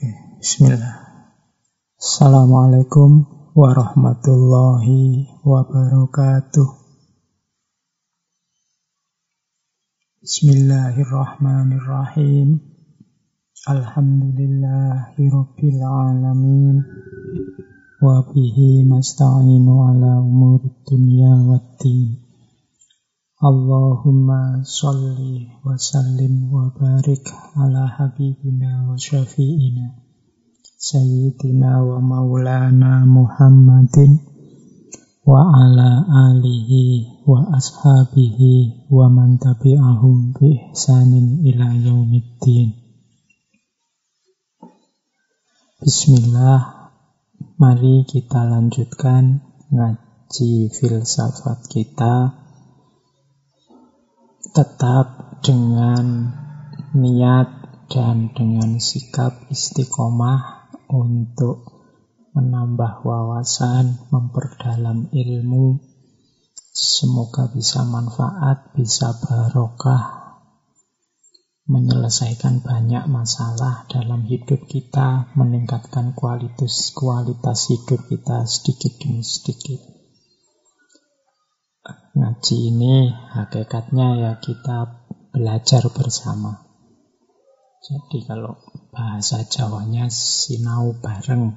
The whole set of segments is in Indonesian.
Oke, bismillah. Assalamualaikum warahmatullahi wabarakatuh. Bismillahirrahmanirrahim. Alhamdulillahi rabbil alamin. Wa bihi nasta'inu ala umur dunya waddin. Allahumma salli wa sallim wa barik ala habibina wa syafi'ina Sayyidina wa maulana Muhammadin wa ala alihi wa ashabihi wa man tabi'ahum bi ihsanin ila yaumiddin. Bismillah Mari kita lanjutkan ngaji filsafat kita tetap dengan niat dan dengan sikap istiqomah untuk menambah wawasan, memperdalam ilmu. Semoga bisa manfaat, bisa barokah, menyelesaikan banyak masalah dalam hidup kita, meningkatkan kualitas kualitas hidup kita sedikit demi sedikit. Ngaji ini hakikatnya ya kita belajar bersama. Jadi kalau bahasa Jawanya sinau bareng.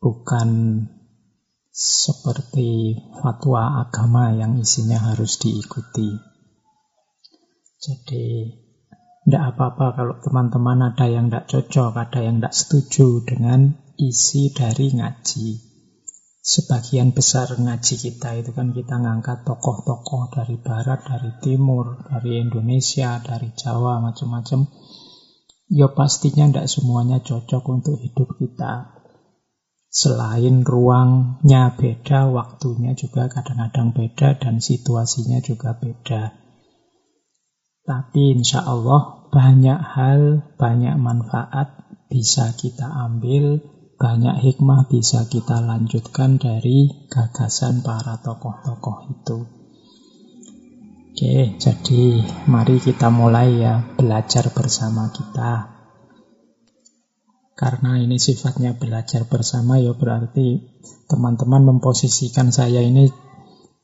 Bukan seperti fatwa agama yang isinya harus diikuti. Jadi tidak apa-apa kalau teman-teman ada yang tidak cocok, ada yang tidak setuju dengan isi dari ngaji sebagian besar ngaji kita itu kan kita ngangkat tokoh-tokoh dari barat, dari timur, dari Indonesia, dari Jawa, macam-macam. Ya pastinya tidak semuanya cocok untuk hidup kita. Selain ruangnya beda, waktunya juga kadang-kadang beda dan situasinya juga beda. Tapi insya Allah banyak hal, banyak manfaat bisa kita ambil banyak hikmah bisa kita lanjutkan dari gagasan para tokoh-tokoh itu. Oke, jadi mari kita mulai ya belajar bersama kita. Karena ini sifatnya belajar bersama ya berarti teman-teman memposisikan saya ini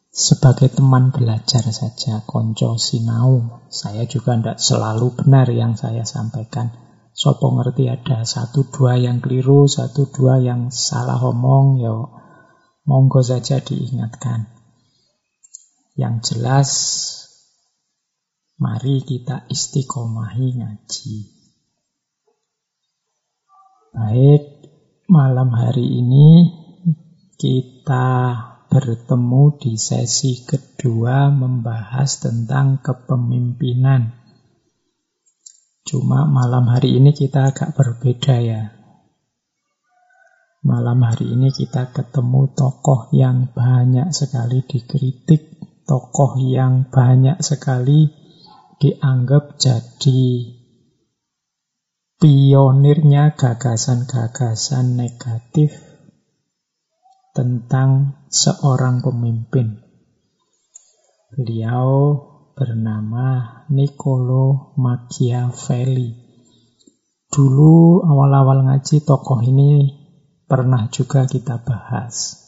sebagai teman belajar saja, konco sinau. Saya juga tidak selalu benar yang saya sampaikan. Sopo ngerti ada satu dua yang keliru, satu dua yang salah omong, ya monggo saja diingatkan. Yang jelas, mari kita istiqomahi ngaji. Baik, malam hari ini kita bertemu di sesi kedua membahas tentang kepemimpinan. Cuma malam hari ini kita agak berbeda ya. Malam hari ini kita ketemu tokoh yang banyak sekali dikritik, tokoh yang banyak sekali dianggap jadi pionirnya gagasan-gagasan negatif tentang seorang pemimpin. Beliau bernama Niccolo Machiavelli. Dulu awal-awal ngaji tokoh ini pernah juga kita bahas.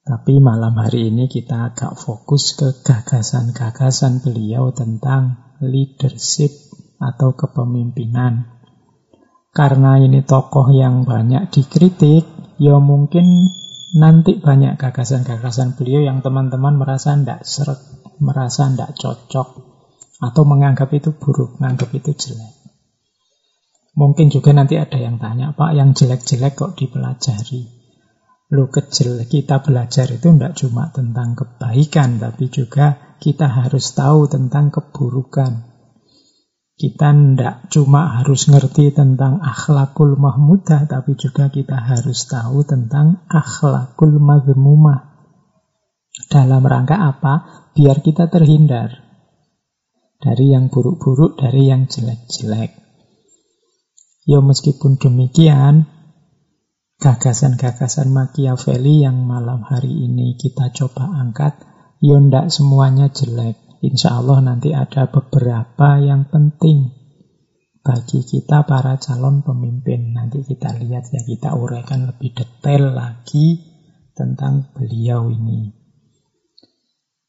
Tapi malam hari ini kita agak fokus ke gagasan-gagasan beliau tentang leadership atau kepemimpinan. Karena ini tokoh yang banyak dikritik, ya mungkin nanti banyak gagasan-gagasan beliau yang teman-teman merasa tidak seret merasa tidak cocok atau menganggap itu buruk, menganggap itu jelek. Mungkin juga nanti ada yang tanya, Pak, yang jelek-jelek kok dipelajari? Lu kecil, kita belajar itu tidak cuma tentang kebaikan, tapi juga kita harus tahu tentang keburukan. Kita tidak cuma harus ngerti tentang akhlakul mahmudah, tapi juga kita harus tahu tentang akhlakul mazmumah. Dalam rangka apa? Biar kita terhindar dari yang buruk-buruk, dari yang jelek-jelek. Ya meskipun demikian, gagasan-gagasan Machiavelli yang malam hari ini kita coba angkat, ya ndak semuanya jelek. Insya Allah nanti ada beberapa yang penting. bagi kita para calon pemimpin. Nanti kita lihat ya, kita uraikan lebih detail lagi tentang beliau ini.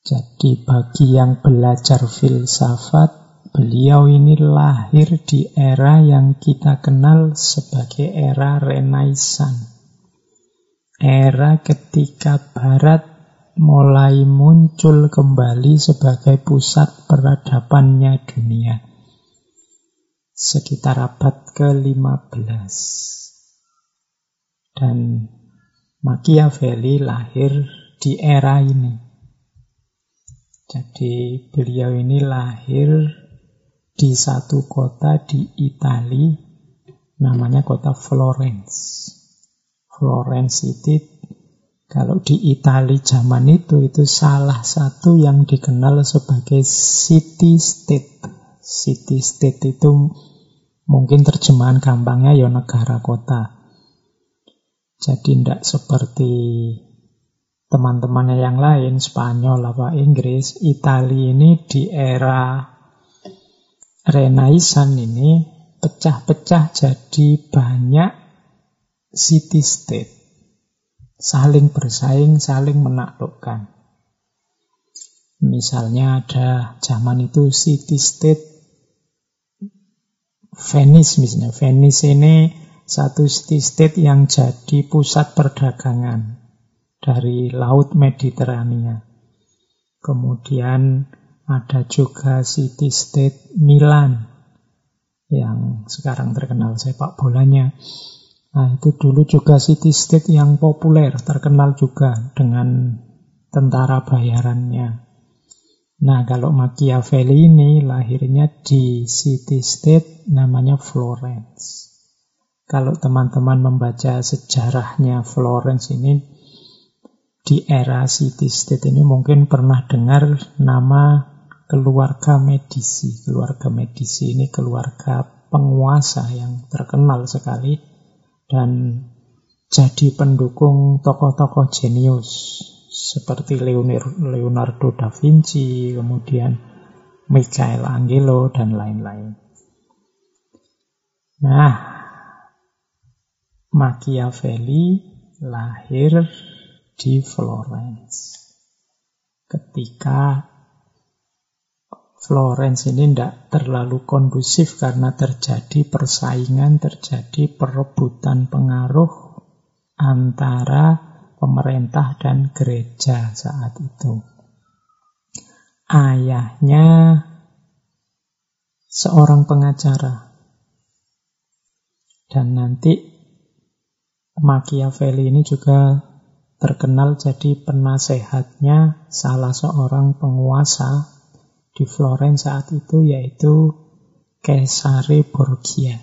Jadi bagi yang belajar filsafat, beliau ini lahir di era yang kita kenal sebagai era Renaissance. Era ketika Barat mulai muncul kembali sebagai pusat peradabannya dunia sekitar abad ke-15. Dan Machiavelli lahir di era ini. Jadi beliau ini lahir di satu kota di Italia, namanya kota Florence. Florence itu kalau di Italia zaman itu itu salah satu yang dikenal sebagai city state. City state itu Mungkin terjemahan gampangnya ya negara kota. Jadi tidak seperti teman-temannya yang lain, Spanyol apa Inggris, Italia ini di era Renaissance ini pecah-pecah jadi banyak city state. Saling bersaing, saling menaklukkan. Misalnya ada zaman itu city state Venice misalnya. Venice ini satu city-state yang jadi pusat perdagangan dari Laut Mediterania. Kemudian ada juga city-state Milan yang sekarang terkenal sepak bolanya. Nah, itu dulu juga city-state yang populer, terkenal juga dengan tentara bayarannya. Nah, kalau Machiavelli ini lahirnya di city state namanya Florence. Kalau teman-teman membaca sejarahnya Florence ini di era city state ini mungkin pernah dengar nama keluarga Medici. Keluarga Medici ini keluarga penguasa yang terkenal sekali dan jadi pendukung tokoh-tokoh jenius seperti Leonardo da Vinci, kemudian Michelangelo, dan lain-lain. Nah, Machiavelli lahir di Florence. Ketika Florence ini tidak terlalu kondusif karena terjadi persaingan, terjadi perebutan pengaruh antara pemerintah dan gereja saat itu. Ayahnya seorang pengacara. Dan nanti Machiavelli ini juga terkenal jadi penasehatnya salah seorang penguasa di Florence saat itu yaitu Cesare Borgia.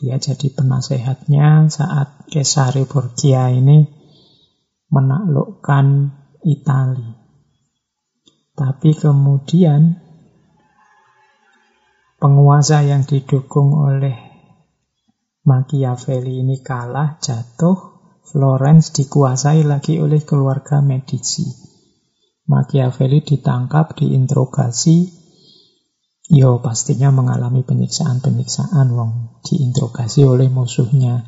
Dia jadi penasehatnya saat Cesare Borgia ini menaklukkan Italia. Tapi kemudian penguasa yang didukung oleh Machiavelli ini kalah, jatuh, Florence dikuasai lagi oleh keluarga Medici. Machiavelli ditangkap, diinterogasi, Yo pastinya mengalami penyiksaan-penyiksaan wong diinterogasi oleh musuhnya.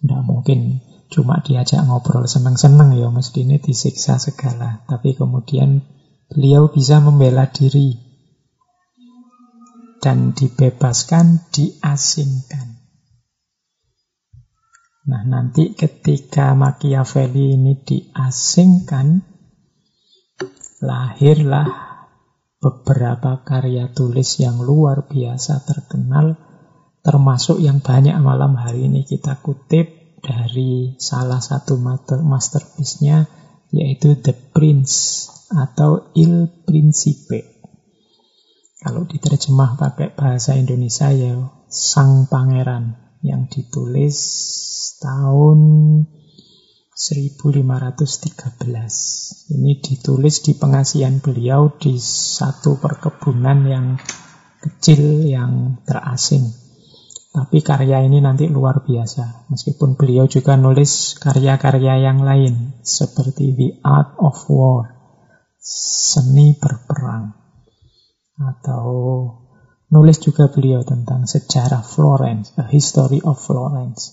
Tidak mungkin cuma diajak ngobrol seneng-seneng ya mesti ini disiksa segala. Tapi kemudian beliau bisa membela diri dan dibebaskan, diasingkan. Nah nanti ketika Machiavelli ini diasingkan, lahirlah beberapa karya tulis yang luar biasa terkenal, termasuk yang banyak malam hari ini kita kutip dari salah satu masterpiece-nya, yaitu The Prince atau Il Principe. Kalau diterjemah pakai bahasa Indonesia ya Sang Pangeran yang ditulis tahun 1513. Ini ditulis di pengasihan beliau di satu perkebunan yang kecil yang terasing. Tapi karya ini nanti luar biasa. Meskipun beliau juga nulis karya-karya yang lain seperti The Art of War, seni berperang atau Nulis juga beliau tentang sejarah Florence, A History of Florence.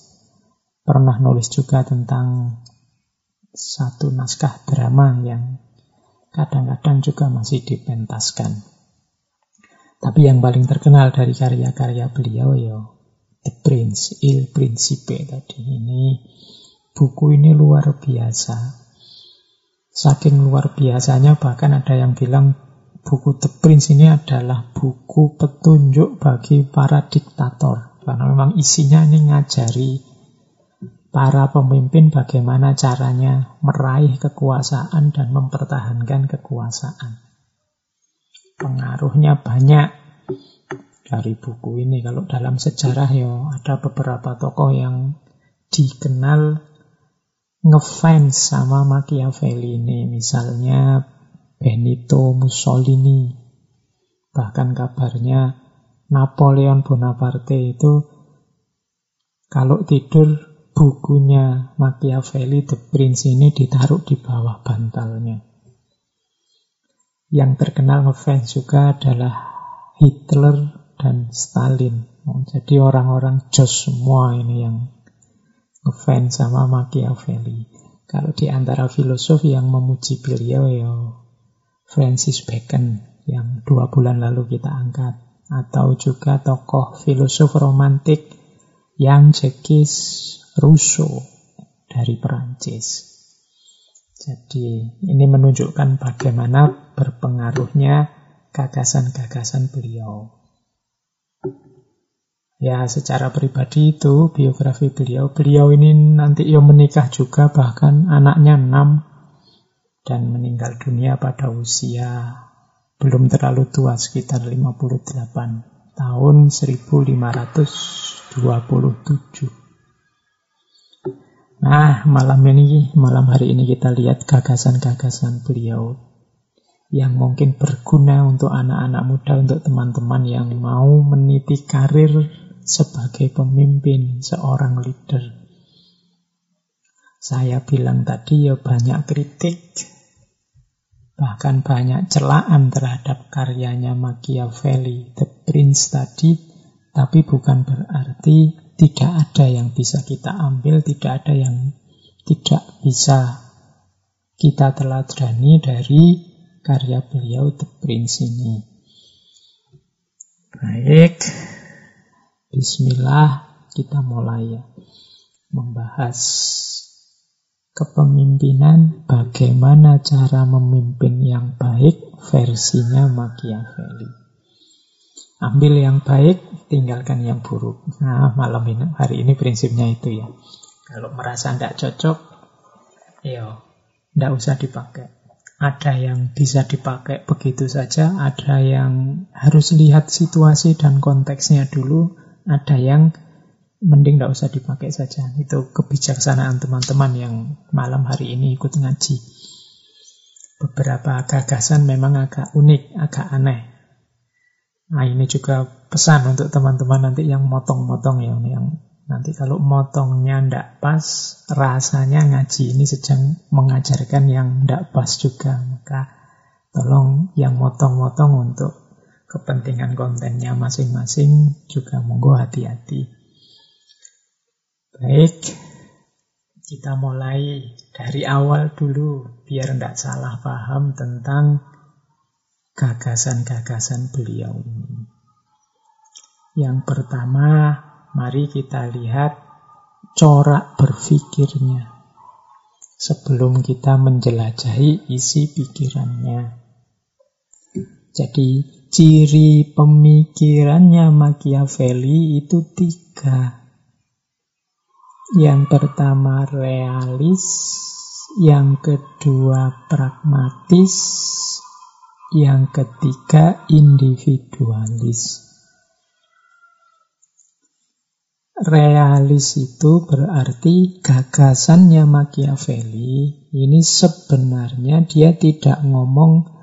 Pernah nulis juga tentang satu naskah drama yang kadang-kadang juga masih dipentaskan. Tapi yang paling terkenal dari karya-karya beliau ya The Prince, Il Principe tadi. Ini buku ini luar biasa. Saking luar biasanya bahkan ada yang bilang buku The Prince ini adalah buku petunjuk bagi para diktator. Karena memang isinya ini ngajari para pemimpin bagaimana caranya meraih kekuasaan dan mempertahankan kekuasaan. Pengaruhnya banyak dari buku ini. Kalau dalam sejarah ya ada beberapa tokoh yang dikenal ngefans sama Machiavelli ini. Misalnya Benito Mussolini. Bahkan kabarnya Napoleon Bonaparte itu kalau tidur bukunya Machiavelli The Prince ini ditaruh di bawah bantalnya. Yang terkenal ngefans juga adalah Hitler dan Stalin. Jadi orang-orang jos semua ini yang ngefans sama Machiavelli. Kalau di antara filosof yang memuji beliau ya Francis Bacon yang dua bulan lalu kita angkat. Atau juga tokoh filosof romantik yang Jacques Rousseau dari Perancis. Jadi ini menunjukkan bagaimana berpengaruhnya gagasan-gagasan beliau. Ya, secara pribadi itu biografi beliau. Beliau ini nanti ia menikah juga, bahkan anaknya enam dan meninggal dunia pada usia belum terlalu tua sekitar 58 tahun 1527. Nah, malam ini, malam hari ini kita lihat gagasan-gagasan beliau yang mungkin berguna untuk anak-anak muda, untuk teman-teman yang mau meniti karir sebagai pemimpin, seorang leader. Saya bilang tadi ya banyak kritik, bahkan banyak celaan terhadap karyanya Machiavelli, The Prince tadi, tapi bukan berarti tidak ada yang bisa kita ambil, tidak ada yang tidak bisa kita teladani dari karya beliau The Prince ini. Baik, Bismillah kita mulai ya membahas kepemimpinan, bagaimana cara memimpin yang baik versinya Machiavelli. Ambil yang baik, tinggalkan yang buruk. Nah, malam ini, hari ini prinsipnya itu ya. Kalau merasa tidak cocok, ya tidak usah dipakai. Ada yang bisa dipakai begitu saja, ada yang harus lihat situasi dan konteksnya dulu, ada yang mending tidak usah dipakai saja. Itu kebijaksanaan teman-teman yang malam hari ini ikut ngaji. Beberapa gagasan memang agak unik, agak aneh. Nah ini juga pesan untuk teman-teman nanti yang motong-motong ya, yang nanti kalau motongnya tidak pas, rasanya ngaji ini sedang mengajarkan yang tidak pas juga. Maka tolong yang motong-motong untuk kepentingan kontennya masing-masing juga monggo hati-hati. Baik, kita mulai dari awal dulu biar tidak salah paham tentang gagasan-gagasan beliau. Yang pertama, mari kita lihat corak berpikirnya sebelum kita menjelajahi isi pikirannya. Jadi ciri pemikirannya Machiavelli itu tiga. Yang pertama realis, yang kedua pragmatis, yang ketiga individualis. Realis itu berarti gagasannya Machiavelli ini sebenarnya dia tidak ngomong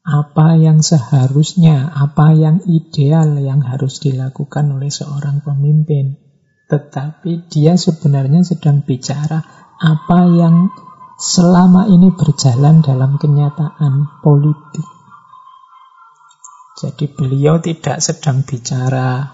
apa yang seharusnya, apa yang ideal yang harus dilakukan oleh seorang pemimpin. Tetapi dia sebenarnya sedang bicara apa yang selama ini berjalan dalam kenyataan politik. Jadi beliau tidak sedang bicara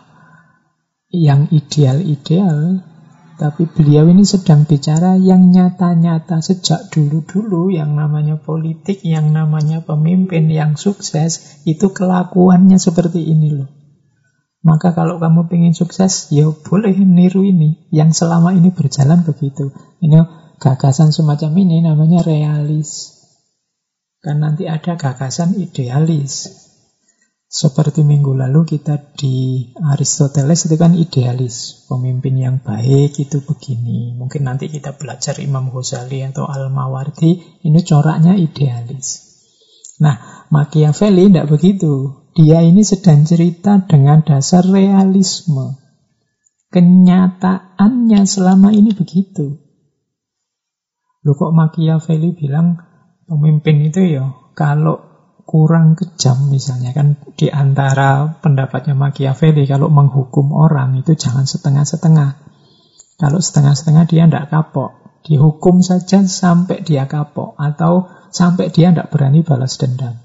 yang ideal-ideal, tapi beliau ini sedang bicara yang nyata-nyata sejak dulu-dulu yang namanya politik, yang namanya pemimpin yang sukses, itu kelakuannya seperti ini loh. Maka kalau kamu ingin sukses, ya boleh niru ini. Yang selama ini berjalan begitu. Ini gagasan semacam ini namanya realis. Kan nanti ada gagasan idealis. Seperti minggu lalu kita di Aristoteles itu kan idealis. Pemimpin yang baik itu begini. Mungkin nanti kita belajar Imam Ghazali atau Al-Mawardi. Ini coraknya idealis. Nah, Machiavelli tidak begitu. Dia ini sedang cerita dengan dasar realisme. Kenyataannya selama ini begitu. Lu kok Machiavelli bilang pemimpin itu ya kalau kurang kejam misalnya kan di antara pendapatnya Machiavelli kalau menghukum orang itu jangan setengah-setengah. Kalau setengah-setengah dia tidak kapok. Dihukum saja sampai dia kapok atau sampai dia tidak berani balas dendam.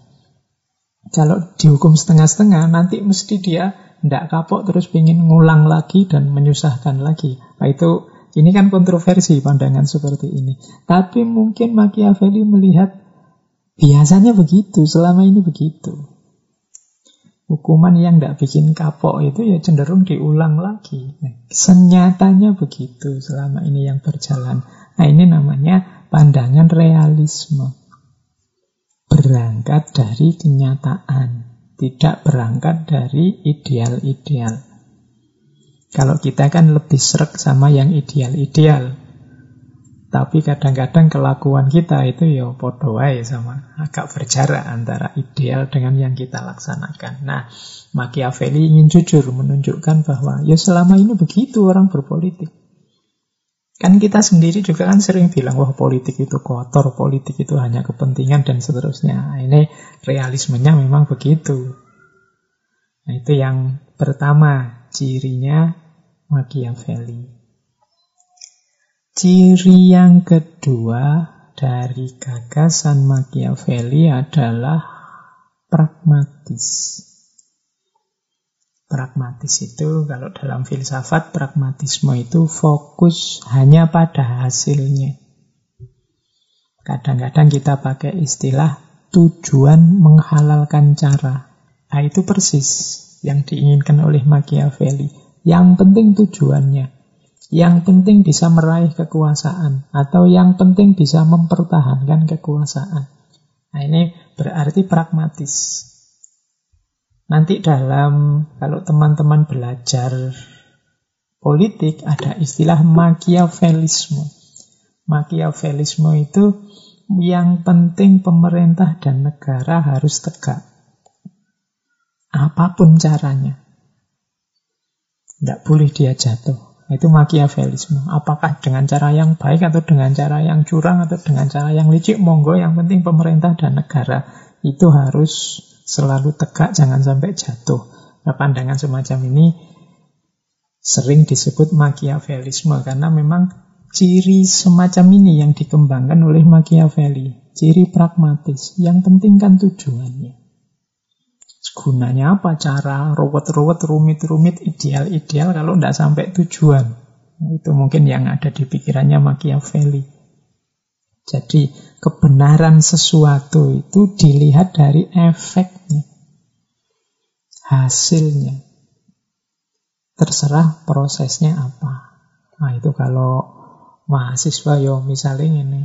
Kalau dihukum setengah-setengah nanti mesti dia tidak kapok terus ingin ngulang lagi dan menyusahkan lagi. Nah itu ini kan kontroversi pandangan seperti ini. Tapi mungkin Machiavelli melihat Biasanya begitu, selama ini begitu. Hukuman yang tidak bikin kapok itu ya cenderung diulang lagi. Nah, senyatanya begitu selama ini yang berjalan. Nah ini namanya pandangan realisme. Berangkat dari kenyataan, tidak berangkat dari ideal-ideal. Kalau kita kan lebih serak sama yang ideal-ideal. Tapi kadang-kadang kelakuan kita itu ya podo sama agak berjarak antara ideal dengan yang kita laksanakan. Nah, Machiavelli ingin jujur menunjukkan bahwa ya selama ini begitu orang berpolitik. Kan kita sendiri juga kan sering bilang wah politik itu kotor, politik itu hanya kepentingan dan seterusnya. Nah, ini realismenya memang begitu. Nah, itu yang pertama cirinya Machiavelli. Ciri yang kedua dari gagasan Machiavelli adalah pragmatis. Pragmatis itu kalau dalam filsafat pragmatisme itu fokus hanya pada hasilnya. Kadang-kadang kita pakai istilah tujuan menghalalkan cara. Nah, itu persis yang diinginkan oleh Machiavelli. Yang penting tujuannya. Yang penting bisa meraih kekuasaan atau yang penting bisa mempertahankan kekuasaan. Nah, ini berarti pragmatis. Nanti dalam kalau teman-teman belajar politik ada istilah Machiavellisme. Machiavellisme itu yang penting pemerintah dan negara harus tegak. Apa pun caranya. Tidak boleh dia jatuh. Itu Machiavellisme. Apakah dengan cara yang baik atau dengan cara yang curang atau dengan cara yang licik, monggo yang penting pemerintah dan negara itu harus selalu tegak, jangan sampai jatuh. Nah, pandangan semacam ini sering disebut Machiavellisme karena memang ciri semacam ini yang dikembangkan oleh Machiavelli. Ciri pragmatis. Yang penting kan tujuannya. Gunanya apa? Cara ruwet-ruwet, rumit-rumit, ideal-ideal kalau tidak sampai tujuan. Itu mungkin yang ada di pikirannya Machiavelli. Jadi kebenaran sesuatu itu dilihat dari efeknya, hasilnya. Terserah prosesnya apa. Nah itu kalau mahasiswa yo misalnya ini.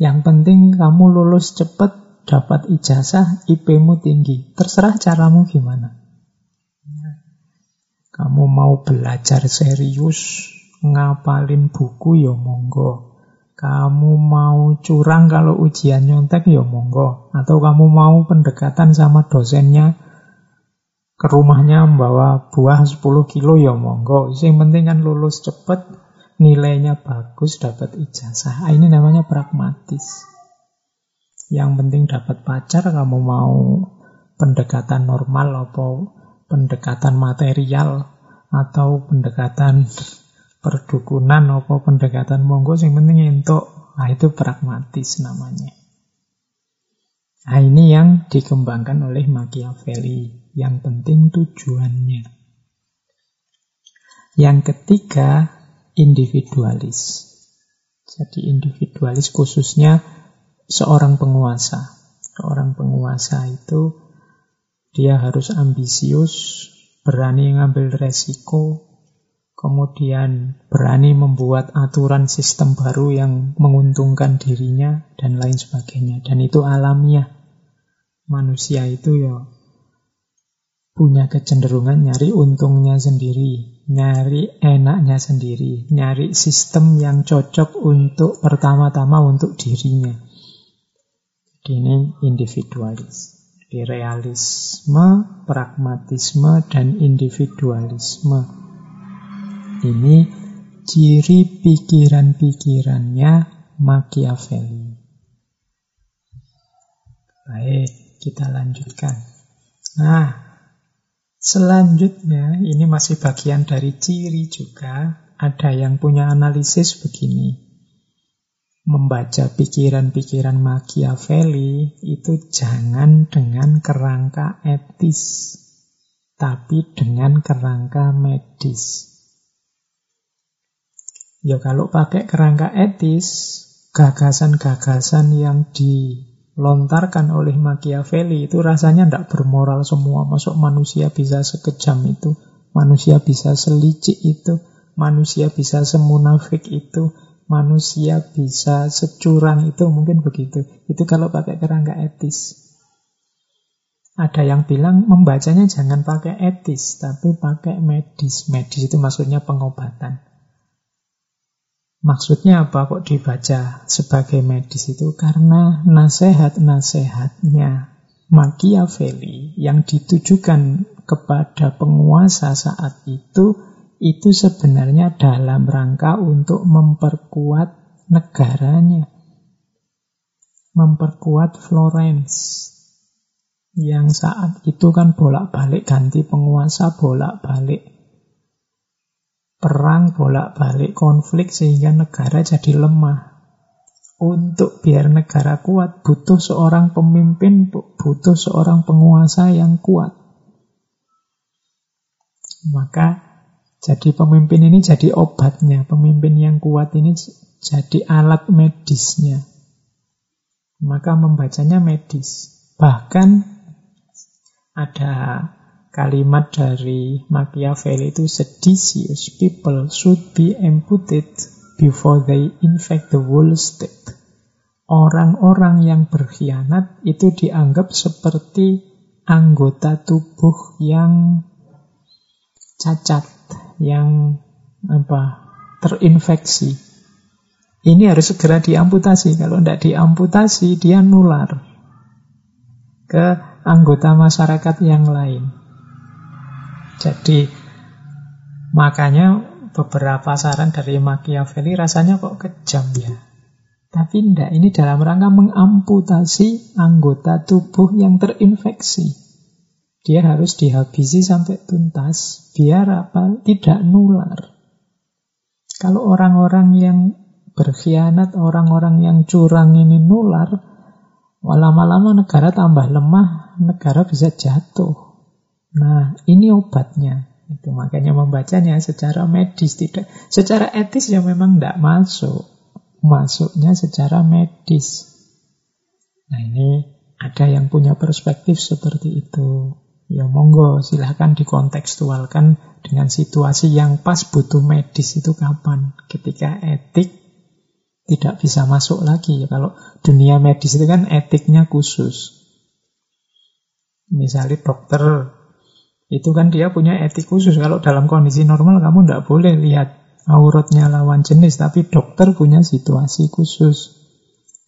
Yang penting kamu lulus cepat, dapat ijazah, IP-mu tinggi. Terserah caramu gimana. Kamu mau belajar serius, ngapalin buku ya monggo. Kamu mau curang kalau ujian nyontek ya monggo. Atau kamu mau pendekatan sama dosennya ke rumahnya membawa buah 10 kilo ya monggo. Yang penting kan lulus cepet, nilainya bagus, dapat ijazah. Ah, ini namanya pragmatis. Yang penting dapat pacar, kamu mau pendekatan normal atau pendekatan material atau pendekatan perdukunan atau pendekatan monggo yang penting untuk nah itu pragmatis namanya Nah, ini yang dikembangkan oleh Machiavelli. Yang penting tujuannya. Yang ketiga, individualis. Jadi individualis khususnya seorang penguasa. Seorang penguasa itu dia harus ambisius, berani ngambil resiko, kemudian berani membuat aturan sistem baru yang menguntungkan dirinya, dan lain sebagainya. Dan itu alamiah. Manusia itu ya punya kecenderungan nyari untungnya sendiri, nyari enaknya sendiri, nyari sistem yang cocok untuk pertama-tama untuk dirinya. Jadi ini individualis. Di realisme, pragmatisme, dan individualisme. Ini ciri pikiran-pikirannya Machiavelli. Baik, kita lanjutkan. Nah, selanjutnya ini masih bagian dari ciri juga. Ada yang punya analisis begini membaca pikiran-pikiran Machiavelli itu jangan dengan kerangka etis, tapi dengan kerangka medis. Ya kalau pakai kerangka etis, gagasan-gagasan yang dilontarkan oleh Machiavelli itu rasanya tidak bermoral semua. Masuk manusia bisa sekejam itu, manusia bisa selicik itu, manusia bisa semunafik itu, manusia bisa securang itu mungkin begitu. Itu kalau pakai kerangka etis. Ada yang bilang membacanya jangan pakai etis, tapi pakai medis. Medis itu maksudnya pengobatan. Maksudnya apa kok dibaca sebagai medis itu? Karena nasihat-nasihatnya Machiavelli yang ditujukan kepada penguasa saat itu itu sebenarnya dalam rangka untuk memperkuat negaranya. Memperkuat Florence. Yang saat itu kan bolak-balik ganti penguasa, bolak-balik perang, bolak-balik konflik sehingga negara jadi lemah. Untuk biar negara kuat butuh seorang pemimpin, butuh seorang penguasa yang kuat. Maka jadi pemimpin ini jadi obatnya, pemimpin yang kuat ini jadi alat medisnya. Maka membacanya medis. Bahkan ada kalimat dari Machiavelli itu seditious people should be imputed before they infect the whole state. Orang-orang yang berkhianat itu dianggap seperti anggota tubuh yang cacat yang apa terinfeksi. Ini harus segera diamputasi. Kalau tidak diamputasi, dia nular ke anggota masyarakat yang lain. Jadi makanya beberapa saran dari Machiavelli rasanya kok kejam ya. Tapi tidak, ini dalam rangka mengamputasi anggota tubuh yang terinfeksi. Dia harus dihabisi sampai tuntas biar apa? Tidak nular. Kalau orang-orang yang berkhianat, orang-orang yang curang ini nular, lama-lama negara tambah lemah, negara bisa jatuh. Nah, ini obatnya. Itu makanya membacanya secara medis tidak, secara etis ya memang tidak masuk. Masuknya secara medis. Nah, ini ada yang punya perspektif seperti itu. Ya monggo silahkan dikontekstualkan dengan situasi yang pas butuh medis itu kapan. Ketika etik tidak bisa masuk lagi. Ya, kalau dunia medis itu kan etiknya khusus. Misalnya dokter, itu kan dia punya etik khusus. Kalau dalam kondisi normal kamu tidak boleh lihat auratnya lawan jenis, tapi dokter punya situasi khusus.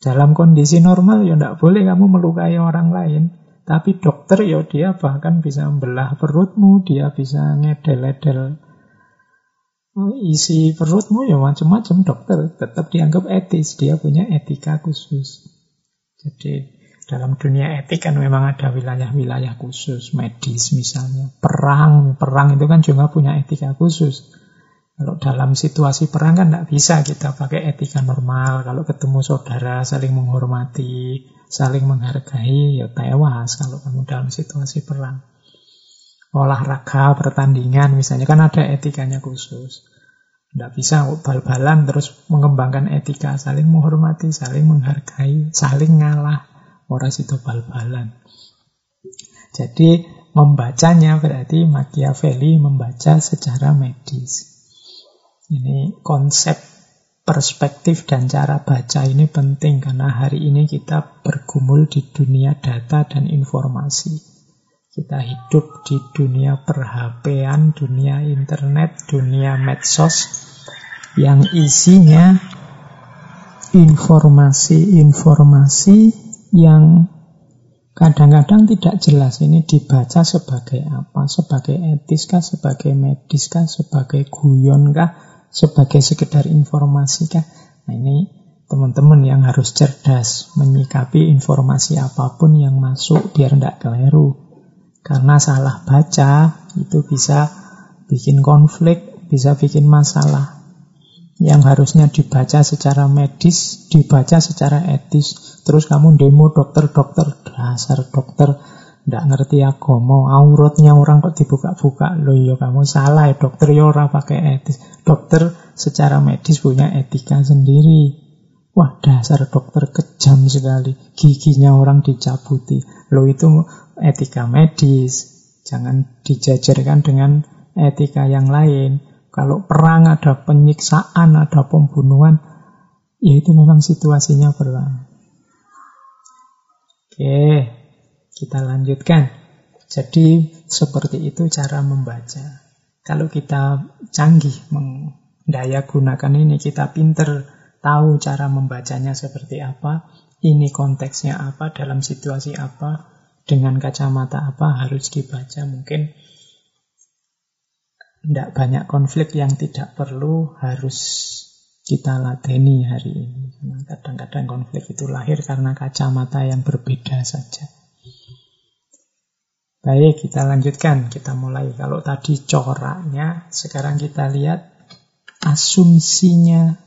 Dalam kondisi normal ya tidak boleh kamu melukai orang lain. Tapi dokter ya dia bahkan bisa membelah perutmu, dia bisa ngedel-edel isi perutmu ya macam-macam dokter tetap dianggap etis, dia punya etika khusus. Jadi dalam dunia etik kan memang ada wilayah-wilayah khusus, medis misalnya, perang, perang itu kan juga punya etika khusus. Kalau dalam situasi perang kan tidak bisa kita pakai etika normal. Kalau ketemu saudara saling menghormati, saling menghargai, ya tewas kalau kamu dalam situasi perang. Olahraga, pertandingan misalnya kan ada etikanya khusus. Tidak bisa bal-balan terus mengembangkan etika, saling menghormati, saling menghargai, saling ngalah. Orang itu bal-balan. Jadi membacanya berarti Machiavelli membaca secara medis. Ini konsep perspektif dan cara baca ini penting karena hari ini kita bergumul di dunia data dan informasi. Kita hidup di dunia perhapean, dunia internet, dunia medsos yang isinya informasi-informasi yang kadang-kadang tidak jelas ini dibaca sebagai apa, sebagai etis kah, sebagai medis kah, sebagai guyon kah, sebagai sekedar informasi kah? Nah ini teman-teman yang harus cerdas menyikapi informasi apa pun yang masuk biar tidak keliru. Karena salah baca itu bisa bikin konflik, bisa bikin masalah. Yang harusnya dibaca secara medis, dibaca secara etis. Terus kamu demo dokter-dokter, dasar dokter ndak ngerti agama, auratnya orang kok dibuka-buka. Loh ya kamu salah ya dokter ya ora pakai etis. Dokter secara medis punya etika sendiri. Wah dasar dokter kejam sekali. Giginya orang dicabuti. Loh itu etika medis. Jangan dijajarkan dengan etika yang lain. Kalau perang ada penyiksaan, ada pembunuhan, ya itu memang situasinya perang. Oke, kita lanjutkan. Jadi seperti itu cara membaca. Kalau kita canggih mendaya gunakan ini, kita pinter tahu cara membacanya seperti apa, ini konteksnya apa, dalam situasi apa, dengan kacamata apa harus dibaca. Mungkin tidak banyak konflik yang tidak perlu harus kita lateni hari ini. kadang-kadang konflik itu lahir karena kacamata yang berbeda saja. Baik, kita lanjutkan. Kita mulai. Kalau tadi coraknya, sekarang kita lihat asumsinya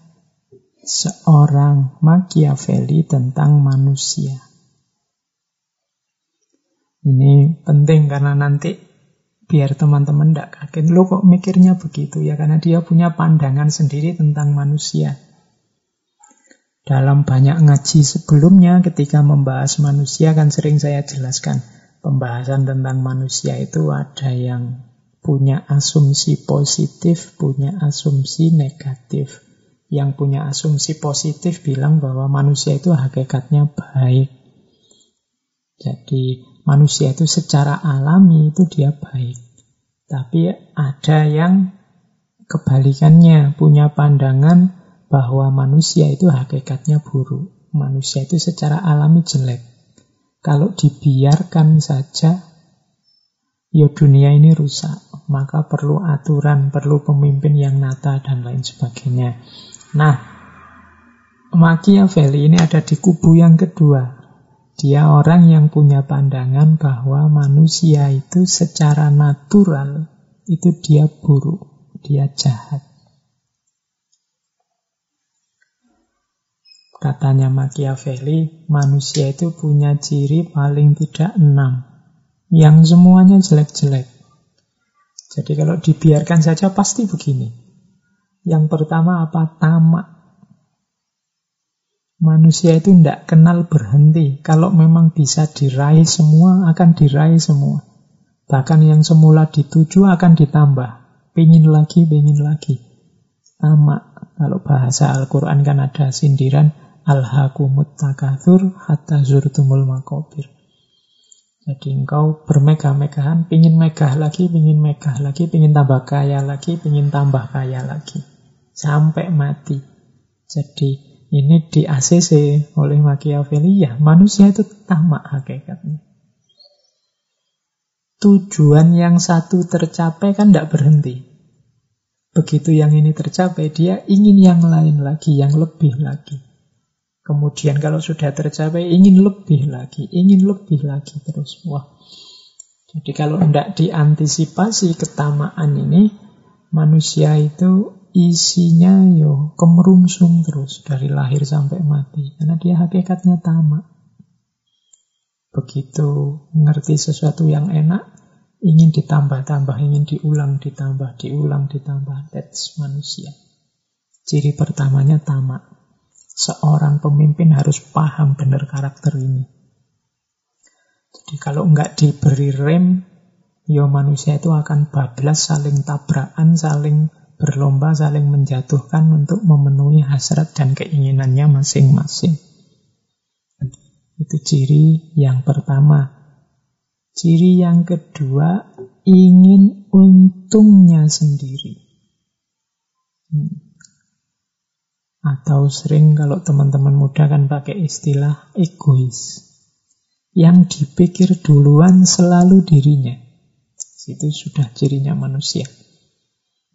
seorang Machiavelli tentang manusia. Ini penting karena nanti biar teman-teman tidak kaget. Lo kok mikirnya begitu ya? Karena dia punya pandangan sendiri tentang manusia. Dalam banyak ngaji sebelumnya ketika membahas manusia kan sering saya jelaskan pembahasan tentang manusia itu ada yang punya asumsi positif, punya asumsi negatif. Yang punya asumsi positif bilang bahwa manusia itu hakikatnya baik. Jadi manusia itu secara alami itu dia baik. Tapi ada yang kebalikannya, punya pandangan bahwa manusia itu hakikatnya buruk. Manusia itu secara alami jelek. Kalau dibiarkan saja, ya dunia ini rusak. Maka perlu aturan, perlu pemimpin yang nata, dan lain sebagainya. Nah, Machiavelli ini ada di kubu yang kedua. Dia orang yang punya pandangan bahwa manusia itu secara natural itu dia buruk, dia jahat. Katanya Machiavelli, manusia itu punya ciri paling tidak enam. Yang semuanya jelek-jelek. Jadi kalau dibiarkan saja pasti begini. Yang pertama apa? Tamak. Manusia itu tidak kenal berhenti. Kalau memang bisa diraih semua, akan diraih semua. Bahkan yang semula dituju akan ditambah. Pingin lagi, pingin lagi. Tamak. Kalau bahasa Al-Quran kan ada sindiran, Alhaqumut takathur hatta zurtumul makobir. Jadi engkau bermegah-megahan, pingin megah lagi, pingin megah lagi, pingin tambah kaya lagi, pingin tambah kaya lagi. Sampai mati. Jadi ini di ACC oleh Machiavelli, ya manusia itu tamak hakikatnya. Tujuan yang satu tercapai kan tidak berhenti. Begitu yang ini tercapai, dia ingin yang lain lagi, yang lebih lagi. Kemudian kalau sudah tercapai ingin lebih lagi, ingin lebih lagi terus. Wah. Jadi kalau tidak diantisipasi ketamaan ini, manusia itu isinya yo kemerungsung terus dari lahir sampai mati. Karena dia hakikatnya tamak. Begitu ngerti sesuatu yang enak, ingin ditambah-tambah, ingin diulang, ditambah, diulang, ditambah. That's manusia. Ciri pertamanya tamak. Seorang pemimpin harus paham benar karakter ini. Jadi kalau nggak diberi rem, ya manusia itu akan bablas, saling tabrakan, saling berlomba, saling menjatuhkan untuk memenuhi hasrat dan keinginannya masing-masing. Itu ciri yang pertama. Ciri yang kedua, ingin untungnya sendiri. Hmm. Atau sering kalau teman-teman muda kan pakai istilah egois. Yang dipikir duluan selalu dirinya. Itu sudah cirinya manusia.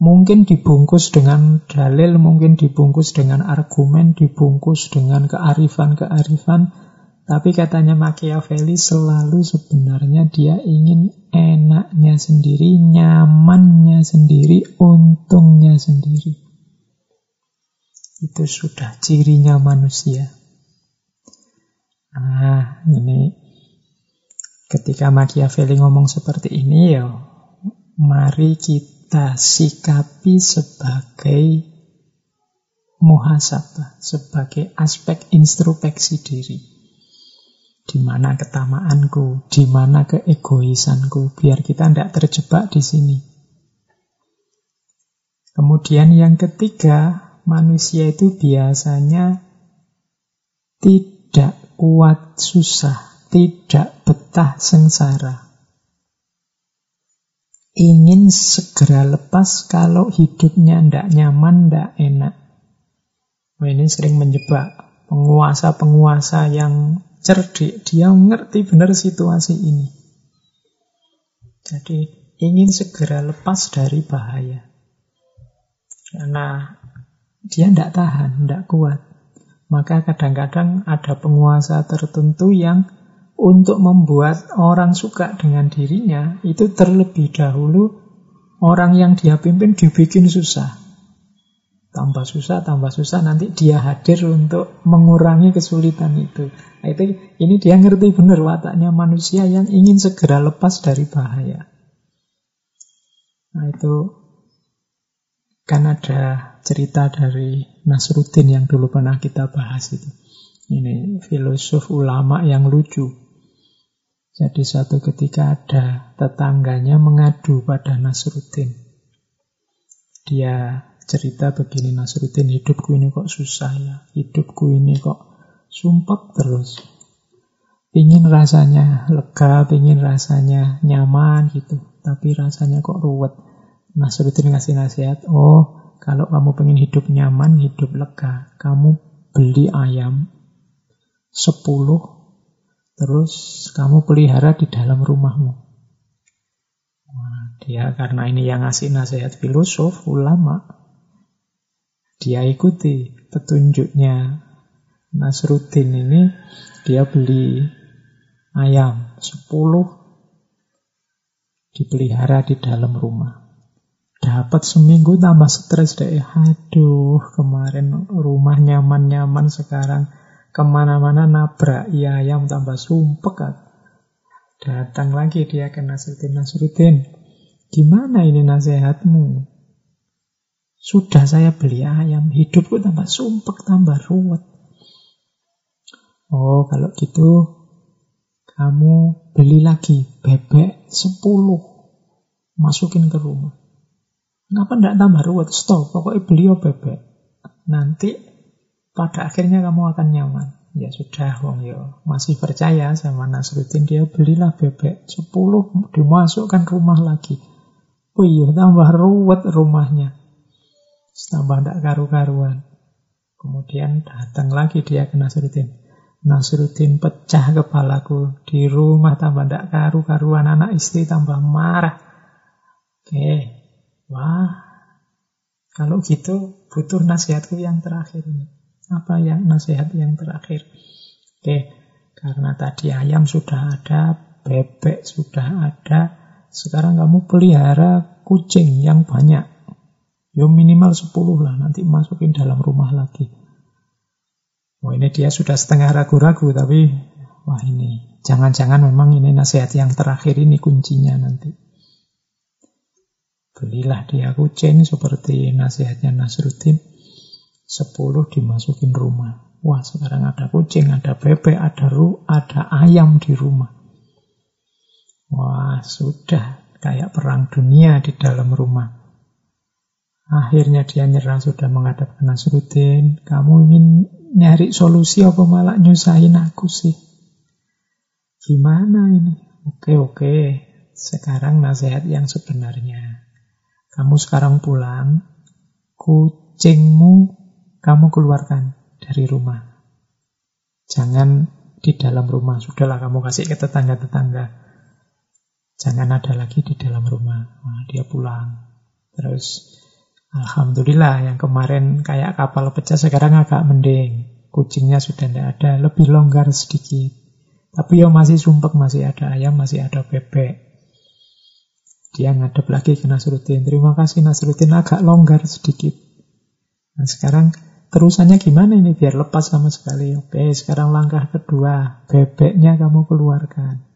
Mungkin dibungkus dengan dalil, mungkin dibungkus dengan argumen, dibungkus dengan kearifan-kearifan. Tapi katanya Machiavelli selalu sebenarnya dia ingin enaknya sendiri, nyamannya sendiri, untungnya sendiri. Itu sudah cirinya manusia. Nah, ini Ketika Machiavelli ngomong seperti ini ya, mari kita sikapi sebagai muhasabah, sebagai aspek introspeksi diri. Di mana ketamaanku, di mana keegoisanku, biar kita tidak terjebak di sini. Kemudian yang ketiga, manusia itu biasanya tidak kuat susah tidak betah sengsara. Ingin segera lepas kalau hidupnya tidak nyaman, tidak enak. Nah, ini sering menjebak penguasa-penguasa yang cerdik. Dia mengerti benar situasi ini. Jadi ingin segera lepas dari bahaya. Karena dia tidak tahan, tidak kuat. Maka kadang-kadang ada penguasa tertentu yang untuk membuat orang suka dengan dirinya, itu terlebih dahulu orang yang dia pimpin dibikin susah. Tambah susah, tambah susah, nanti dia hadir untuk mengurangi kesulitan itu. Nah, itu ini dia ngerti benar wataknya manusia yang ingin segera lepas dari bahaya. Nah itu kan ada cerita dari Nasruddin yang dulu pernah kita bahas itu. Ini filosof ulama yang lucu. Jadi suatu ketika ada tetangganya mengadu pada Nasruddin. Dia cerita begini, Nasruddin, hidupku ini kok susah ya. Hidupku ini kok sumpah terus. Pingin rasanya lega, pingin rasanya nyaman gitu. Tapi rasanya kok ruwet. Nasruddin ngasih nasihat, oh kalau kamu pengen hidup nyaman, hidup lega, kamu beli ayam 10 Terus kamu pelihara di dalam rumahmu. Dia karena ini yang ngasih nasihat filosof, ulama. Dia ikuti petunjuknya Nasruddin ini. Dia beli ayam 10 dipelihara di dalam rumah. Dapat seminggu tambah stres deh. Aduh, kemarin rumah nyaman-nyaman sekarang Ke mana-mana nabrak ya ayam tambah sumpek kan. Datang lagi dia ke Nasruddin. Nasruddin, gimana ini nasihatmu? Sudah saya beli ayam, hidupku tambah sumpek, tambah ruwet. Oh, kalau gitu kamu beli lagi bebek 10 masukin ke rumah. Kenapa tidak tambah ruwet? Stop, pokoknya beli bebek. Nanti pada akhirnya kamu akan nyaman. Ya sudah, wong yo masih percaya sama Nasruddin dia belilah bebek 10 dimasukkan rumah lagi. Oh iya, tambah ruwet rumahnya. Tambah tidak karu-karuan. Kemudian datang lagi dia ke Nasruddin. Nasruddin pecah kepalaku di rumah tambah tidak karu-karuan anak istri tambah marah. Oke, wah kalau gitu butuh nasihatku yang terakhir ini. Apa yang nasihat yang terakhir? Oke, karena tadi ayam sudah ada, bebek sudah ada, sekarang kamu pelihara kucing yang banyak. Ya minimal 10 lah, nanti masukin dalam rumah lagi. Wah ini dia sudah setengah ragu-ragu, tapi wah ini jangan-jangan memang ini nasihat yang terakhir ini kuncinya nanti. Belilah dia kucing seperti nasihatnya Nasruddin. 10 dimasukin rumah. Wah sekarang ada kucing, ada bebek, ada ru, ada ayam di rumah. Wah sudah kayak perang dunia di dalam rumah. Akhirnya dia nyerah sudah menghadap ke Nasruddin. Kamu ingin nyari solusi apa malah nyusahin aku sih? Gimana ini? Oke, oke. Sekarang nasihat yang sebenarnya. Kamu sekarang pulang, kucingmu kamu keluarkan dari rumah. Jangan di dalam rumah. Sudahlah kamu kasih ke tetangga-tetangga. Jangan ada lagi di dalam rumah. Nah, dia pulang. Terus Alhamdulillah yang kemarin kayak kapal pecah sekarang agak mending. Kucingnya sudah tidak ada, lebih longgar sedikit. Tapi ya masih sumpek, masih ada ayam, masih ada bebek. Dia ngadep lagi ke Nasruddin. Terima kasih Nasruddin agak longgar sedikit. Nah sekarang terusannya gimana ini biar lepas sama sekali. Oke sekarang langkah kedua. Bebeknya kamu keluarkan.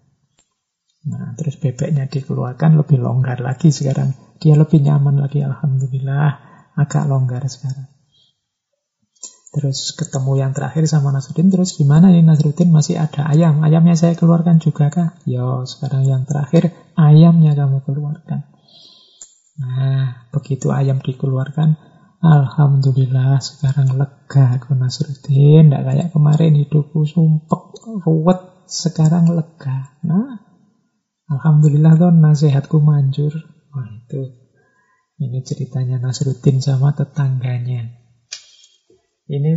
Nah, terus bebeknya dikeluarkan lebih longgar lagi sekarang. Dia lebih nyaman lagi, Alhamdulillah. Agak longgar sekarang. Terus ketemu yang terakhir sama Nasruddin, terus gimana ini Nasruddin masih ada ayam. Ayamnya saya keluarkan juga kah? Yo, sekarang yang terakhir ayamnya kamu keluarkan. Nah, begitu ayam dikeluarkan, Alhamdulillah sekarang lega aku Nasruddin. Tidak kayak kemarin hidupku sumpek, ruwet. Sekarang lega. Nah, Alhamdulillah tuh nasihatku manjur. Wah itu. Ini ceritanya Nasruddin sama tetangganya. Ini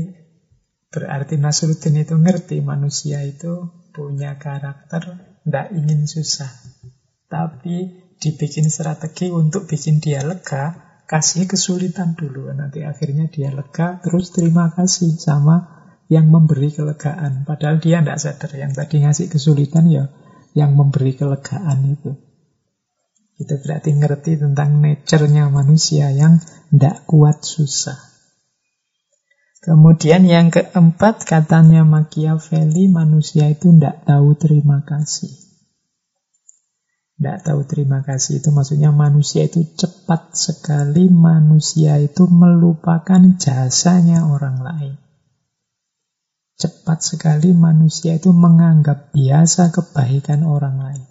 berarti Nasruddin itu ngerti manusia itu punya karakter tidak ingin susah. Tapi dibikin strategi untuk bikin dia lega, kasih kesulitan dulu. Nanti akhirnya dia lega, terus terima kasih sama yang memberi kelegaan. Padahal dia tidak sadar yang tadi ngasih kesulitan ya yang memberi kelegaan itu. Itu berarti ngerti tentang nature-nya manusia yang tidak kuat susah. Kemudian yang keempat katanya Machiavelli manusia itu tidak tahu terima kasih. Tidak tahu terima kasih itu maksudnya manusia itu cepat sekali manusia itu melupakan jasanya orang lain. Cepat sekali manusia itu menganggap biasa kebaikan orang lain.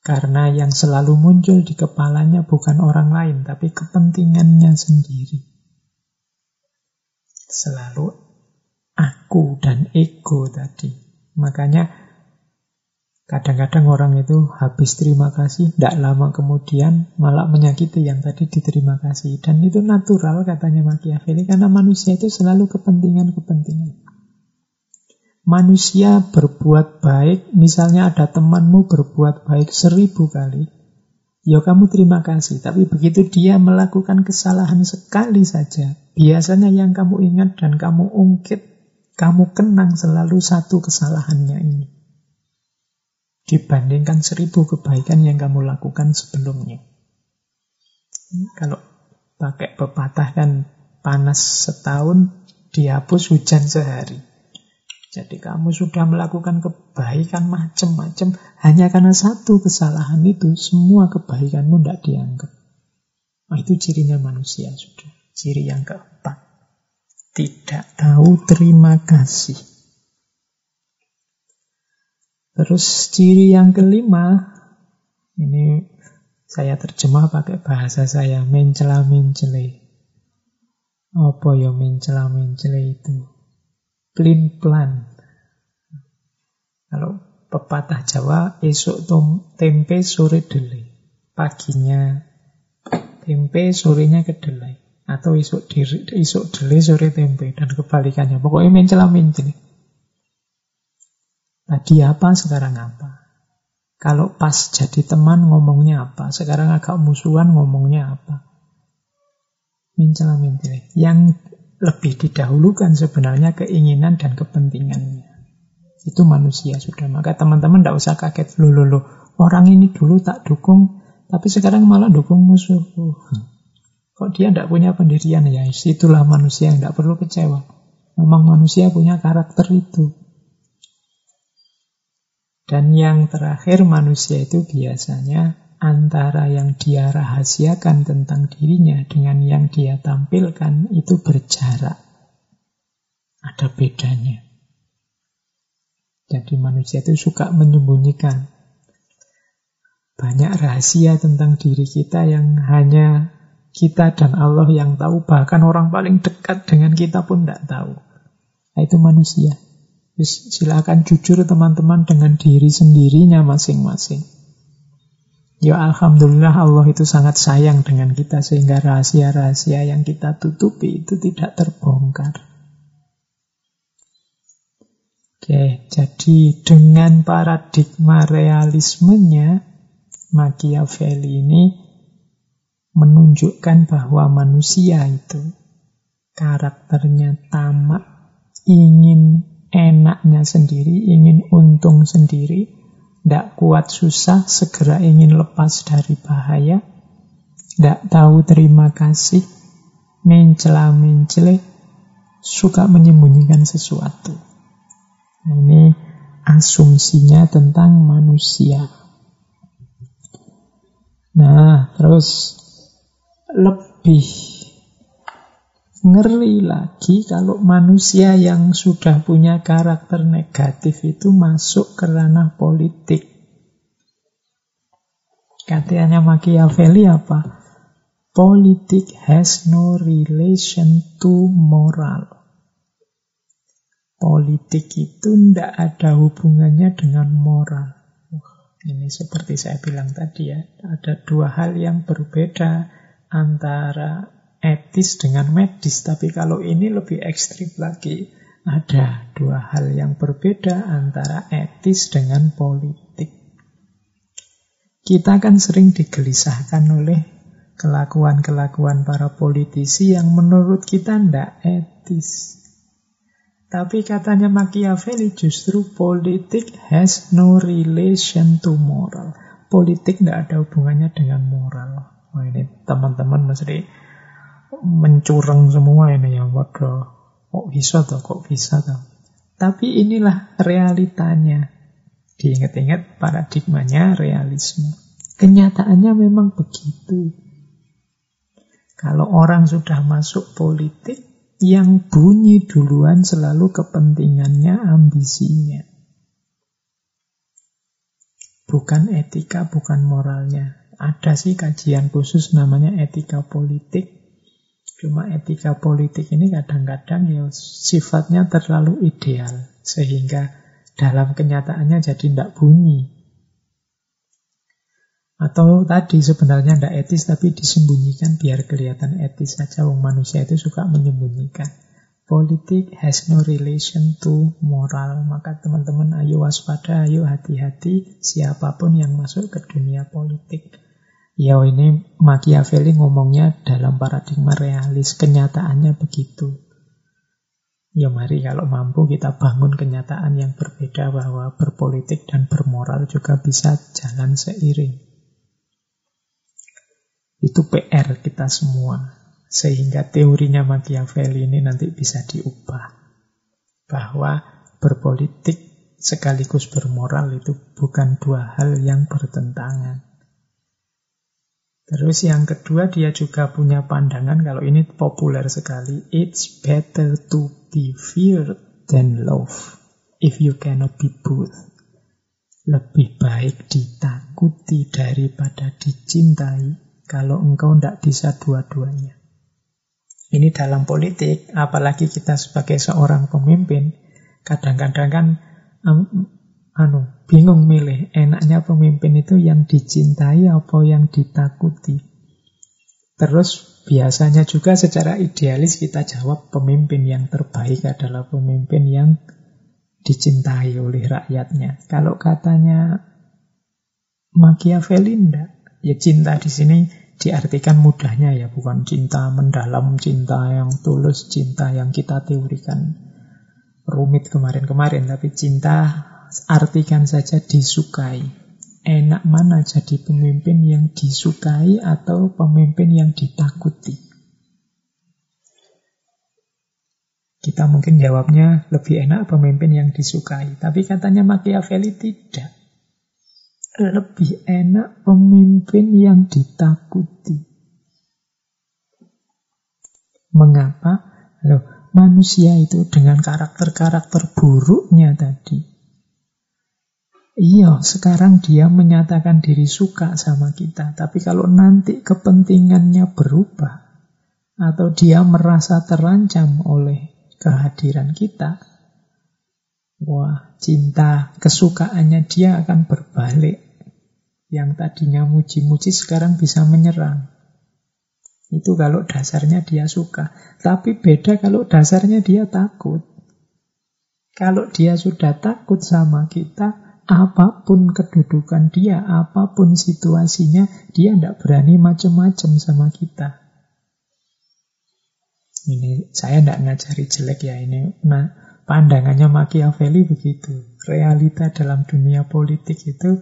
Karena yang selalu muncul di kepalanya bukan orang lain, tapi kepentingannya sendiri. Selalu aku dan ego tadi. Makanya kadang-kadang orang itu habis terima kasih, tidak lama kemudian malah menyakiti yang tadi diterima kasih. Dan itu natural katanya Machiavelli, karena manusia itu selalu kepentingan-kepentingan manusia berbuat baik, misalnya ada temanmu berbuat baik seribu kali, ya kamu terima kasih. Tapi begitu dia melakukan kesalahan sekali saja, biasanya yang kamu ingat dan kamu ungkit, kamu kenang selalu satu kesalahannya ini. Dibandingkan seribu kebaikan yang kamu lakukan sebelumnya. Kalau pakai pepatah kan panas setahun, dihapus hujan sehari. Jadi kamu sudah melakukan kebaikan macam-macam hanya karena satu kesalahan itu semua kebaikanmu tidak dianggap. Nah, itu cirinya manusia sudah. Ciri yang keempat. Tidak tahu terima kasih. Terus ciri yang kelima, ini saya terjemah pakai bahasa saya, mencela mencele. Apa ya mencela mencele itu? Plin plan. Kalau pepatah Jawa, esok tom, tempe sore delay. Paginya tempe, sorenya kedelai. Atau esok diri, esok delay, sore tempe. Dan kebalikannya. Pokoknya mencela mencela. Tadi apa, sekarang apa. Kalau pas jadi teman ngomongnya apa. Sekarang agak musuhan ngomongnya apa. Mencela mencela. Yang lebih didahulukan sebenarnya keinginan dan kepentingannya. Itu manusia sudah. Maka teman-teman tidak usah kaget. Loh, loh, loh. Orang ini dulu tak dukung, tapi sekarang malah dukung musuh. Kok Kok dia tidak punya pendirian? Ya itulah manusia yang tidak perlu kecewa. Memang manusia punya karakter itu. Dan yang terakhir manusia itu biasanya antara yang dia rahasiakan tentang dirinya dengan yang dia tampilkan itu berjarak. Ada bedanya. Jadi manusia itu suka menyembunyikan banyak rahasia tentang diri kita yang hanya kita dan Allah yang tahu. Bahkan orang paling dekat dengan kita pun tidak tahu. Nah, itu manusia. Silakan jujur teman-teman dengan diri sendirinya masing-masing. Ya Alhamdulillah Allah itu sangat sayang dengan kita sehingga rahasia-rahasia yang kita tutupi itu tidak terbongkar. Oke, jadi dengan paradigma realismenya, Machiavelli ini menunjukkan bahwa manusia itu karakternya tamak, ingin enaknya sendiri, ingin untung sendiri, tidak kuat susah, segera ingin lepas dari bahaya, tidak tahu terima kasih, mencela-mencele, suka menyembunyikan sesuatu. Nah, ini asumsinya tentang manusia. Nah, terus lebih ngeri lagi kalau manusia yang sudah punya karakter negatif itu masuk ke ranah politik. Katanya Machiavelli apa? Politik has no relation to moral. Politik itu tidak ada hubungannya dengan moral. ini seperti saya bilang tadi ya, ada dua hal yang berbeda antara etis dengan medis. Tapi kalau ini lebih ekstrim lagi, ada dua hal yang berbeda antara etis dengan politik. Kita kan sering digelisahkan oleh kelakuan-kelakuan para politisi yang menurut kita tidak etis. Tapi katanya Machiavelli justru politik has no relation to moral. Politik tidak ada hubungannya dengan moral. Wah ini teman-teman mesti mencurang semua ini ya. Waduh, kok bisa tuh, kok bisa tuh. Tapi inilah realitanya. Diingat-ingat paradigmanya realisme. Kenyataannya memang begitu. Kalau orang sudah masuk politik, yang bunyi duluan selalu kepentingannya, ambisinya. Bukan etika, bukan moralnya. Ada sih kajian khusus namanya etika politik. Cuma etika politik ini kadang-kadang ya sifatnya terlalu ideal. Sehingga dalam kenyataannya jadi tidak bunyi. Atau tadi sebenarnya tidak etis tapi disembunyikan biar kelihatan etis saja. Wong manusia itu suka menyembunyikan. Politik has no relation to moral. Maka teman-teman ayo waspada, ayo hati-hati siapa pun yang masuk ke dunia politik. Ya ini Machiavelli ngomongnya dalam paradigma realis. Kenyataannya begitu. Ya mari kalau mampu kita bangun kenyataan yang berbeda bahwa berpolitik dan bermoral juga bisa jalan seiring. Itu PR kita semua. Sehingga teorinya Machiavelli ini nanti bisa diubah. Bahwa berpolitik sekaligus bermoral itu bukan dua hal yang bertentangan. Terus yang kedua dia juga punya pandangan kalau ini populer sekali. It's better to be feared than love if you cannot be both. Lebih baik ditakuti daripada dicintai kalau engkau tidak bisa dua-duanya. Ini dalam politik, apalagi kita sebagai seorang pemimpin, kadang-kadang kan anu bingung milih enaknya pemimpin itu yang dicintai apa yang ditakuti. Terus biasanya juga secara idealis kita jawab pemimpin yang terbaik adalah pemimpin yang dicintai oleh rakyatnya. Kalau katanya Machiavelli enggak, ya cinta di sini diartikan mudahnya ya, bukan cinta mendalam, cinta yang tulus, cinta yang kita teorikan rumit kemarin-kemarin, tapi cinta artikan saja disukai. Enak mana jadi pemimpin yang disukai atau pemimpin yang ditakuti? Kita mungkin jawabnya lebih enak pemimpin yang disukai. Tapi katanya Machiavelli tidak. Lebih enak pemimpin yang ditakuti. Mengapa? Loh, manusia itu dengan karakter-karakter buruknya tadi Iya, sekarang dia menyatakan diri suka sama kita. Tapi kalau nanti kepentingannya berubah, atau dia merasa terancam oleh kehadiran kita, wah cinta, kesukaannya dia akan berbalik. Yang tadinya muji-muji sekarang bisa menyerang. Itu kalau dasarnya dia suka. Tapi beda kalau dasarnya dia takut. Kalau dia sudah takut sama kita, apa pun kedudukan dia, apa pun situasinya, dia tidak berani macam-macam sama kita. Ini saya tidak ngajari jelek ya ini. Nah, pandangannya Machiavelli begitu. Realita dalam dunia politik itu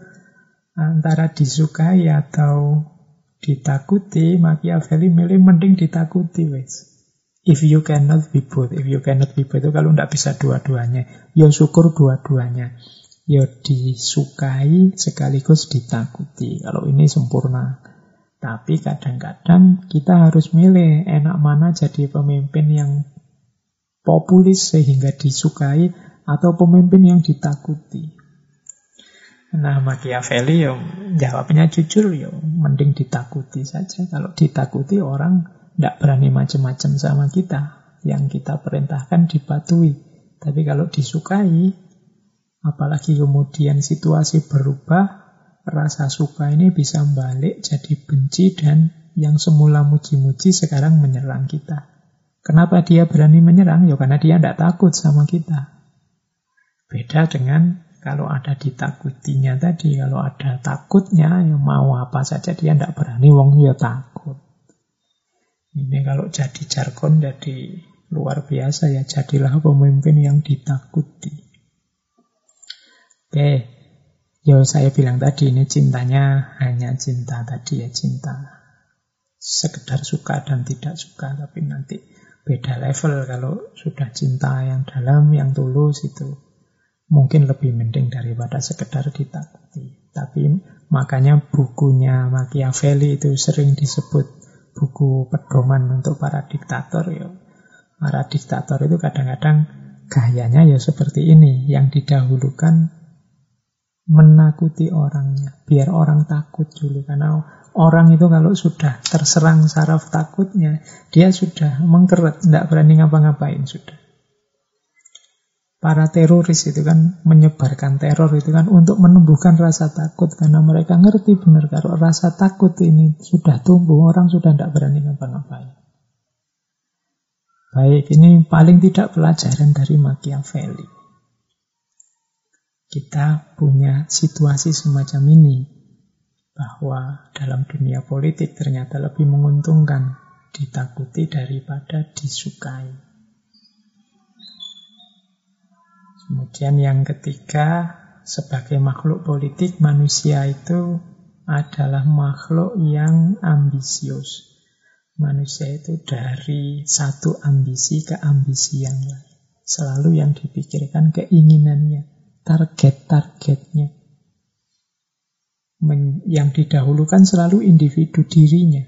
antara disukai atau ditakuti, Machiavelli milih mending ditakuti wes. If you cannot be both, if you cannot be both itu kalau tidak bisa dua-duanya, ya syukur dua-duanya. Ya disukai sekaligus ditakuti. Kalau ini sempurna. Tapi kadang-kadang kita harus milih enak mana jadi pemimpin yang populis sehingga disukai atau pemimpin yang ditakuti. Nah, Machiavelli ya jawabnya jujur ya mending ditakuti saja. Kalau ditakuti orang tidak berani macam-macam sama kita. Yang kita perintahkan dipatuhi. Tapi kalau disukai, apalagi kemudian situasi berubah, rasa suka ini bisa balik jadi benci dan yang semula muji-muji sekarang menyerang kita. Kenapa dia berani menyerang? Ya karena dia tidak takut sama kita. Beda dengan kalau ada ditakutinya tadi, kalau ada takutnya, ya mau apa saja dia tidak berani, wong ya takut. Ini kalau jadi jargon jadi luar biasa ya, jadilah pemimpin yang ditakuti. Oke, Ya saya bilang tadi ini cintanya hanya cinta tadi ya cinta sekedar suka dan tidak suka tapi nanti beda level kalau sudah cinta yang dalam yang tulus itu. Mungkin lebih mending daripada sekedar ditakuti. Tapi makanya bukunya Machiavelli itu sering disebut buku pedoman untuk para diktator ya para diktator itu kadang-kadang gayanya ya seperti ini yang didahulukan menakuti orangnya, biar orang takut dulu. Karena orang itu kalau sudah terserang saraf takutnya, dia sudah mengkeret, tidak berani ngapa-ngapain sudah. Para teroris itu kan menyebarkan teror itu kan untuk menumbuhkan rasa takut karena mereka ngerti benar kalau rasa takut ini sudah tumbuh orang sudah tidak berani ngapa-ngapain. Baik, ini paling tidak pelajaran dari Machiavelli kita punya situasi semacam ini bahwa dalam dunia politik ternyata lebih menguntungkan ditakuti daripada disukai. Kemudian yang ketiga, sebagai makhluk politik, manusia itu adalah makhluk yang ambisius. Manusia itu dari satu ambisi ke ambisi yang lain. Selalu yang dipikirkan keinginannya target-targetnya. Yang didahulukan selalu individu dirinya.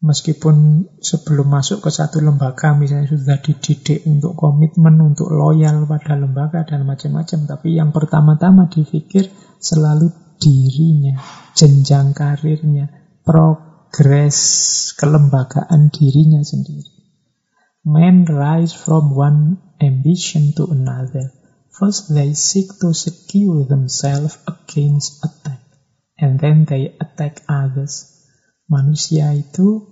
Meskipun sebelum masuk ke satu lembaga misalnya sudah dididik untuk komitmen, untuk loyal pada lembaga dan macam-macam. Tapi yang pertama-tama dipikir selalu dirinya, jenjang karirnya, progres kelembagaan dirinya sendiri. Man rise from one ambition to another. First they seek to secure themselves against attack, and then they attack others. Manusia itu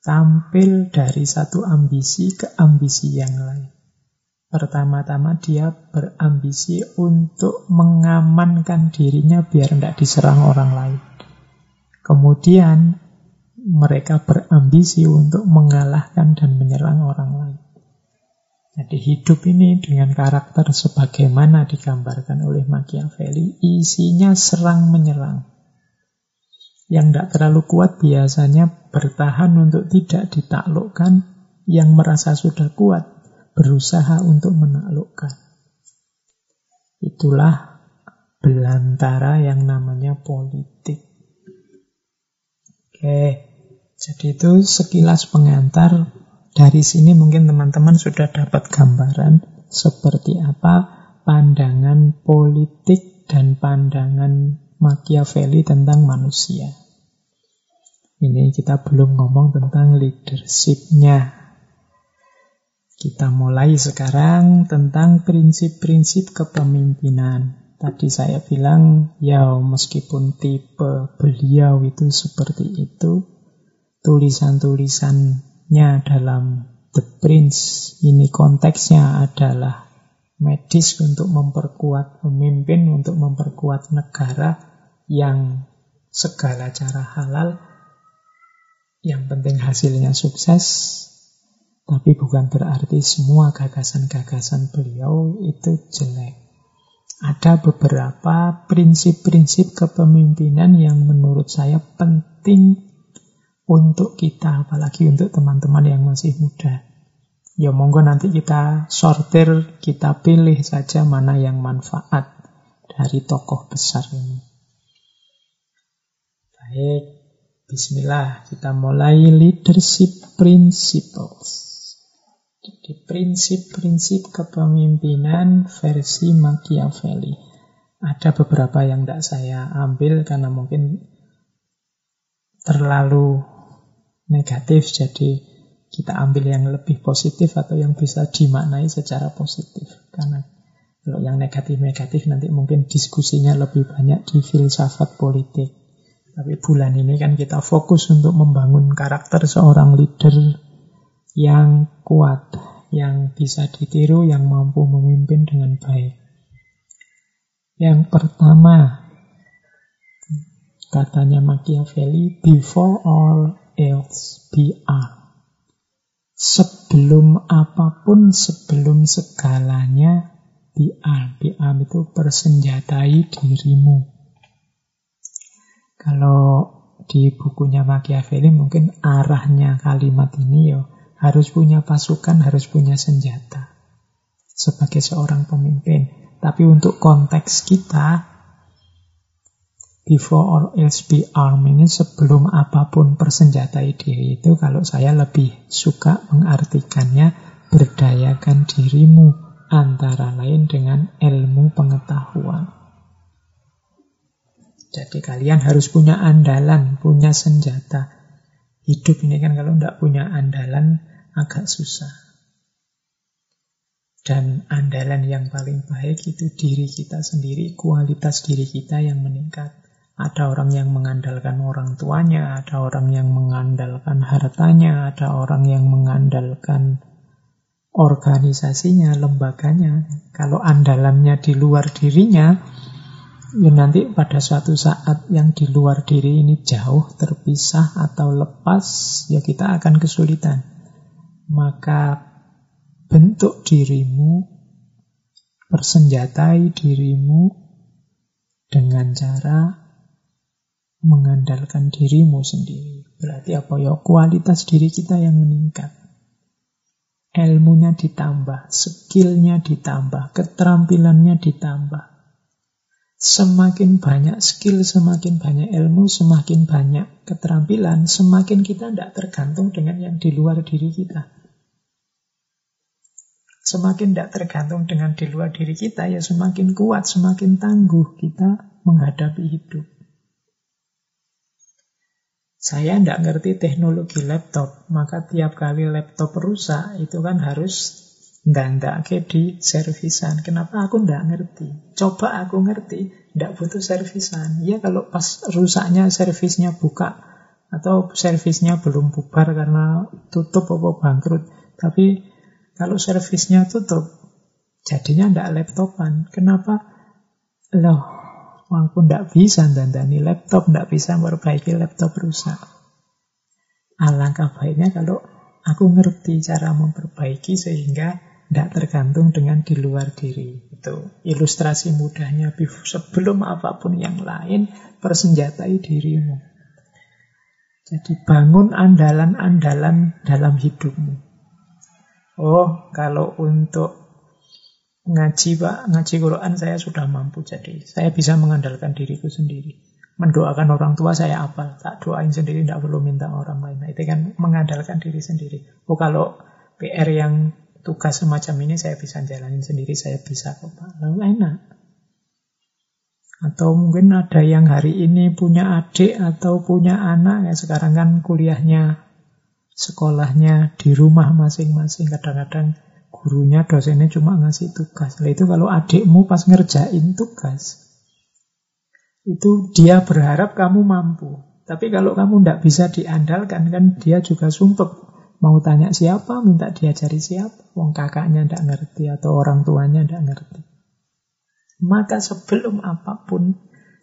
tampil dari satu ambisi ke ambisi yang lain. Pertama-tama dia berambisi untuk mengamankan dirinya biar tidak diserang orang lain. Kemudian mereka berambisi untuk mengalahkan dan menyerang orang lain. Jadi hidup ini dengan karakter sebagaimana digambarkan oleh Machiavelli, isinya serang menyerang. Yang tidak terlalu kuat biasanya bertahan untuk tidak ditaklukkan, yang merasa sudah kuat berusaha untuk menaklukkan. Itulah belantara yang namanya politik. Oke, jadi itu sekilas pengantar. Dari sini mungkin teman-teman sudah dapat gambaran seperti apa pandangan politik dan pandangan Machiavelli tentang manusia. Ini kita belum ngomong tentang leadership-nya. Kita mulai sekarang tentang prinsip-prinsip kepemimpinan. Tadi saya bilang, ya meskipun tipe beliau itu seperti itu, tulisan-tulisannya dalam The Prince, ini konteksnya adalah medis untuk memperkuat pemimpin, untuk memperkuat negara yang segala cara halal, yang penting hasilnya sukses, tapi bukan berarti semua gagasan-gagasan beliau itu jelek. Ada beberapa prinsip-prinsip kepemimpinan yang menurut saya penting untuk kita, apalagi untuk teman-teman yang masih muda. Ya monggo nanti kita sortir, kita pilih saja mana yang manfaat dari tokoh besar ini. Baik, bismillah, kita mulai leadership principles. Jadi prinsip-prinsip kepemimpinan versi Machiavelli. Ada beberapa yang tidak saya ambil karena mungkin terlalu negatif, jadi kita ambil yang lebih positif atau yang bisa dimaknai secara positif. Karena kalau yang negatif-negatif nanti mungkin diskusinya lebih banyak di filsafat politik. Tapi bulan ini kan kita fokus untuk membangun karakter seorang leader yang kuat, yang bisa ditiru, yang mampu memimpin dengan baik. Yang pertama, katanya Machiavelli, before all armed. Sebelum apa pun, sebelum segalanya. Be armed itu persenjatai dirimu. Kalau di bukunya Machiavelli mungkin arahnya kalimat ini ya harus punya pasukan, harus punya senjata sebagai seorang pemimpin. Tapi untuk konteks kita, before or else be armed ini sebelum apa pun persenjatai diri itu kalau saya lebih suka mengartikannya berdayakan dirimu antara lain dengan ilmu pengetahuan. Jadi kalian harus punya andalan, punya senjata. Hidup ini kan kalau tidak punya andalan, agak susah. Dan andalan yang paling baik itu diri kita sendiri, kualitas diri kita yang meningkat. Ada orang yang mengandalkan orang tuanya, ada orang yang mengandalkan hartanya, ada orang yang mengandalkan organisasinya, lembaganya. Kalau andalannya di luar dirinya, ya nanti pada suatu saat yang di luar diri ini jauh terpisah atau lepas, ya kita akan kesulitan maka bentuk dirimu, persenjatai dirimu dengan cara mengandalkan dirimu sendiri. Berarti apa ya? Kualitas diri kita yang meningkat. Ilmunya ditambah, skillnya ditambah, keterampilannya ditambah. Semakin banyak skill, semakin banyak ilmu, semakin banyak keterampilan, semakin kita tidak tergantung dengan yang di luar diri kita. Semakin tidak tergantung dengan di luar diri kita, ya semakin kuat, semakin tangguh kita menghadapi hidup. Saya tidak ngerti teknologi laptop, maka tiap kali laptop rusak, itu kan harus ke di servisan. Kenapa aku tidak ngerti? Coba aku ngerti, tidak butuh servisan. Ya kalau pas rusaknya servisnya buka, atau servisnya belum bubar karena tutup atau bangkrut. Tapi kalau servisnya tutup, jadinya ndak laptopan. Kenapa? Loh, aku ndak bisa dandani laptop, ndak bisa memperbaiki laptop rusak. Alangkah baiknya kalau aku ngerti cara memperbaiki sehingga tidak tergantung dengan di luar diri. Itu ilustrasi mudahnya sebelum apa pun yang lain persenjatai dirimu. Jadi bangun andalan-andalan dalam hidupmu. Oh, kalau untuk ngaji Pak, ngaji Quran saya sudah mampu jadi. Saya bisa mengandalkan diriku sendiri. Mendoakan orang tua saya apa? Tak doain sendiri, tidak perlu minta orang lain. Nah, itu kan mengandalkan diri sendiri. Oh, kalau PR yang tugas semacam ini saya bisa jalanin sendiri, saya bisa kok Pak. Lalu enak. Atau mungkin ada yang hari ini punya adik atau punya anak, ya sekarang kan kuliahnya sekolahnya di rumah masing-masing. Kadang-kadang gurunya, dosennya cuma ngasih tugas. Nah, itu kalau adikmu pas ngerjain tugas, itu dia berharap kamu mampu. Tapi kalau kamu tidak bisa diandalkan, kan dia juga sumpek. Mau tanya siapa, minta diajari siapa. Wong kakaknya tidak ngerti atau orang tuanya tidak ngerti. Maka sebelum apa pun,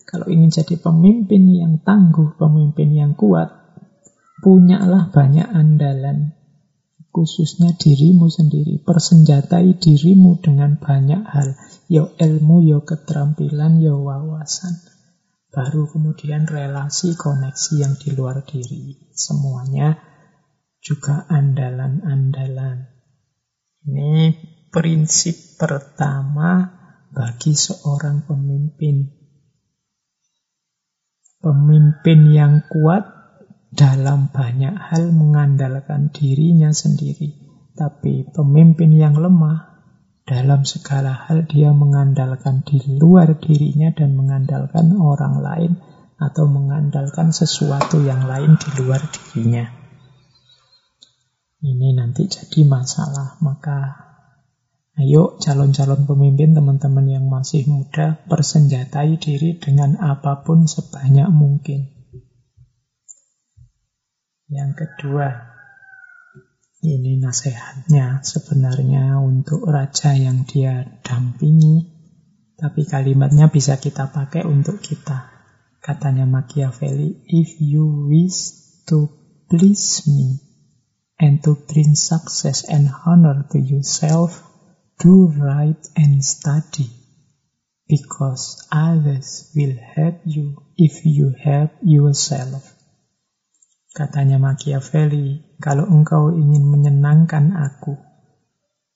kalau ingin jadi pemimpin yang tangguh, pemimpin yang kuat, punyalah banyak andalan, khususnya dirimu sendiri. Persenjatai dirimu dengan banyak hal, yo ilmu, yo keterampilan, yo wawasan. Baru kemudian relasi koneksi yang di luar diri. Semuanya juga andalan-andalan. Ini prinsip pertama bagi seorang pemimpin. Pemimpin yang kuat dalam banyak hal mengandalkan dirinya sendiri. Tapi pemimpin yang lemah dalam segala hal dia mengandalkan di luar dirinya dan mengandalkan orang lain atau mengandalkan sesuatu yang lain di luar dirinya. Ini nanti jadi masalah. Maka ayo calon-calon pemimpin teman-teman yang masih muda persenjatai diri dengan apa pun sebanyak mungkin. Yang kedua, ini nasihatnya sebenarnya untuk raja yang dia dampingi, tapi kalimatnya bisa kita pakai untuk kita. Katanya Machiavelli, if you wish to please me and to bring success and honor to yourself, do right and study, because others will help you if you help yourself. Katanya Machiavelli, kalau engkau ingin menyenangkan aku,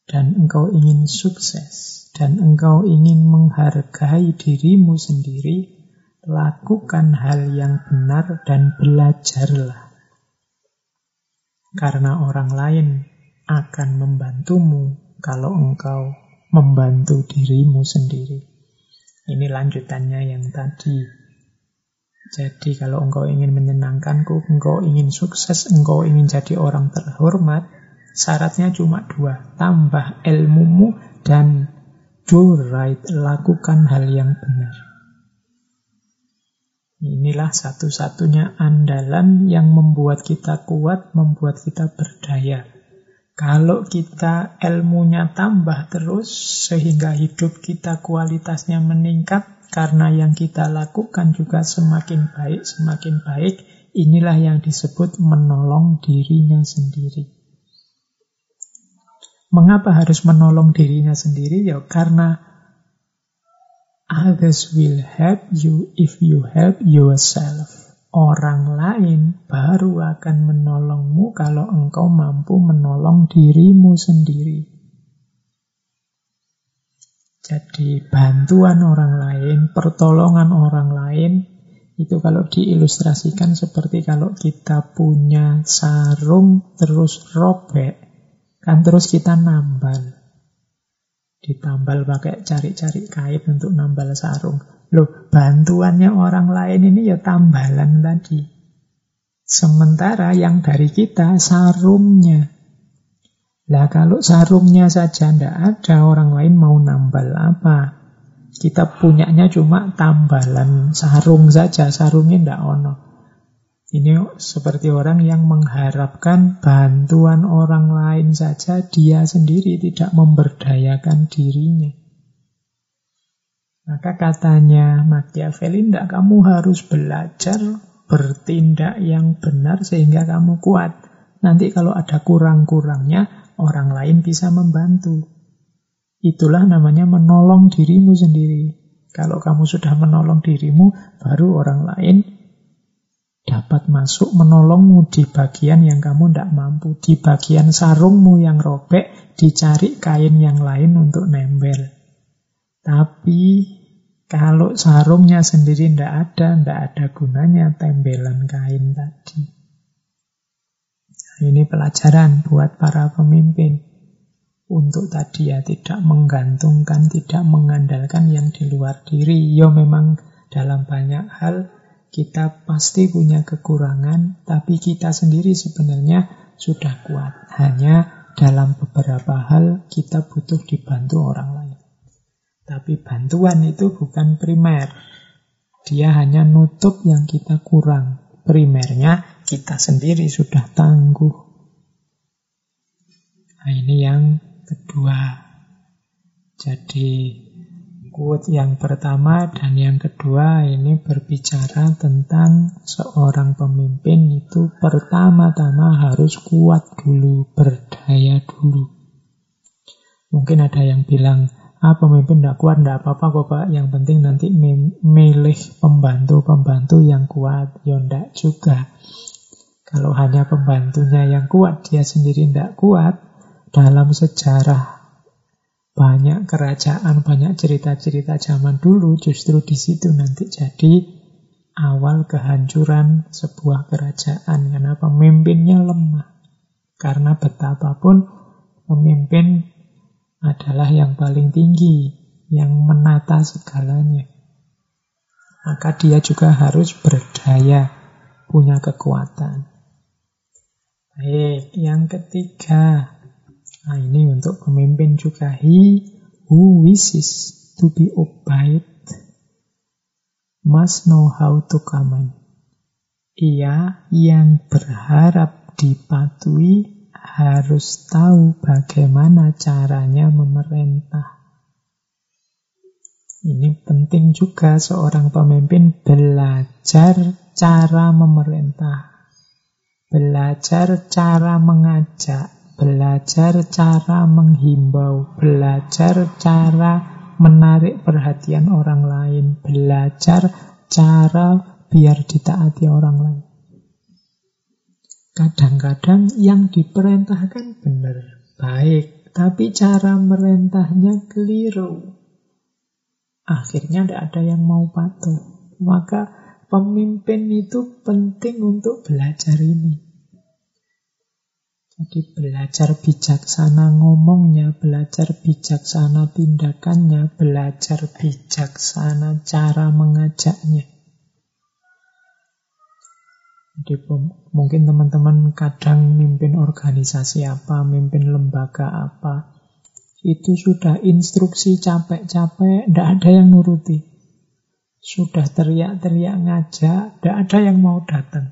dan engkau ingin sukses, dan engkau ingin menghargai dirimu sendiri, lakukan hal yang benar dan belajarlah. Karena orang lain akan membantumu kalau engkau membantu dirimu sendiri. Ini lanjutannya yang tadi. Jadi kalau engkau ingin menyenangkanku, engkau ingin sukses, engkau ingin jadi orang terhormat, syaratnya cuma dua. Tambah ilmumu dan do right, lakukan hal yang benar. Inilah satu-satunya andalan yang membuat kita kuat, membuat kita berdaya. Kalau kita ilmunya tambah terus, sehingga hidup kita kualitasnya meningkat, karena yang kita lakukan juga semakin baik, semakin baik, inilah yang disebut menolong dirinya sendiri. Mengapa harus menolong dirinya sendiri? Ya karena others will help you if you help yourself. Orang lain baru akan menolongmu kalau engkau mampu menolong dirimu sendiri. Jadi bantuan orang lain, pertolongan orang lain, itu kalau diilustrasikan seperti kalau kita punya sarung terus robek, kan terus kita nambal. Ditambal pakai cari-cari kait untuk nambal sarung. Loh, bantuannya orang lain ini ya tambalan tadi. Sementara yang dari kita sarungnya. Lah kalau sarungnya saja tidak ada, orang lain mau nambal apa? Kita punyanya cuma tambalan sarung saja, sarungnya tidak ono. Ini seperti orang yang mengharapkan bantuan orang lain saja, dia sendiri tidak memberdayakan dirinya. Maka katanya Machiavelli, tidak kamu harus belajar bertindak yang benar sehingga kamu kuat. Nanti kalau ada kurang-kurangnya, orang lain bisa membantu. Itulah namanya menolong dirimu sendiri. Kalau kamu sudah menolong dirimu, baru orang lain dapat masuk menolongmu di bagian yang kamu tidak mampu. Di bagian sarungmu yang robek, dicari kain yang lain untuk nempel. Tapi kalau sarungnya sendiri tidak ada, tidak ada gunanya tempelan kain tadi. Ini pelajaran buat para pemimpin. Untuk tadi ya tidak menggantungkan, tidak mengandalkan yang di luar diri. Ya memang dalam banyak hal kita pasti punya kekurangan, tapi kita sendiri sebenarnya sudah kuat. Hanya dalam beberapa hal kita butuh dibantu orang lain. Tapi bantuan itu bukan primer. Dia hanya nutup yang kita kurang. Primernya kita sendiri sudah tangguh. Nah ini yang kedua. Jadi quote yang pertama dan yang kedua ini berbicara tentang seorang pemimpin itu pertama-tama harus kuat dulu, berdaya dulu. Mungkin ada yang bilang, ah pemimpin tidak kuat, tidak apa-apa kok Pak. Yang penting nanti milih pembantu-pembantu yang kuat. Ya juga. Kalau hanya pembantunya yang kuat, dia sendiri tidak kuat, dalam sejarah banyak kerajaan, banyak cerita-cerita zaman dulu, justru di situ nanti jadi awal kehancuran sebuah kerajaan. Karena pemimpinnya lemah. Karena betapapun pemimpin adalah yang paling tinggi, yang menata segalanya. Maka dia juga harus berdaya, punya kekuatan. Baik, yang ketiga. Nah, ini untuk pemimpin juga. He who wishes to be obeyed must know how to command. Ia yang berharap dipatuhi harus tahu bagaimana caranya memerintah. Ini penting juga seorang pemimpin belajar cara memerintah. Belajar cara mengajak, belajar cara menghimbau, belajar cara menarik perhatian orang lain, belajar cara biar ditaati orang lain. Kadang-kadang yang diperintahkan benar, baik, tapi cara merentahnya keliru. Akhirnya tidak ada yang mau patuh. Maka pemimpin itu penting untuk belajar ini. Jadi belajar bijaksana ngomongnya, belajar bijaksana tindakannya, belajar bijaksana cara mengajaknya. Jadi mungkin teman-teman kadang mimpin organisasi apa, mimpin lembaga apa, itu sudah instruksi capek-capek, tidak ada yang nuruti. Sudah teriak-teriak ngajak, tidak ada yang mau datang.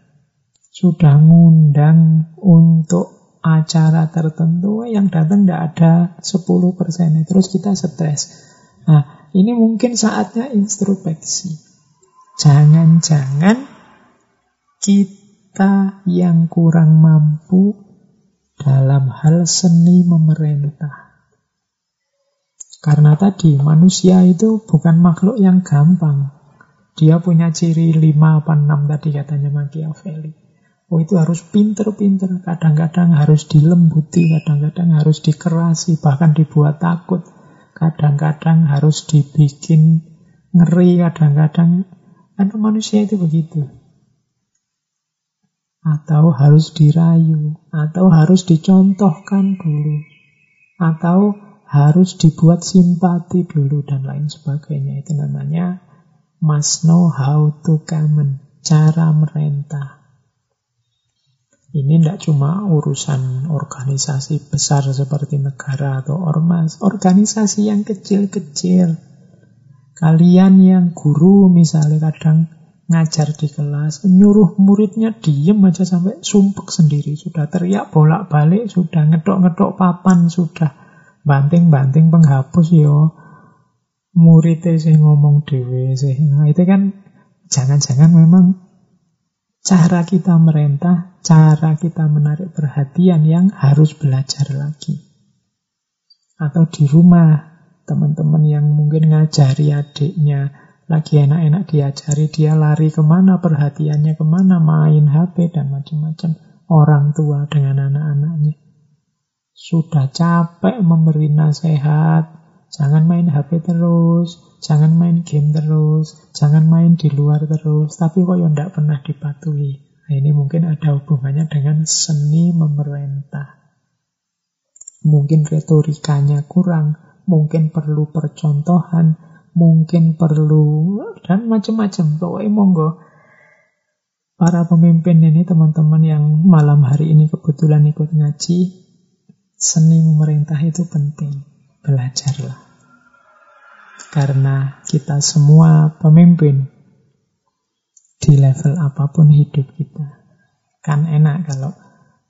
Sudah ngundang untuk acara tertentu, yang datang tidak ada 10%. Terus kita stres. Nah, ini mungkin saatnya introspeksi. Jangan-jangan kita yang kurang mampu dalam hal seni memerintah. Karena tadi manusia itu bukan makhluk yang gampang. Dia punya ciri 5 apa 6 tadi katanya Machiavelli. Oh itu harus pinter-pinter, kadang-kadang harus dilembuti, kadang-kadang harus dikerasi, bahkan dibuat takut. Kadang-kadang harus dibikin ngeri, kadang-kadang karena manusia itu begitu atau harus dirayu, atau harus dicontohkan dulu, atau harus dibuat simpati dulu, dan lain sebagainya. Itu namanya must know how to command, cara merentah. Ini tidak cuma urusan organisasi besar seperti negara atau ormas, organisasi yang kecil-kecil. Kalian yang guru misalnya kadang ngajar di kelas, nyuruh muridnya diem aja sampai sumpek sendiri, sudah teriak bolak-balik, sudah ngedok-ngedok papan, sudah banting-banting penghapus yo. Muridnya sih ngomong dewe sih. Nah, itu kan jangan-jangan memang cara kita merentah, cara kita menarik perhatian yang harus belajar lagi. Atau di rumah, teman-teman yang mungkin ngajari adiknya, lagi enak-enak diajari dia lari ke mana, perhatiannya ke mana, main HP dan macam-macam. Orang tua dengan anak-anaknya. Sudah capek memberi nasihat, jangan main HP terus, jangan main game terus, jangan main di luar terus, tapi kok ya tidak pernah dipatuhi. Nah, ini mungkin ada hubungannya dengan seni memerintah. Mungkin retorikanya kurang, mungkin perlu percontohan, mungkin perlu dan macam-macam. Pokoknya monggo para pemimpin ini teman-teman yang malam hari ini kebetulan ikut ngaji, seni memerintah itu penting. Belajarlah. Karena kita semua pemimpin di level apa pun hidup kita. Kan enak kalau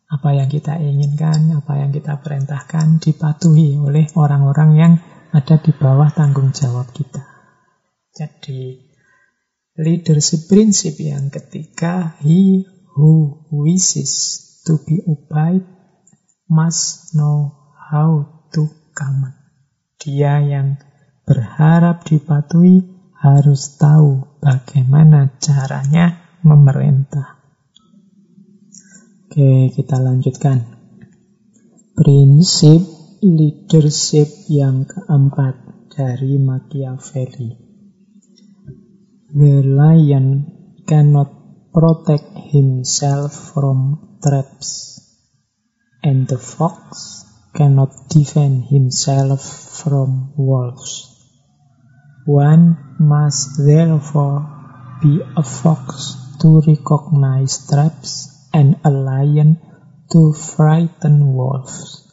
apa yang kita inginkan, apa yang kita perintahkan dipatuhi oleh orang-orang yang ada di bawah tanggung jawab kita. Jadi leadership prinsip yang ketiga, he who wishes to be obeyed must know how to command. Dia yang berharap dipatuhi harus tahu bagaimana caranya memerintah. Oke, kita lanjutkan. Prinsip leadership yang keempat dari Machiavelli. The lion cannot protect himself from traps, and the fox cannot defend himself from wolves. One must therefore be a fox to recognize traps and a lion to frighten wolves.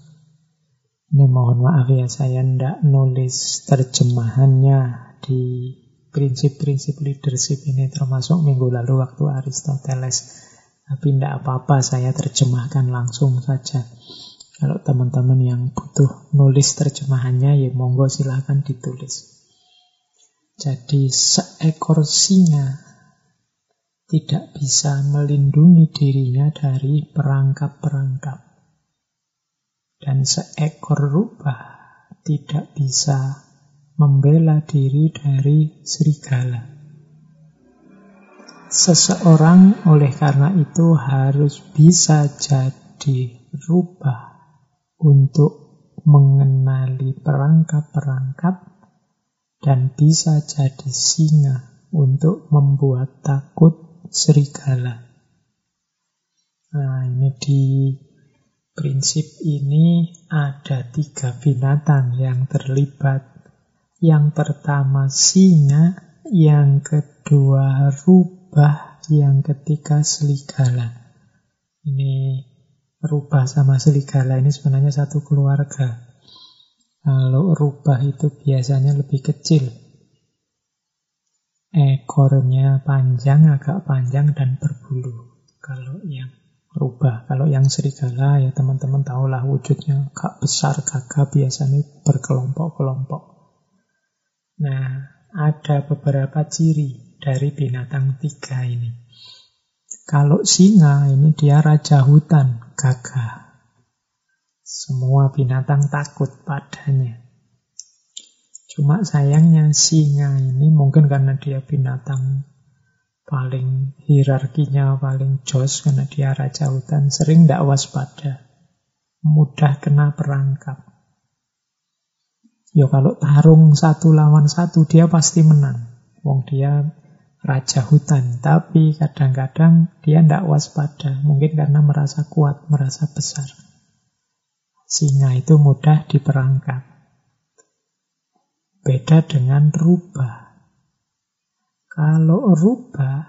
Ini mohon maaf ya saya ndak nulis terjemahannya di prinsip-prinsip leadership ini termasuk minggu lalu waktu Aristoteles. Tapi tidak apa-apa saya terjemahkan langsung saja. Kalau teman-teman yang butuh nulis terjemahannya, ya monggo silahkan ditulis. Jadi seekor singa tidak bisa melindungi dirinya dari perangkap-perangkap. Dan seekor rubah tidak bisa membela diri dari serigala. Seseorang oleh karena itu harus bisa jadi rubah untuk mengenali perangkap-perangkap dan bisa jadi singa untuk membuat takut serigala. Nah, ini di prinsip ini ada tiga binatang yang terlibat. Yang pertama singa, yang kedua rubah, yang ketiga serigala. Ini rubah sama serigala ini sebenarnya satu keluarga. Kalau rubah itu biasanya lebih kecil. Ekornya panjang, agak panjang dan berbulu. Kalau yang rubah, kalau yang serigala ya teman-teman tahulah wujudnya agak besar, gagah biasanya berkelompok-kelompok. Nah, ada beberapa ciri dari binatang tiga ini. Kalau singa ini dia raja hutan, gagah. Semua binatang takut padanya. Cuma sayangnya singa ini mungkin karena dia binatang paling hierarkinya paling jos karena dia raja hutan sering tidak waspada mudah kena perangkap ya kalau tarung satu lawan satu dia pasti menang wong dia raja hutan, tapi kadang-kadang dia tidak waspada, mungkin karena merasa kuat, merasa besar. Singa itu mudah diperangkap. Beda dengan rubah. Kalau rubah,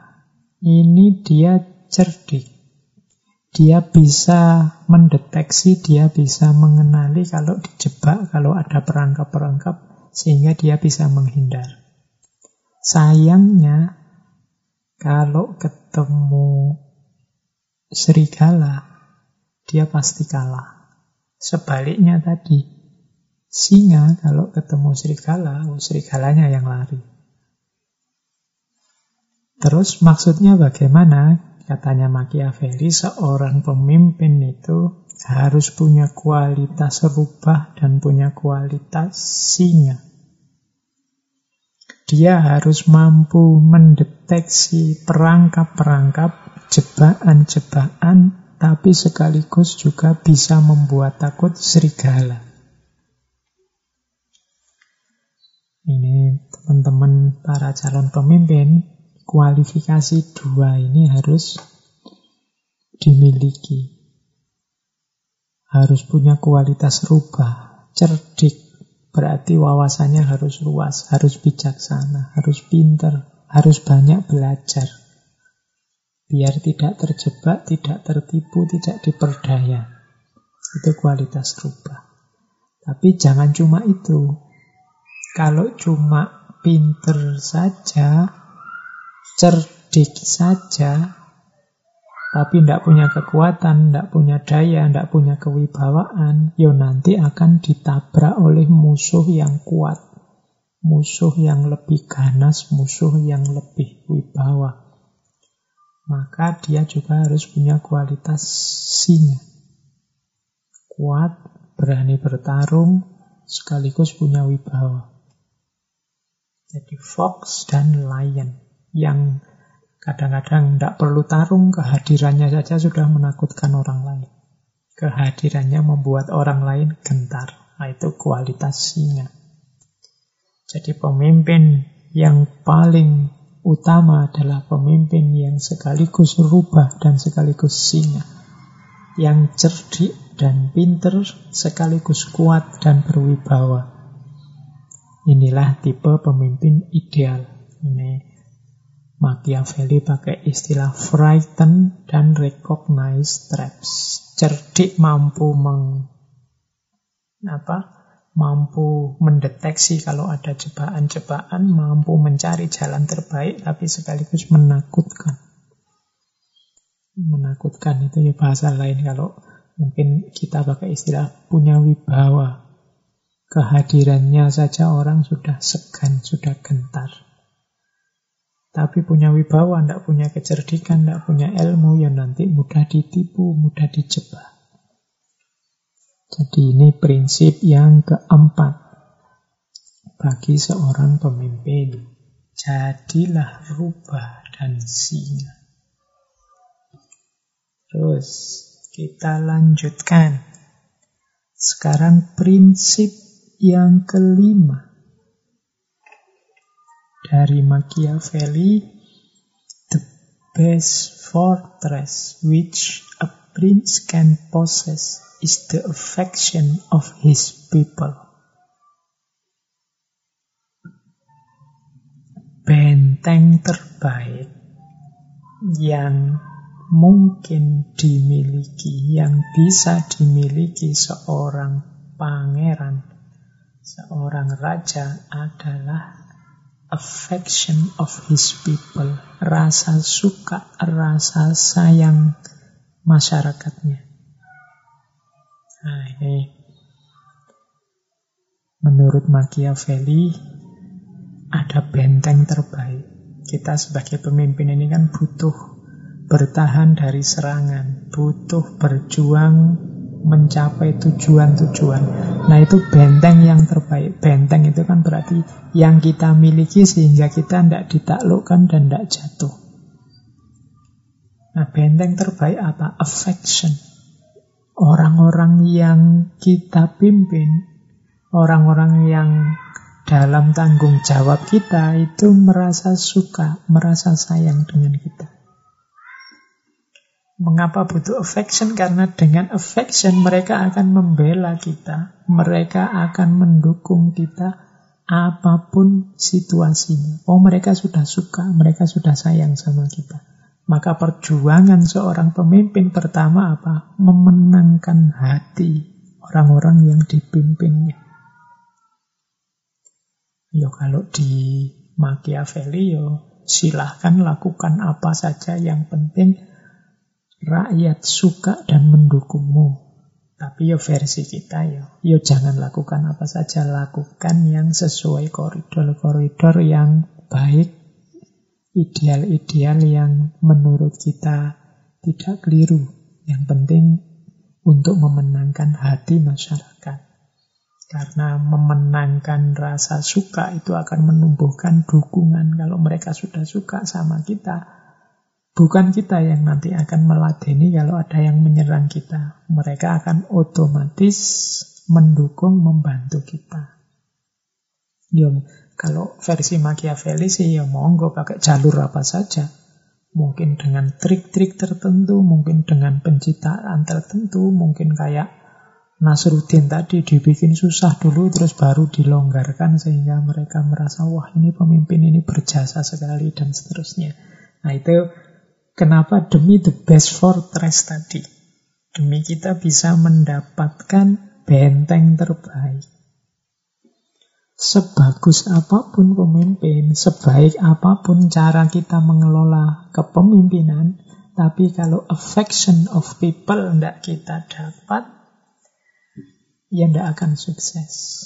ini dia cerdik. Dia bisa mendeteksi, dia bisa mengenali kalau dijebak, kalau ada perangkap-perangkap, sehingga dia bisa menghindar. Sayangnya, kalau ketemu serigala, dia pasti kalah. Sebaliknya tadi, singa kalau ketemu serigala, oh, serigalanya yang lari. Terus maksudnya bagaimana? Katanya Machiavelli, seorang pemimpin itu harus punya kualitas rubah dan punya kualitas singa. Dia harus mampu mendeteksi perangkap-perangkap, jebakan-jebakan, tapi sekaligus juga bisa membuat takut serigala. Ini teman-teman para calon pemimpin, kualifikasi dua ini harus dimiliki. Harus punya kualitas rubah, cerdik, berarti wawasannya harus luas, harus bijaksana, harus pinter, harus banyak belajar. Biar tidak terjebak, tidak tertipu, tidak diperdaya. Itu kualitas rubah. Tapi jangan cuma itu. Kalau cuma pinter saja, cerdik saja, tapi tidak punya kekuatan, tidak punya daya, tidak punya kewibawaan, yo nanti akan ditabrak oleh musuh yang kuat, musuh yang lebih ganas, musuh yang lebih wibawa maka dia juga harus punya kualitas singa. Kuat, berani bertarung, sekaligus punya wibawa. Jadi fox dan lion yang kadang-kadang tidak perlu tarung, kehadirannya saja sudah menakutkan orang lain. Kehadirannya membuat orang lain gentar. Nah, itu kualitas singa. Jadi pemimpin yang paling utama adalah pemimpin yang sekaligus rubah dan sekaligus singa. Yang cerdik dan pinter sekaligus kuat dan berwibawa. Inilah tipe pemimpin ideal. Ini Machiavelli pakai istilah frighten dan recognize traps. Cerdik mampu meng apa? Mampu mendeteksi kalau ada jebakan-jebakan, mampu mencari jalan terbaik, tapi sekaligus menakutkan. Menakutkan itu ya bahasa lain kalau mungkin kita pakai istilah punya wibawa. Kehadirannya saja orang sudah segan, sudah gentar. Tapi punya wibawa, tidak punya kecerdikan, tidak punya ilmu, ya nanti mudah ditipu, mudah dijebak. Jadi ini prinsip yang keempat bagi seorang pemimpin. Jadilah rubah dan singa. Terus kita lanjutkan. Sekarang prinsip yang kelima dari Machiavelli, the best fortress which a prince can possess is the affection of his people. Benteng terbaik yang mungkin dimiliki, yang bisa dimiliki seorang pangeran, seorang raja adalah affection of his people, rasa suka, rasa sayang masyarakatnya. Nah, ini menurut Machiavelli ada benteng terbaik. Kita sebagai pemimpin ini kan butuh bertahan dari serangan, butuh berjuang mencapai tujuan-tujuan. Nah, itu benteng yang terbaik. Benteng itu kan berarti yang kita miliki sehingga kita tidak ditaklukkan dan tidak jatuh. Nah, benteng terbaik apa? Affection orang-orang yang kita pimpin, orang-orang yang dalam tanggung jawab kita itu merasa suka, merasa sayang dengan kita. Mengapa butuh affection? Karena dengan affection mereka akan membela kita, mereka akan mendukung kita apa pun situasinya. Oh mereka sudah suka, mereka sudah sayang sama kita. Maka perjuangan seorang pemimpin pertama apa? Memenangkan hati orang-orang yang dipimpinnya. Yo kalau di Machiavelli yo silahkan lakukan apa saja yang penting rakyat suka dan mendukungmu. Tapi yo versi kita yo, yo jangan lakukan apa saja, lakukan yang sesuai koridor-koridor yang baik ideal-ideal yang menurut kita tidak keliru. Yang penting untuk memenangkan hati masyarakat. Karena memenangkan rasa suka itu akan menumbuhkan dukungan. Kalau mereka sudah suka sama kita, Bukan kita yang nanti akan meladeni kalau ada yang menyerang kita. Mereka akan otomatis mendukung, membantu kita. Ya, kalau versi Machiavelli sih ya monggo pakai jalur apa saja. Mungkin dengan trik-trik tertentu, mungkin dengan pencitraan tertentu, mungkin kayak Nasruddin tadi dibikin susah dulu terus baru dilonggarkan sehingga mereka merasa wah ini pemimpin ini berjasa sekali dan seterusnya. Nah itu kenapa demi the best fortress tadi. Demi kita bisa mendapatkan benteng terbaik. Sebagus apa pun pemimpin, sebaik apa pun cara kita mengelola kepemimpinan, tapi kalau affection of people tidak kita dapat, ya tidak akan sukses.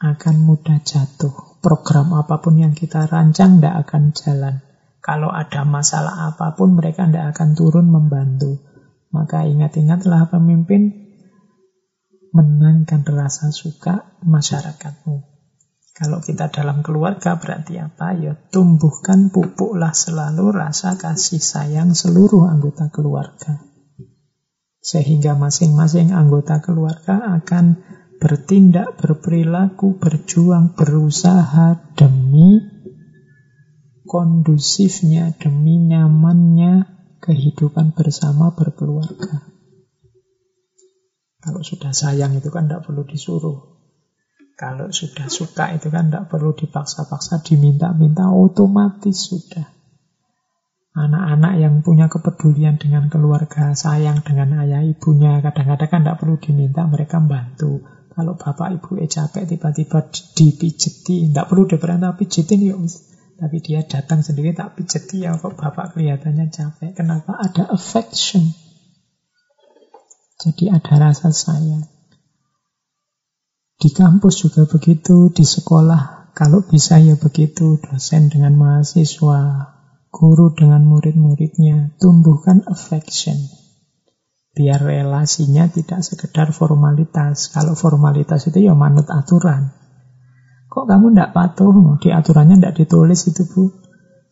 Akan mudah jatuh. Program apa pun yang kita rancang tidak akan jalan. Kalau ada masalah apa pun mereka tidak akan turun membantu. Maka ingat-ingatlah pemimpin menangkan rasa suka masyarakatmu. Kalau kita dalam keluarga berarti apa? Ya tumbuhkan pupuklah selalu rasa kasih sayang seluruh anggota keluarga. Sehingga masing-masing anggota keluarga akan bertindak, berperilaku, berjuang, berusaha demi kondusifnya, demi nyamannya kehidupan bersama berkeluarga. Kalau sudah sayang itu kan tidak perlu disuruh. Kalau sudah suka itu kan tidak perlu dipaksa-paksa, diminta-minta, otomatis sudah. Anak-anak yang punya kepedulian dengan keluarga, sayang dengan ayah ibunya, kadang-kadang kan tidak perlu diminta, mereka membantu. Kalau bapak ibu eh capek tiba-tiba dipijeti, tidak perlu diperintah pijetin yuk. Tapi dia datang sendiri tak pijeti ya kok bapak kelihatannya capek. Kenapa? Ada affection. Jadi ada rasa sayang. Di kampus juga begitu, di sekolah kalau bisa ya begitu, dosen dengan mahasiswa, guru dengan murid-muridnya, tumbuhkan affection. Biar relasinya tidak sekedar formalitas. Kalau formalitas itu ya manut aturan. Kok kamu tidak patuh? Di aturannya tidak ditulis itu bu.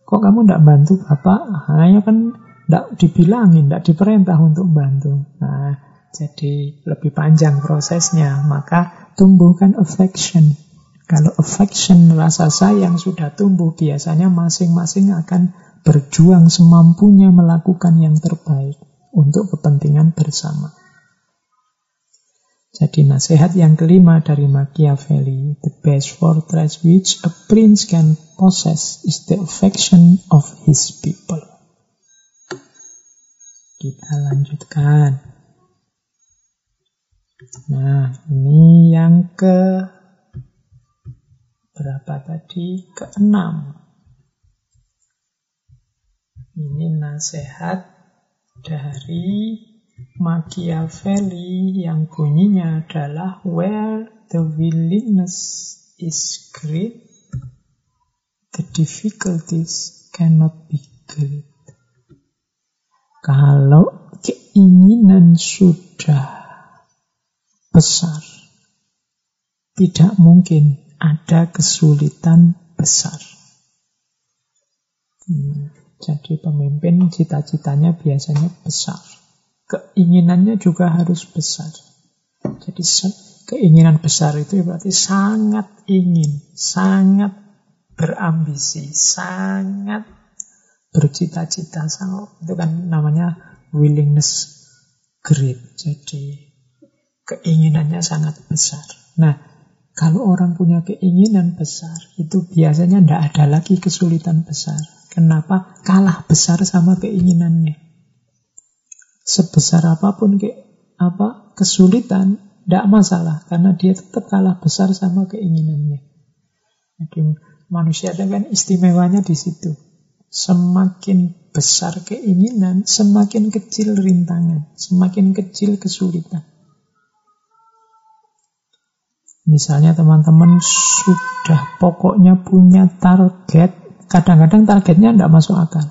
Kok kamu tidak bantu bapak? Hanya kan tidak dibilangin, tidak diperintah untuk bantu. Nah, jadi lebih panjang prosesnya. Maka tumbuhkan affection. Kalau affection, rasa sayang sudah tumbuh, biasanya masing-masing akan berjuang semampunya melakukan yang terbaik untuk kepentingan bersama. Jadi nasihat yang kelima dari Machiavelli, the best fortress which a prince can possess is the affection of his people. Kita lanjutkan. Nah, ini yang ke berapa tadi? Keenam. Ini nasihat dari Machiavelli yang bunyinya adalah where the willingness is great, the difficulties cannot be great. Kalau keinginan sudah besar, tidak mungkin ada kesulitan besar. Hmm. Jadi pemimpin cita-citanya biasanya besar. Keinginannya juga harus besar. Jadi keinginan besar itu berarti sangat ingin, sangat berambisi, sangat bercita-cita. Itu kan namanya willingness great. Jadi keinginannya sangat besar. Nah, kalau orang punya keinginan besar, itu biasanya tidak ada lagi kesulitan besar. Kenapa? Kalah besar sama keinginannya. Sebesar apa pun ke, apa kesulitan, tidak masalah karena dia tetap kalah besar sama keinginannya. Jadi manusia itu kan istimewanya di situ. Semakin besar keinginan, semakin kecil rintangan, semakin kecil kesulitan. Misalnya teman-teman sudah pokoknya punya target Kadang-kadang targetnya tidak masuk akal.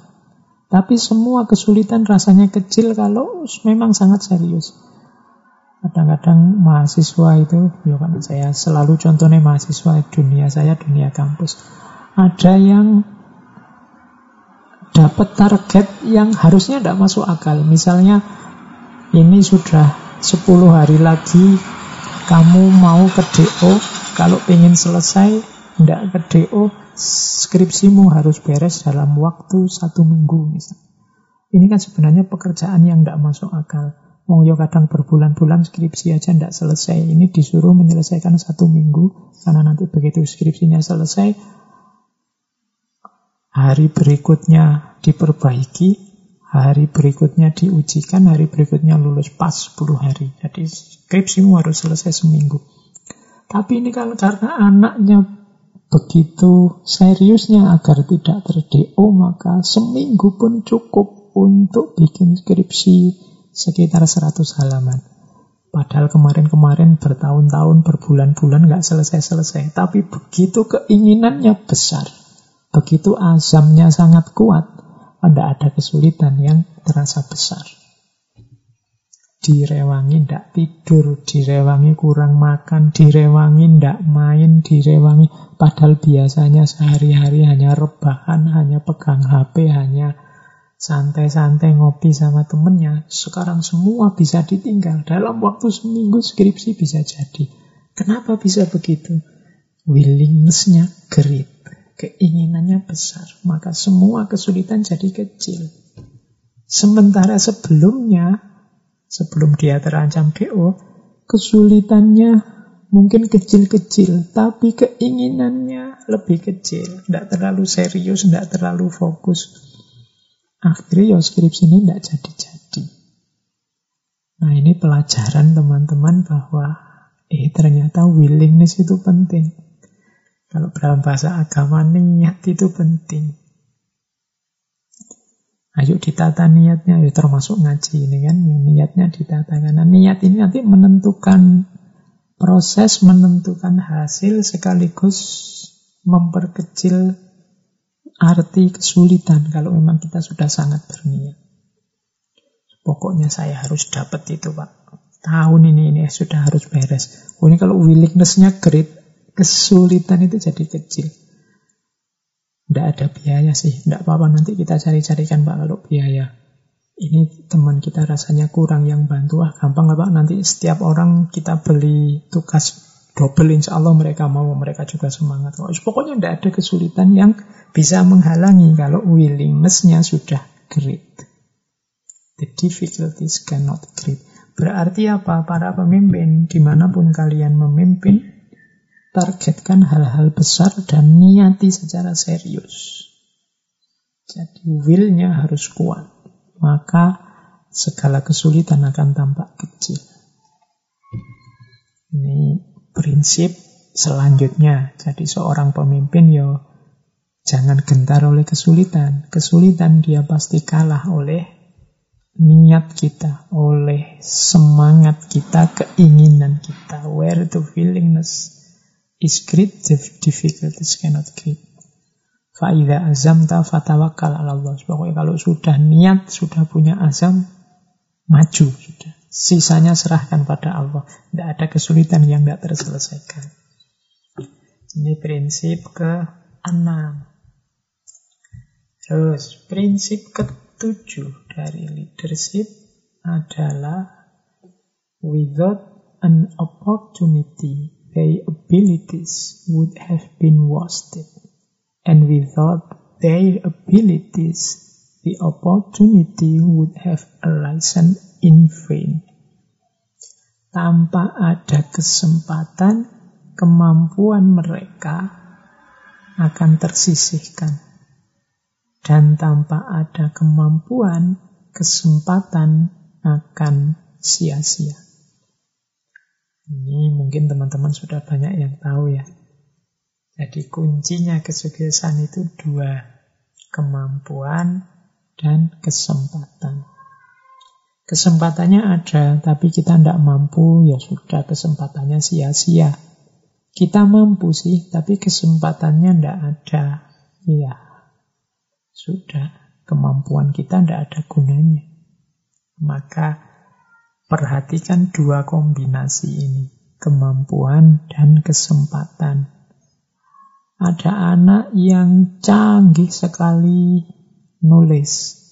Tapi semua kesulitan rasanya kecil kalau memang sangat serius. Kadang-kadang mahasiswa itu, ya kan saya selalu contohnya mahasiswa dunia saya, dunia kampus. Ada yang dapat target yang harusnya tidak masuk akal. Misalnya ini sudah 10 hari lagi kamu mau ke DO, kalau ingin selesai tidak ke DO, skripsimu harus beres dalam waktu satu minggu misalnya. Ini kan sebenarnya pekerjaan yang tidak masuk akal. Mau yo kadang berbulan-bulan skripsi aja tidak selesai. Ini disuruh menyelesaikan satu minggu, karena nanti begitu skripsinya selesai, hari berikutnya diperbaiki, hari berikutnya diujikan, hari berikutnya lulus pas 10 hari. Jadi skripsimu harus selesai seminggu. Tapi ini kan karena anaknya begitu seriusnya agar tidak ter-DO, maka seminggu pun cukup untuk bikin skripsi sekitar 100 halaman. Padahal kemarin-kemarin bertahun-tahun, berbulan-bulan nggak selesai-selesai. Tapi begitu keinginannya besar, begitu azamnya sangat kuat, tidak ada kesulitan yang terasa besar. Direwangi tidak tidur, direwangi kurang makan, direwangi tidak main, direwangi. Padahal biasanya sehari-hari hanya rebahan, hanya pegang HP, hanya santai-santai ngopi sama temennya, sekarang semua bisa ditinggal. Dalam waktu seminggu skripsi bisa jadi. Kenapa bisa begitu? Willingness-nya great. Keinginannya besar. Maka semua kesulitan jadi kecil. Sementara sebelumnya, sebelum dia terancam DO, kesulitannya mungkin kecil-kecil, tapi keinginannya lebih kecil. Tidak terlalu serius, tidak terlalu fokus. Akhirnya ya skripsi ini tidak jadi-jadi. Nah ini pelajaran teman-teman bahwa eh ternyata willingness itu penting. Kalau dalam bahasa agama niat itu penting. Ayo ditata niatnya, ya termasuk ngaji ini kan, yang niatnya ditata. Karena niat ini nanti menentukan proses, menentukan hasil sekaligus memperkecil arti kesulitan kalau memang kita sudah sangat berniat. Pokoknya saya harus dapat itu Pak. Tahun ini ini sudah harus beres. Ini kalau willingness-nya great, kesulitan itu jadi kecil. Tidak ada biaya sih, tidak apa-apa nanti kita cari-carikan Pak kalau biaya. Ini teman kita rasanya kurang yang bantu, ah gampang lah Pak, nanti setiap orang kita beli tugas double insya Allah mereka mau, mereka juga semangat. Pokoknya tidak ada kesulitan yang bisa menghalangi kalau willingness-nya sudah great. The difficulties cannot great. Berarti apa? Para pemimpin, di mana pun kalian memimpin, targetkan hal-hal besar dan niati secara serius. Jadi will-nya harus kuat. Maka segala kesulitan akan tampak kecil. Ini prinsip selanjutnya. Jadi seorang pemimpin yo jangan gentar oleh kesulitan. Kesulitan dia pasti kalah oleh niat kita, oleh semangat kita, keinginan kita. Where the willingness is great, difficulties cannot great. Fa'idha azamta fatawakal ala Allah. Pokoknya kalau sudah niat, sudah punya azam, maju sudah. Sisanya serahkan pada Allah. Tidak ada kesulitan yang tidak terselesaikan. Ini prinsip ke-6. Terus, prinsip ketujuh dari leadership adalah without an opportunity, their abilities would have been wasted. And without their abilities, the opportunity would have arisen in vain. Tanpa ada kesempatan, kemampuan mereka akan tersisihkan. Dan tanpa ada kemampuan, kesempatan akan sia-sia. Ini mungkin teman-teman sudah banyak yang tahu ya. Jadi kuncinya kesuksesan itu dua, kemampuan dan kesempatan. Kesempatannya ada, tapi kita tidak mampu, ya sudah kesempatannya sia-sia. Kita mampu sih, tapi kesempatannya tidak ada. Ya, sudah. Kemampuan kita tidak ada gunanya. Maka perhatikan dua kombinasi ini. Kemampuan dan kesempatan. Ada anak yang canggih sekali nulis.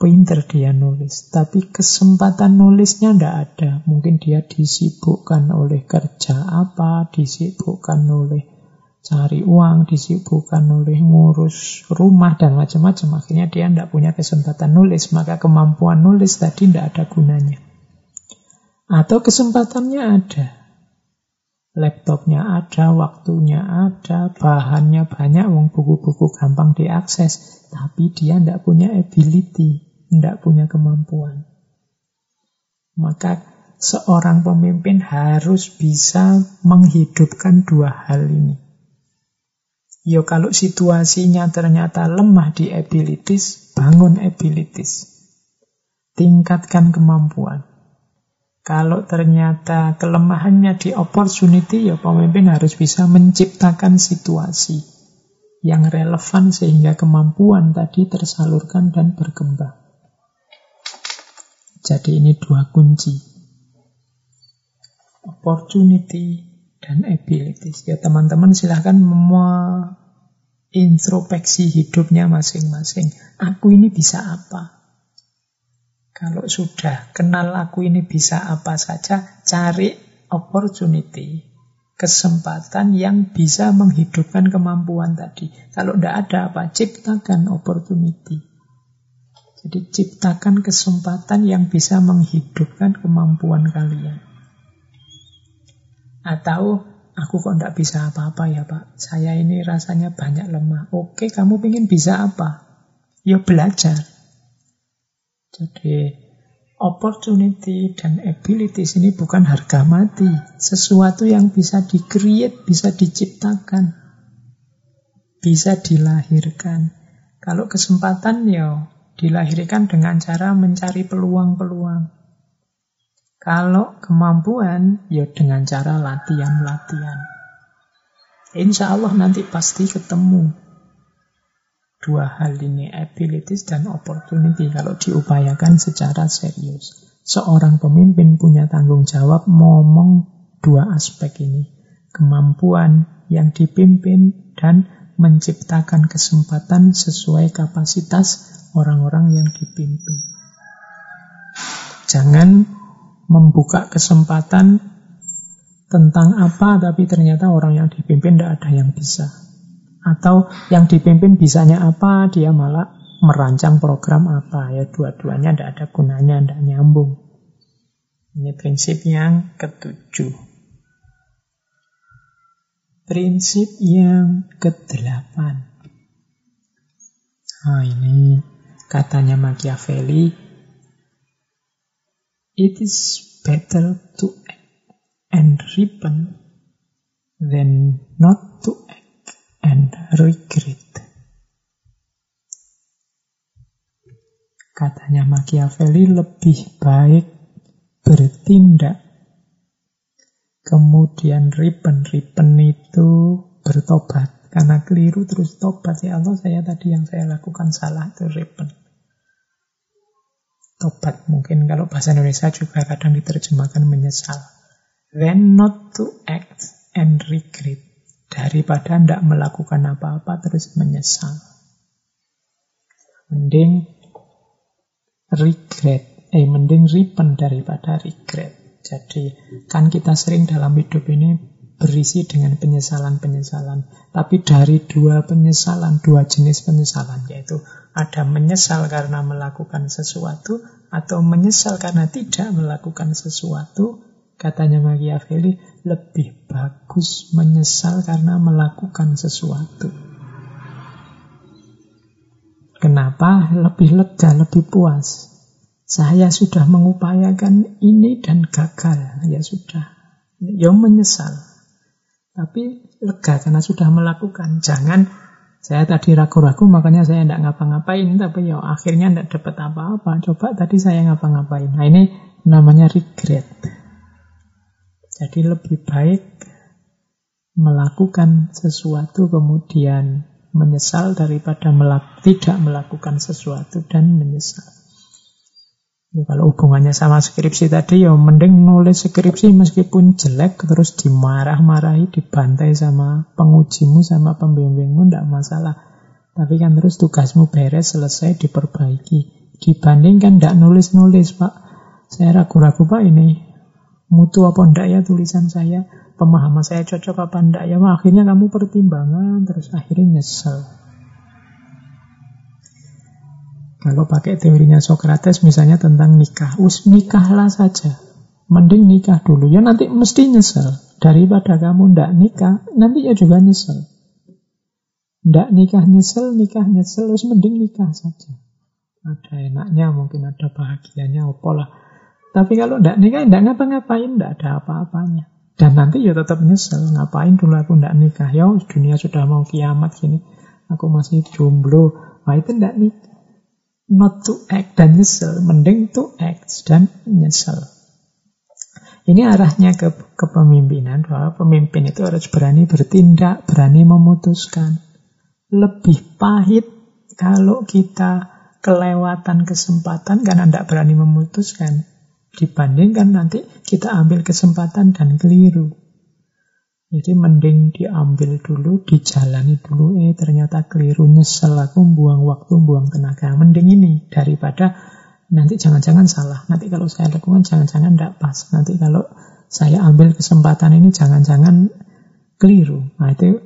Pinter dia nulis, tapi kesempatan nulisnya ndak ada. Mungkin dia disibukkan oleh kerja apa, disibukkan oleh cari uang, disibukkan oleh ngurus rumah dan macam-macam. Akhirnya dia ndak punya kesempatan nulis, maka kemampuan nulis tadi ndak ada gunanya. Atau kesempatannya ada, laptopnya ada, waktunya ada, bahannya banyak, wong buku-buku gampang diakses, tapi dia ndak punya ability, tidak punya kemampuan. Maka seorang pemimpin harus bisa menghidupkan dua hal ini. Yo kalau situasinya ternyata lemah di abilities, bangun abilities. Tingkatkan kemampuan. Kalau ternyata kelemahannya di opportunity, ya pemimpin harus bisa menciptakan situasi yang relevan sehingga kemampuan tadi tersalurkan dan berkembang. Jadi ini dua kunci. Opportunity dan abilities. Ya teman-teman silahkan introspeksi hidupnya masing-masing. Aku ini bisa apa? Kalau sudah kenal aku ini bisa apa saja, cari opportunity, kesempatan yang bisa menghidupkan kemampuan tadi. Kalau tidak ada apa, ciptakan opportunity. Jadi ciptakan kesempatan yang bisa menghidupkan kemampuan kalian. Atau aku kok tidak bisa apa-apa ya Pak. Saya ini rasanya banyak lemah. Oke, kamu ingin bisa apa? Ya belajar. Jadi opportunity dan abilities ini bukan harga mati. Sesuatu yang bisa di-create, bisa diciptakan. Bisa dilahirkan. Kalau kesempatan ya dilahirkan dengan cara mencari peluang-peluang. Kalau kemampuan, ya dengan cara latihan-latihan. Insya Allah nanti pasti ketemu dua hal ini, abilities dan opportunity, kalau diupayakan secara serius. Seorang pemimpin punya tanggung jawab ngomong dua aspek ini. Kemampuan yang dipimpin dan menciptakan kesempatan sesuai kapasitas orang-orang yang dipimpin. Jangan membuka kesempatan tentang apa, tapi ternyata orang yang dipimpin tidak ada yang bisa. Atau yang dipimpin bisanya apa, dia malah merancang program apa. Ya dua-duanya tidak ada gunanya, tidak nyambung. Ini prinsip yang ketujuh. Prinsip yang kedelapan. Nah, ini Katanya Machiavelli, it is better to act and ripen than not to act and regret. Katanya Machiavelli lebih baik bertindak. Kemudian ripen itu bertobat. Karena keliru terus tobat. Ya Allah saya tadi yang saya lakukan salah itu ripen tobat. Mungkin kalau bahasa Indonesia juga kadang diterjemahkan menyesal. Then not to act and regret daripada tidak melakukan apa-apa terus menyesal. Mending regret. Eh mending ripen daripada regret. Jadi kan kita sering dalam hidup ini berisi dengan penyesalan-penyesalan tapi dari dua penyesalan dua jenis penyesalan yaitu ada menyesal karena melakukan sesuatu atau menyesal karena tidak melakukan sesuatu, katanya Machiavelli, lebih bagus menyesal karena melakukan sesuatu. Kenapa? Lebih lega, lebih puas. Saya sudah mengupayakan ini dan gagal. Ya sudah. Ya menyesal. Tapi lega karena sudah melakukan. Jangan saya tadi ragu-ragu makanya saya tidak ngapa-ngapain, tapi ya akhirnya tidak dapat apa-apa. Coba tadi saya ngapa-ngapain. Nah ini namanya regret. Jadi lebih baik melakukan sesuatu kemudian menyesal daripada melak tidak melakukan sesuatu dan menyesal. Ya, kalau hubungannya sama skripsi tadi ya mending nulis skripsi meskipun jelek terus dimarah-marahi, dibantai sama pengujimu sama pembimbingmu tidak masalah. Tapi kan terus tugasmu beres, selesai, diperbaiki. Dibandingkan tidak nulis-nulis, Pak. Saya ragu-ragu, Pak, ini mutu apa enggak ya tulisan saya. Pemahaman saya cocok apa enggak ya. Wah, akhirnya kamu pertimbangan, terus akhirnya nyesel. Kalau pakai teorinya Socrates misalnya tentang nikah, us nikahlah saja. Mending nikah dulu. Ya nanti mesti nyesel. Daripada kamu ndak nikah, nanti ya juga nyesel. Ndak nikah nyesel, nikah nyesel, terus mending nikah saja. Ada enaknya, mungkin ada bahagianya, opolah. Tapi kalau ndak nikah, ndak ngapa-ngapain, ndak ada apa-apanya. Dan nanti ya tetap nyesel. Ngapain dulu aku ndak nikah? Ya dunia sudah mau kiamat gini. Aku masih jomblo. Wah itu ndak nikah. Not to act dan nyesel. Mending to act dan nyesel. Ini arahnya ke kepemimpinan bahwa pemimpin itu harus berani bertindak, berani memutuskan. Lebih pahit kalau kita kelewatan kesempatan karena tidak berani memutuskan. Dibandingkan nanti kita ambil kesempatan dan keliru. Jadi mending diambil dulu, dijalani dulu, eh ternyata keliru, nyesel aku buang waktu, buang tenaga. Mending ini daripada nanti jangan-jangan salah. Nanti kalau saya lakukan jangan-jangan tidak pas. Nanti kalau saya ambil kesempatan ini jangan-jangan keliru. Nah itu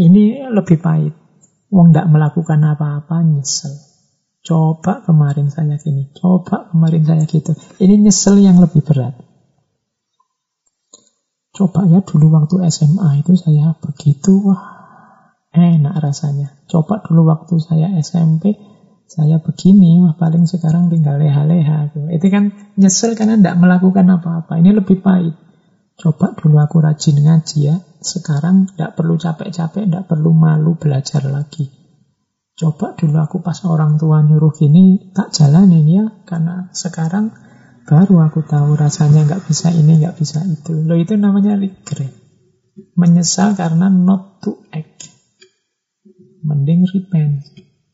ini lebih pahit. Wong tidak melakukan apa-apa nyesel. Coba kemarin saya gini, coba kemarin saya gitu. Ini nyesel yang lebih berat. Coba ya dulu waktu SMA itu saya begitu, wah enak rasanya. Coba dulu waktu saya SMP, saya begini, wah paling sekarang tinggal leha-leha. Itu kan nyesel karena tidak melakukan apa-apa. Ini lebih pahit. Coba dulu aku rajin ngaji ya. Sekarang tidak perlu capek-capek, tidak perlu malu belajar lagi. Coba dulu aku pas orang tua nyuruh gini, tak jalanin ya. Karena sekarang baru aku tahu rasanya nggak bisa ini, nggak bisa itu. Lo itu namanya regret. Menyesal karena not to act. Mending repent.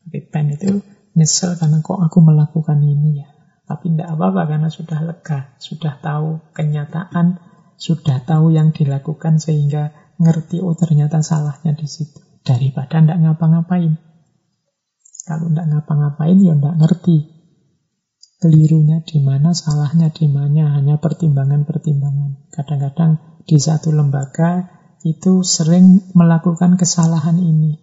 Repent itu Nyesel karena kok aku melakukan ini ya. Tapi tidak apa-apa karena sudah lega, sudah tahu kenyataan, sudah tahu yang dilakukan sehingga ngerti oh ternyata salahnya di situ. Daripada tidak ngapa-ngapain. Kalau tidak ngapa-ngapain ya tidak ngerti kelirunya di mana, salahnya di mana, hanya pertimbangan-pertimbangan. Kadang-kadang di satu lembaga itu sering melakukan kesalahan ini.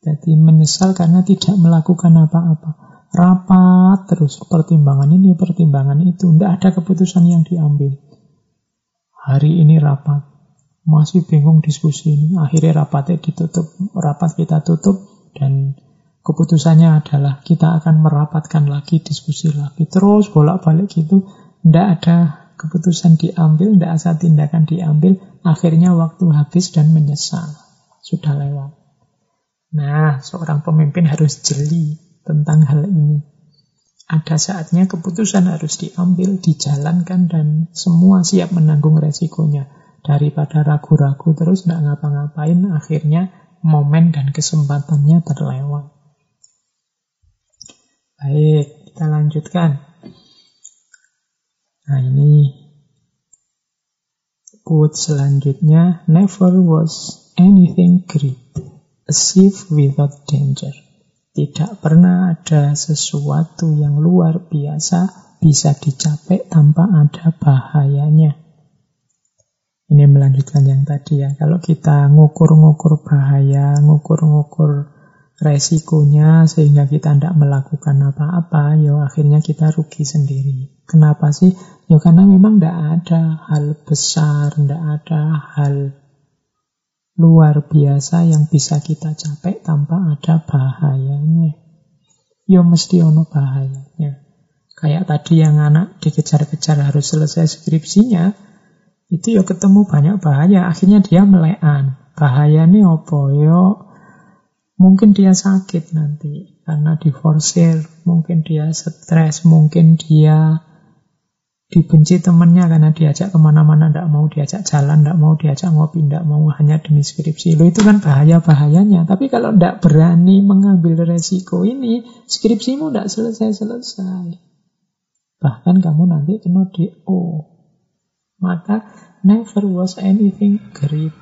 Jadi menyesal karena tidak melakukan apa-apa. Rapat terus pertimbangan ini, pertimbangan itu. Tidak ada keputusan yang diambil. Hari ini rapat. Masih bingung diskusi ini. Akhirnya rapatnya ditutup. Rapat kita tutup dan keputusannya adalah kita akan merapatkan lagi, diskusi lagi. Terus bolak-balik gitu. Tidak ada keputusan diambil, tidak ada tindakan diambil. Akhirnya waktu habis dan menyesal. Sudah lewat. Nah, seorang pemimpin harus jeli tentang hal ini. Ada saatnya keputusan harus diambil, dijalankan, dan semua siap menanggung resikonya. Daripada ragu-ragu terus tidak ngapa-ngapain, akhirnya momen dan kesempatannya terlewat. Baik, kita lanjutkan. Nah ini quote selanjutnya, never was anything great achieve without danger. Tidak pernah ada sesuatu yang luar biasa bisa dicapai tanpa ada bahayanya. Ini melanjutkan yang tadi ya. Kalau kita ngukur-ngukur bahaya, ngukur-ngukur resikonya sehingga kita tidak melakukan apa-apa, ya akhirnya kita rugi sendiri. Kenapa sih? Ya karena memang tidak ada hal besar, tidak ada hal luar biasa yang bisa kita capai tanpa ada bahayanya. Ya mesti ono bahayanya. Kayak tadi yang anak dikejar-kejar harus selesai skripsinya, itu ya ketemu banyak bahaya. Akhirnya dia melean. Bahayanya apa? Ya mungkin dia sakit nanti karena diforsir, mungkin dia stres, mungkin dia dibenci temennya karena diajak ke mana-mana, tidak mau diajak jalan, tidak mau diajak ngopi, tidak mau hanya demi skripsi. Lo itu kan bahaya-bahayanya. Tapi kalau tidak berani mengambil resiko ini, skripsimu tidak selesai-selesai. Bahkan kamu nanti kena DO. Maka never was anything great.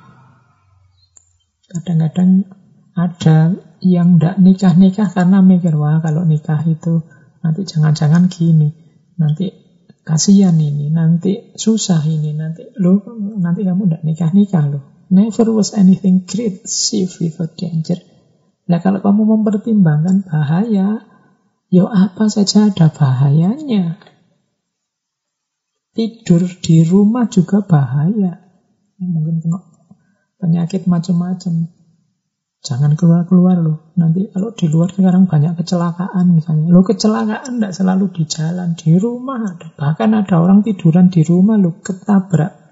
Kadang-kadang Ada yang ndak nikah-nikah karena mikir, wah kalau nikah itu nanti jangan-jangan gini, nanti kasihan ini, nanti susah ini, nanti lo nanti kamu ndak nikah-nikah loh. Never was anything great, safe without danger. Nah kalau kamu mempertimbangkan bahaya, ya apa saja ada bahayanya. Tidur di rumah juga bahaya. Mungkin kena penyakit macam-macam. Jangan keluar-keluar loh. Nanti kalau di luar sekarang banyak kecelakaan misalnya. Lo kecelakaan tidak selalu di jalan, di rumah ada. Bahkan ada orang tiduran di rumah lo ketabrak.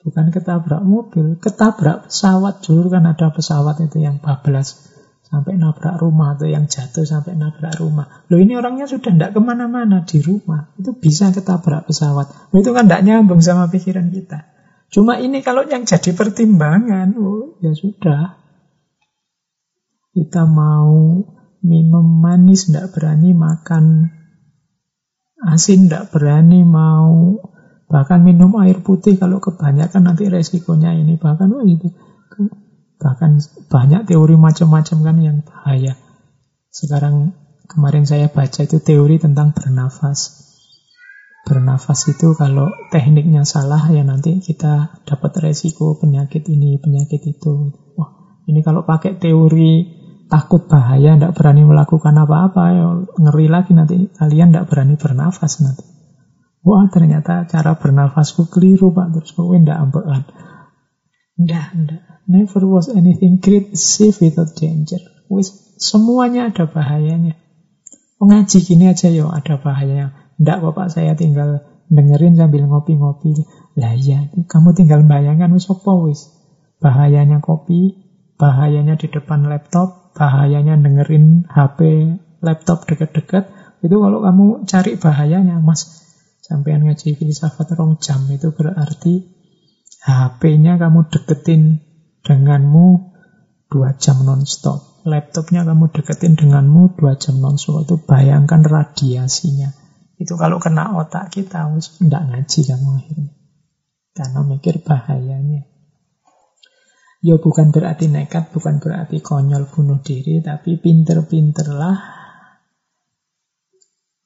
Bukan ketabrak mobil, ketabrak pesawat. Dulu kan ada pesawat itu yang bablas sampai nabrak rumah atau yang jatuh sampai nabrak rumah. Lo ini orangnya sudah tidak ke mana-mana di rumah. Itu bisa ketabrak pesawat. Loh, itu kan tidak nyambung sama pikiran kita. Cuma ini kalau yang jadi pertimbangan, oh ya sudah. Kita mau minum manis, tidak berani makan asin, tidak berani mau bahkan minum air putih kalau kebanyakan nanti resikonya ini bahkan oh itu bahkan banyak teori macam-macam kan yang bahaya. Sekarang kemarin saya baca itu teori tentang bernafas. Bernafas itu kalau tekniknya salah ya nanti kita dapat resiko penyakit ini, penyakit itu. Wah, ini kalau pakai teori takut bahaya, tidak berani melakukan apa-apa, ya ngeri lagi nanti kalian tidak berani bernafas nanti. Wah ternyata cara bernafasku keliru pak, terus kowe tidak ambekan. Tidak, tidak. Never was anything great, safe without danger. Wis, semuanya ada bahayanya. Mengaji gini aja yo ada bahayanya. Tidak bapak saya tinggal dengerin sambil ngopi-ngopi. Lah iya, kamu tinggal bayangkan wis apa wis. Bahayanya kopi, bahayanya di depan laptop, bahayanya dengerin HP laptop deket-deket, itu kalau kamu cari bahayanya, mas, sampean ngaji filsafat rong jam, itu berarti HP-nya kamu deketin denganmu dua jam non-stop. Laptopnya kamu deketin denganmu dua jam non-stop. Itu bayangkan radiasinya. Itu kalau kena otak kita, harus tidak ngaji kamu akhirnya. Karena mikir bahayanya. Ya bukan berarti nekat, bukan berarti konyol bunuh diri, tapi pinter-pinterlah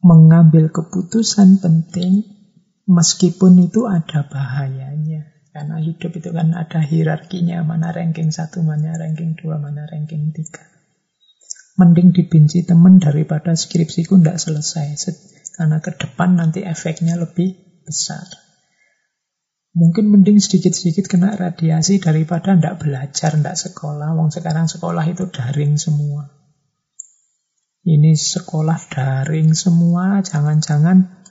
mengambil keputusan penting meskipun itu ada bahayanya. Karena hidup itu kan ada hierarkinya, mana ranking satu, mana ranking dua, mana ranking tiga. Mending dibenci teman daripada skripsiku tidak selesai. Karena ke depan nanti efeknya lebih besar. Mungkin mending sedikit-sedikit kena radiasi daripada ndak belajar, ndak sekolah. Wong sekarang sekolah itu daring semua. Ini sekolah daring semua, jangan-jangan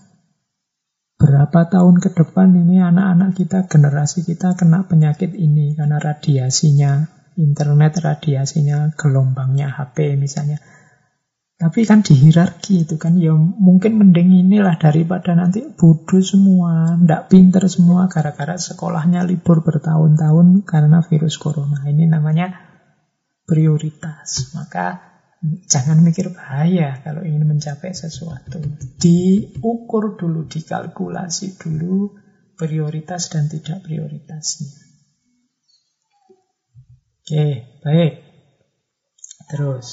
berapa tahun ke depan ini anak-anak kita, generasi kita kena penyakit ini karena radiasinya, internet radiasinya, gelombangnya HP misalnya. Tapi kan di hierarki itu kan ya mungkin mending inilah daripada nanti bodoh semua, ndak pinter semua gara-gara sekolahnya libur bertahun-tahun karena virus corona. Ini namanya prioritas. Maka jangan mikir bahaya kalau ingin mencapai sesuatu. Diukur dulu, dikalkulasi dulu prioritas dan tidak prioritasnya. Oke, baik. Terus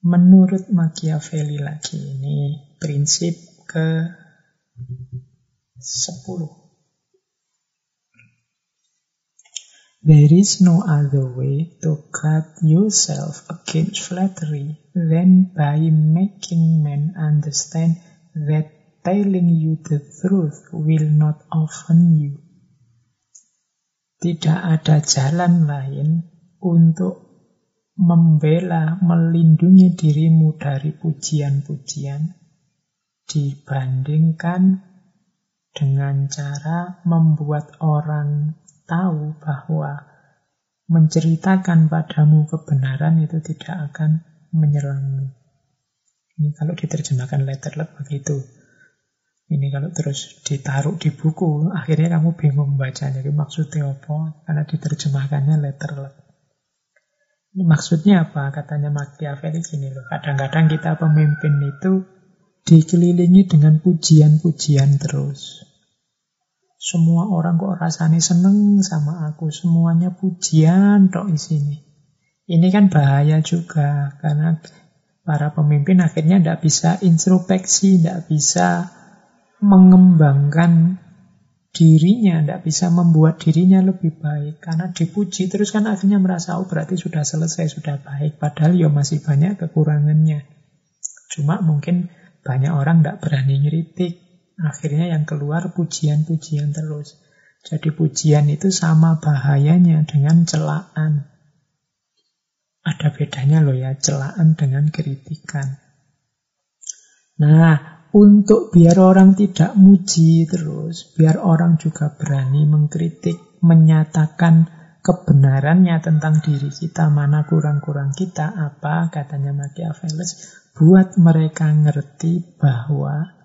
Menurut Machiavelli lagi ini prinsip ke 10. There is no other way to guard yourself against flattery than by making men understand that telling you the truth will not offend you. Tidak ada jalan lain untuk membela, melindungi dirimu dari pujian-pujian dibandingkan dengan cara membuat orang tahu bahwa menceritakan padamu kebenaran itu tidak akan menyerangmu. Ini kalau diterjemahkan letterlet begitu. Ini kalau terus ditaruh di buku, akhirnya kamu bingung bacanya. Jadi maksudnya apa? Karena diterjemahkannya letterlet. Ini maksudnya apa? Katanya Machiavelli gini loh. Kadang-kadang kita pemimpin itu dikelilingi dengan pujian-pujian terus. Semua orang kok rasanya seneng sama aku. Semuanya pujian tok sini. Ini kan bahaya juga. Karena para pemimpin akhirnya tidak bisa introspeksi, tidak bisa mengembangkan dirinya, tidak bisa membuat dirinya lebih baik. Karena dipuji terus kan akhirnya merasa, oh berarti sudah selesai, sudah baik. Padahal ya masih banyak kekurangannya. Cuma mungkin banyak orang tidak berani ngeritik. Akhirnya yang keluar pujian-pujian terus. Jadi pujian itu sama bahayanya dengan celaan. Ada bedanya loh ya, celaan dengan kritikan. Nah, untuk biar orang tidak muji terus, biar orang juga berani mengkritik, menyatakan kebenarannya tentang diri kita, mana kurang-kurang kita, apa katanya Machiavelli, buat mereka ngerti bahwa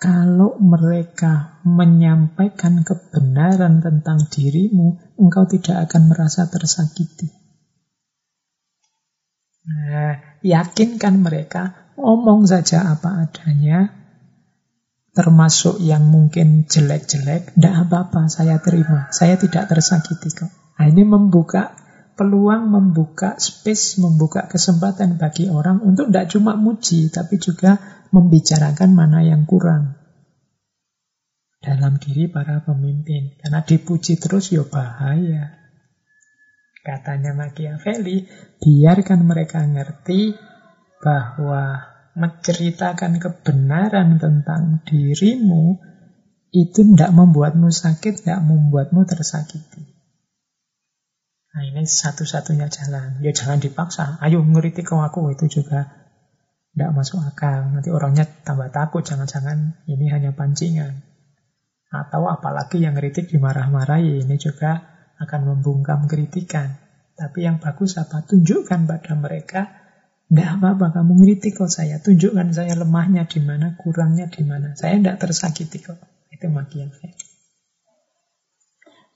kalau mereka menyampaikan kebenaran tentang dirimu, engkau tidak akan merasa tersakiti. Nah, yakinkan mereka, ngomong saja apa adanya, termasuk yang mungkin jelek-jelek, tidak apa-apa, saya terima. Saya tidak tersakiti kok. Nah, ini membuka peluang, membuka space, membuka kesempatan bagi orang untuk tidak cuma muji, tapi juga membicarakan mana yang kurang dalam diri para pemimpin. Karena dipuji terus ya bahaya. Katanya Machiavelli, biarkan mereka ngerti bahwa menceritakan kebenaran tentang dirimu itu tidak membuatmu sakit, tidak membuatmu tersakiti. Nah ini satu-satunya jalan. Ya jangan dipaksa. Ayo ngeritik kau aku itu juga tidak masuk akal. Nanti orangnya tambah takut, jangan-jangan ini hanya pancingan. Atau apalagi yang kritik dimarah-marahi, ini juga akan membungkam kritikan. Tapi yang bagus apa? Tunjukkan pada mereka, tidak apa-apa kamu ngeritik kok saya. Tunjukkan saya lemahnya di mana, kurangnya di mana. Saya tidak tersakiti kok. Itu Machiavelli.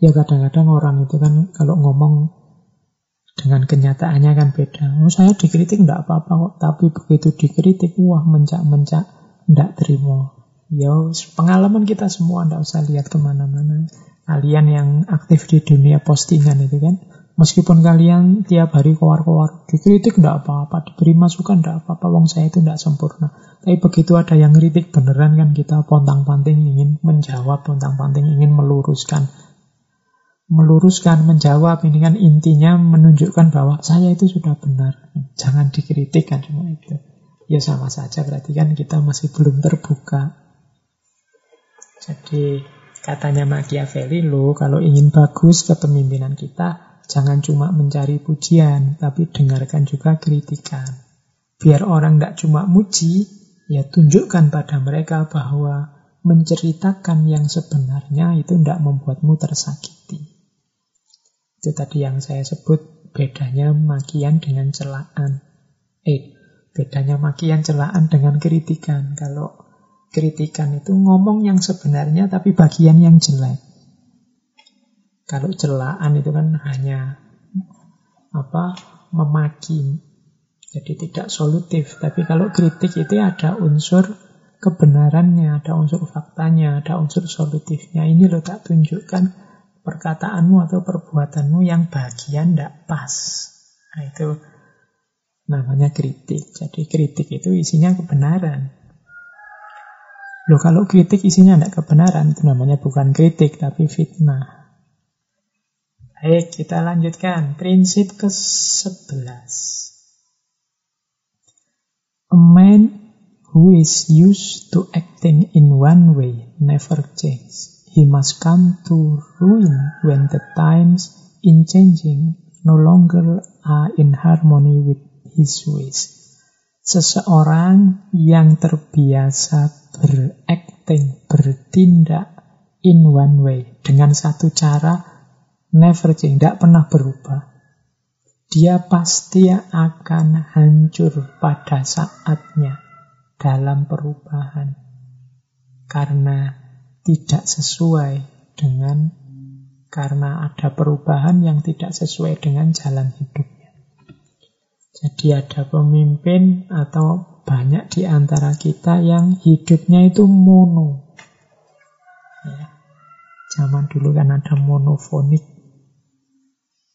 Ya kadang-kadang orang itu kan kalau ngomong dengan kenyataannya kan beda. Oh, saya dikritik tidak apa-apa kok, tapi begitu dikritik, wah mencak-mencak, tidak terima. Ya, pengalaman kita semua, tidak usah lihat ke mana-mana. Kalian yang aktif di dunia postingan itu kan, meskipun kalian tiap hari keluar-keluar, dikritik tidak apa-apa, diberi masukan tidak apa-apa, wong saya itu tidak sempurna. Tapi begitu ada yang kritik beneran kan kita pontang-panting ingin menjawab, pontang-panting ingin meluruskan meluruskan, menjawab. Ini kan intinya menunjukkan bahwa saya itu sudah benar. Jangan dikritik kan cuma itu. Ya sama saja berarti kan kita masih belum terbuka. Jadi katanya Machiavelli lo kalau ingin bagus kepemimpinan kita jangan cuma mencari pujian tapi dengarkan juga kritikan. Biar orang tidak cuma muji, ya tunjukkan pada mereka bahwa menceritakan yang sebenarnya itu tidak membuatmu tersakiti. Itu tadi yang saya sebut bedanya makian dengan celaan. Eh, bedanya makian celaan dengan kritikan. Kalau kritikan itu ngomong yang sebenarnya tapi bagian yang jelek. Kalau celaan itu kan hanya apa memaki, jadi tidak solutif. Tapi kalau kritik itu ada unsur kebenarannya, ada unsur faktanya, ada unsur solutifnya. Ini lo tak tunjukkan perkataanmu atau perbuatanmu yang bagian tidak pas. Nah, itu namanya kritik. Jadi kritik itu isinya kebenaran. Loh kalau kritik isinya tidak kebenaran, itu namanya bukan kritik, tapi fitnah. Baik, kita lanjutkan. Prinsip ke-11. A man who is used to acting in one way never changes. He must come to ruin when the times in changing no longer are in harmony with his ways. Seseorang yang terbiasa berakting, bertindak in one way, dengan satu cara, never change, tidak pernah berubah. Dia pasti akan hancur pada saatnya dalam perubahan. Karena tidak sesuai dengan karena ada perubahan yang tidak sesuai dengan jalan hidupnya. Jadi ada pemimpin atau banyak di antara kita yang hidupnya itu mono. Zaman dulu kan ada monofonik.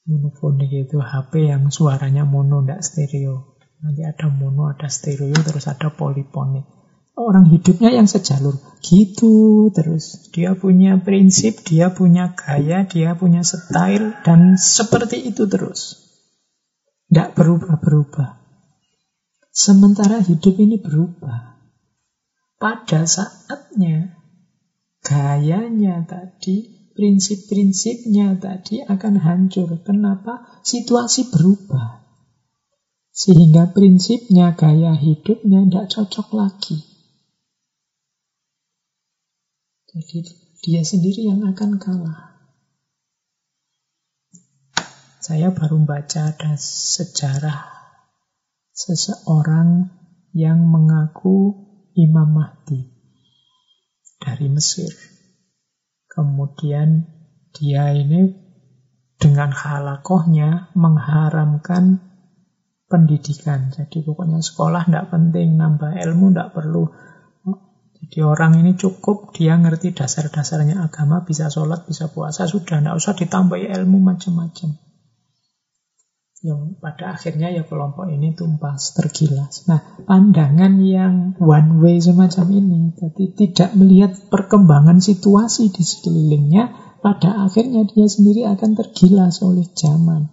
Monofonik itu HP yang suaranya mono, tidak stereo. Nanti ada mono, ada stereo, terus ada poliponik. Orang hidupnya yang sejalur. Gitu terus. Dia punya prinsip, dia punya gaya, dia punya style, dan seperti itu terus. Tidak berubah-berubah. Sementara hidup ini berubah. Pada saatnya gayanya tadi, prinsip-prinsipnya tadi akan hancur. Kenapa? Situasi berubah. Sehingga prinsipnya, gaya hidupnya tidak cocok lagi. Jadi dia sendiri yang akan kalah. Saya baru baca ada sejarah seseorang yang mengaku Imam Mahdi dari Mesir. Kemudian dia ini dengan halakohnya mengharamkan pendidikan. Jadi pokoknya sekolah tidak penting, nambah ilmu tidak perlu. Jadi orang ini cukup dia ngerti dasar-dasarnya agama, bisa sholat, bisa puasa, sudah tidak usah ditambahi ilmu macam-macam. Yang pada akhirnya ya kelompok ini tumpas tergilas. Nah, pandangan yang one way semacam ini, jadi tidak melihat perkembangan situasi di sekelilingnya, pada akhirnya dia sendiri akan tergilas oleh zaman.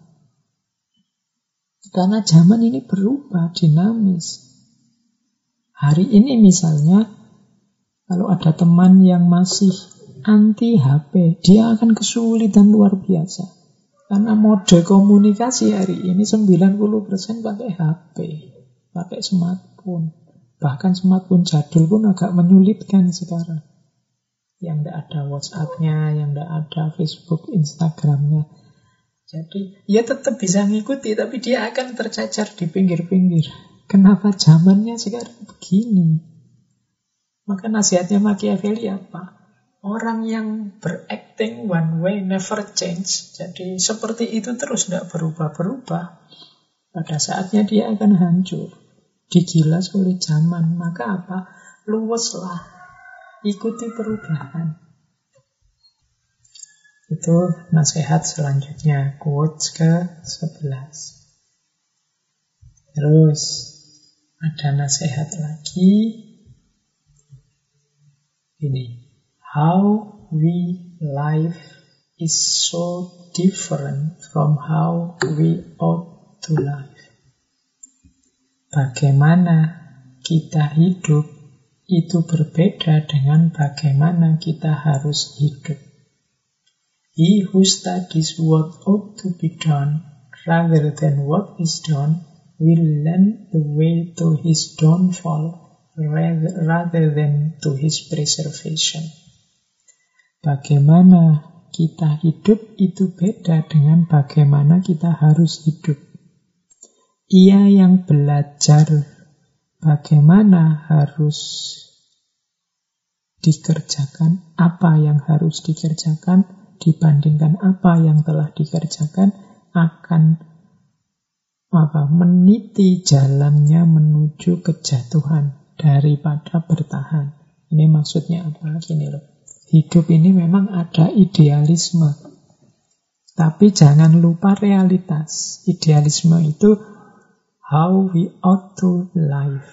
Karena zaman ini berubah, dinamis. Hari ini misalnya, kalau ada teman yang masih anti HP, dia akan kesulitan luar biasa. Karena mode komunikasi hari ini 90% pakai HP, pakai smartphone. Bahkan smartphone jadul pun agak menyulitkan sekarang. Yang tidak ada WhatsApp-nya, yang tidak ada Facebook, Instagram-nya. Jadi ya tetap bisa ngikuti, tapi dia akan tercacar di pinggir-pinggir. Kenapa zamannya sekarang begini? Maka nasihatnya Machiavelli apa? Orang yang berakting one way never change. Jadi seperti itu terus tidak berubah-berubah. Pada saatnya dia akan hancur. Digilas oleh zaman. Maka apa? Luweslah. Ikuti perubahan. Itu nasihat selanjutnya. Quotes ke 11. Terus ada nasihat lagi. Ini how we live is so different from how we ought to live. Bagaimana kita hidup itu berbeda dengan bagaimana kita harus hidup. He who studies what ought to be done rather than what is done will learn the way to his downfall rather, rather than to his preservation. Bagaimana kita hidup itu beda dengan bagaimana kita harus hidup. Ia yang belajar bagaimana harus dikerjakan, apa yang harus dikerjakan dibandingkan apa yang telah dikerjakan akan apa meniti jalannya menuju kejatuhan daripada bertahan. Ini maksudnya apa? Gini loh. Hidup ini memang ada idealisme. Tapi jangan lupa realitas. Idealisme itu how we ought to live.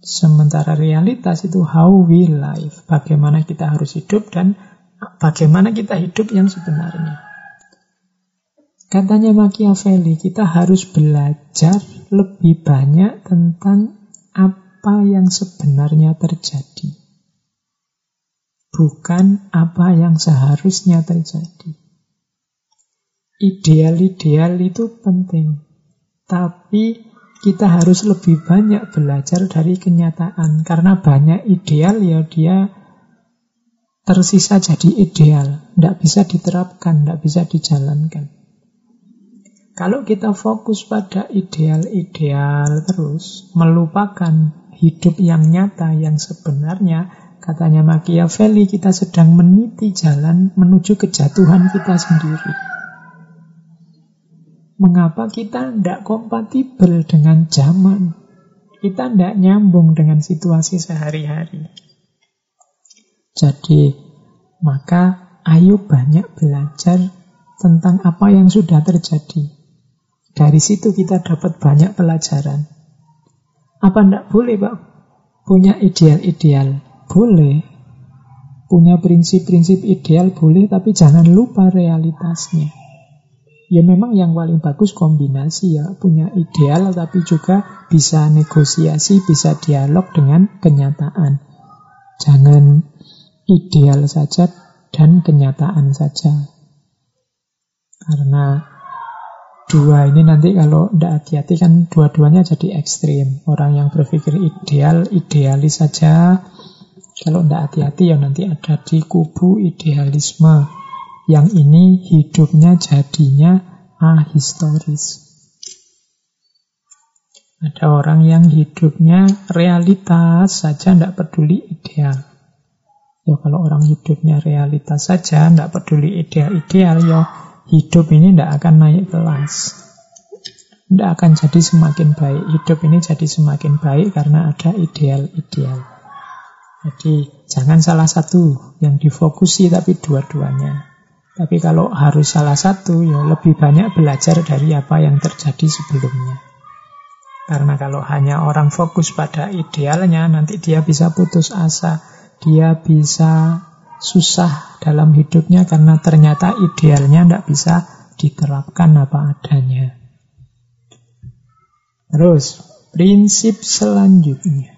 Sementara realitas itu how we live. Bagaimana kita harus hidup dan bagaimana kita hidup yang sebenarnya. Katanya Machiavelli, kita harus belajar lebih banyak tentang apa yang sebenarnya terjadi bukan apa yang seharusnya terjadi. Ideal-ideal itu penting, tapi kita harus lebih banyak belajar dari kenyataan karena banyak ideal ya dia tersisa jadi ideal, tidak bisa diterapkan, tidak bisa dijalankan. Kalau kita fokus pada ideal-ideal terus, melupakan hidup yang nyata, yang sebenarnya, Katanya Machiavelli, kita sedang meniti jalan menuju kejatuhan kita sendiri. Mengapa kita tidak kompatibel dengan zaman? Kita tidak nyambung dengan situasi sehari-hari. Jadi, maka ayo banyak belajar tentang apa yang sudah terjadi. Dari situ kita dapat banyak pelajaran. Apa tidak boleh, Pak? Punya ideal-ideal? Boleh. Punya prinsip-prinsip ideal boleh, tapi jangan lupa realitasnya. Ya memang yang paling bagus kombinasi ya, punya ideal tapi juga bisa negosiasi, bisa dialog dengan kenyataan. Jangan ideal saja dan kenyataan saja. Karena dua ini nanti kalau tidak hati-hati kan dua-duanya jadi ekstrim. Orang yang berpikir ideal, idealis saja. Kalau tidak hati-hati ya nanti ada di kubu idealisme. Yang ini hidupnya jadinya ahistoris. Ada orang yang hidupnya realitas saja, tidak peduli ideal. Ya kalau orang hidupnya realitas saja, tidak peduli ideal-ideal, ya hidup ini tidak akan naik kelas. Tidak akan jadi semakin baik. Hidup ini jadi semakin baik karena ada ideal-ideal. Jadi jangan salah satu yang difokusi tapi dua-duanya. Tapi kalau harus salah satu ya lebih banyak belajar dari apa yang terjadi sebelumnya. Karena kalau hanya orang fokus pada idealnya nanti dia bisa putus asa. Dia bisa susah dalam hidupnya karena ternyata idealnya tidak bisa diterapkan apa adanya. Terus, prinsip selanjutnya.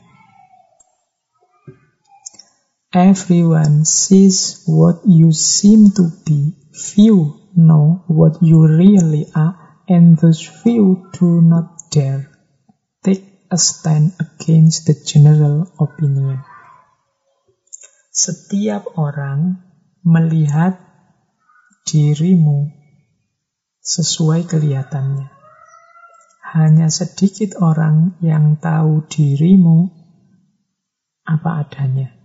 Everyone sees what you seem to be. Few know what you really are, and those few do not dare take a stand against the general opinion. Setiap orang melihat dirimu sesuai kelihatannya. Hanya sedikit orang yang tahu dirimu apa adanya.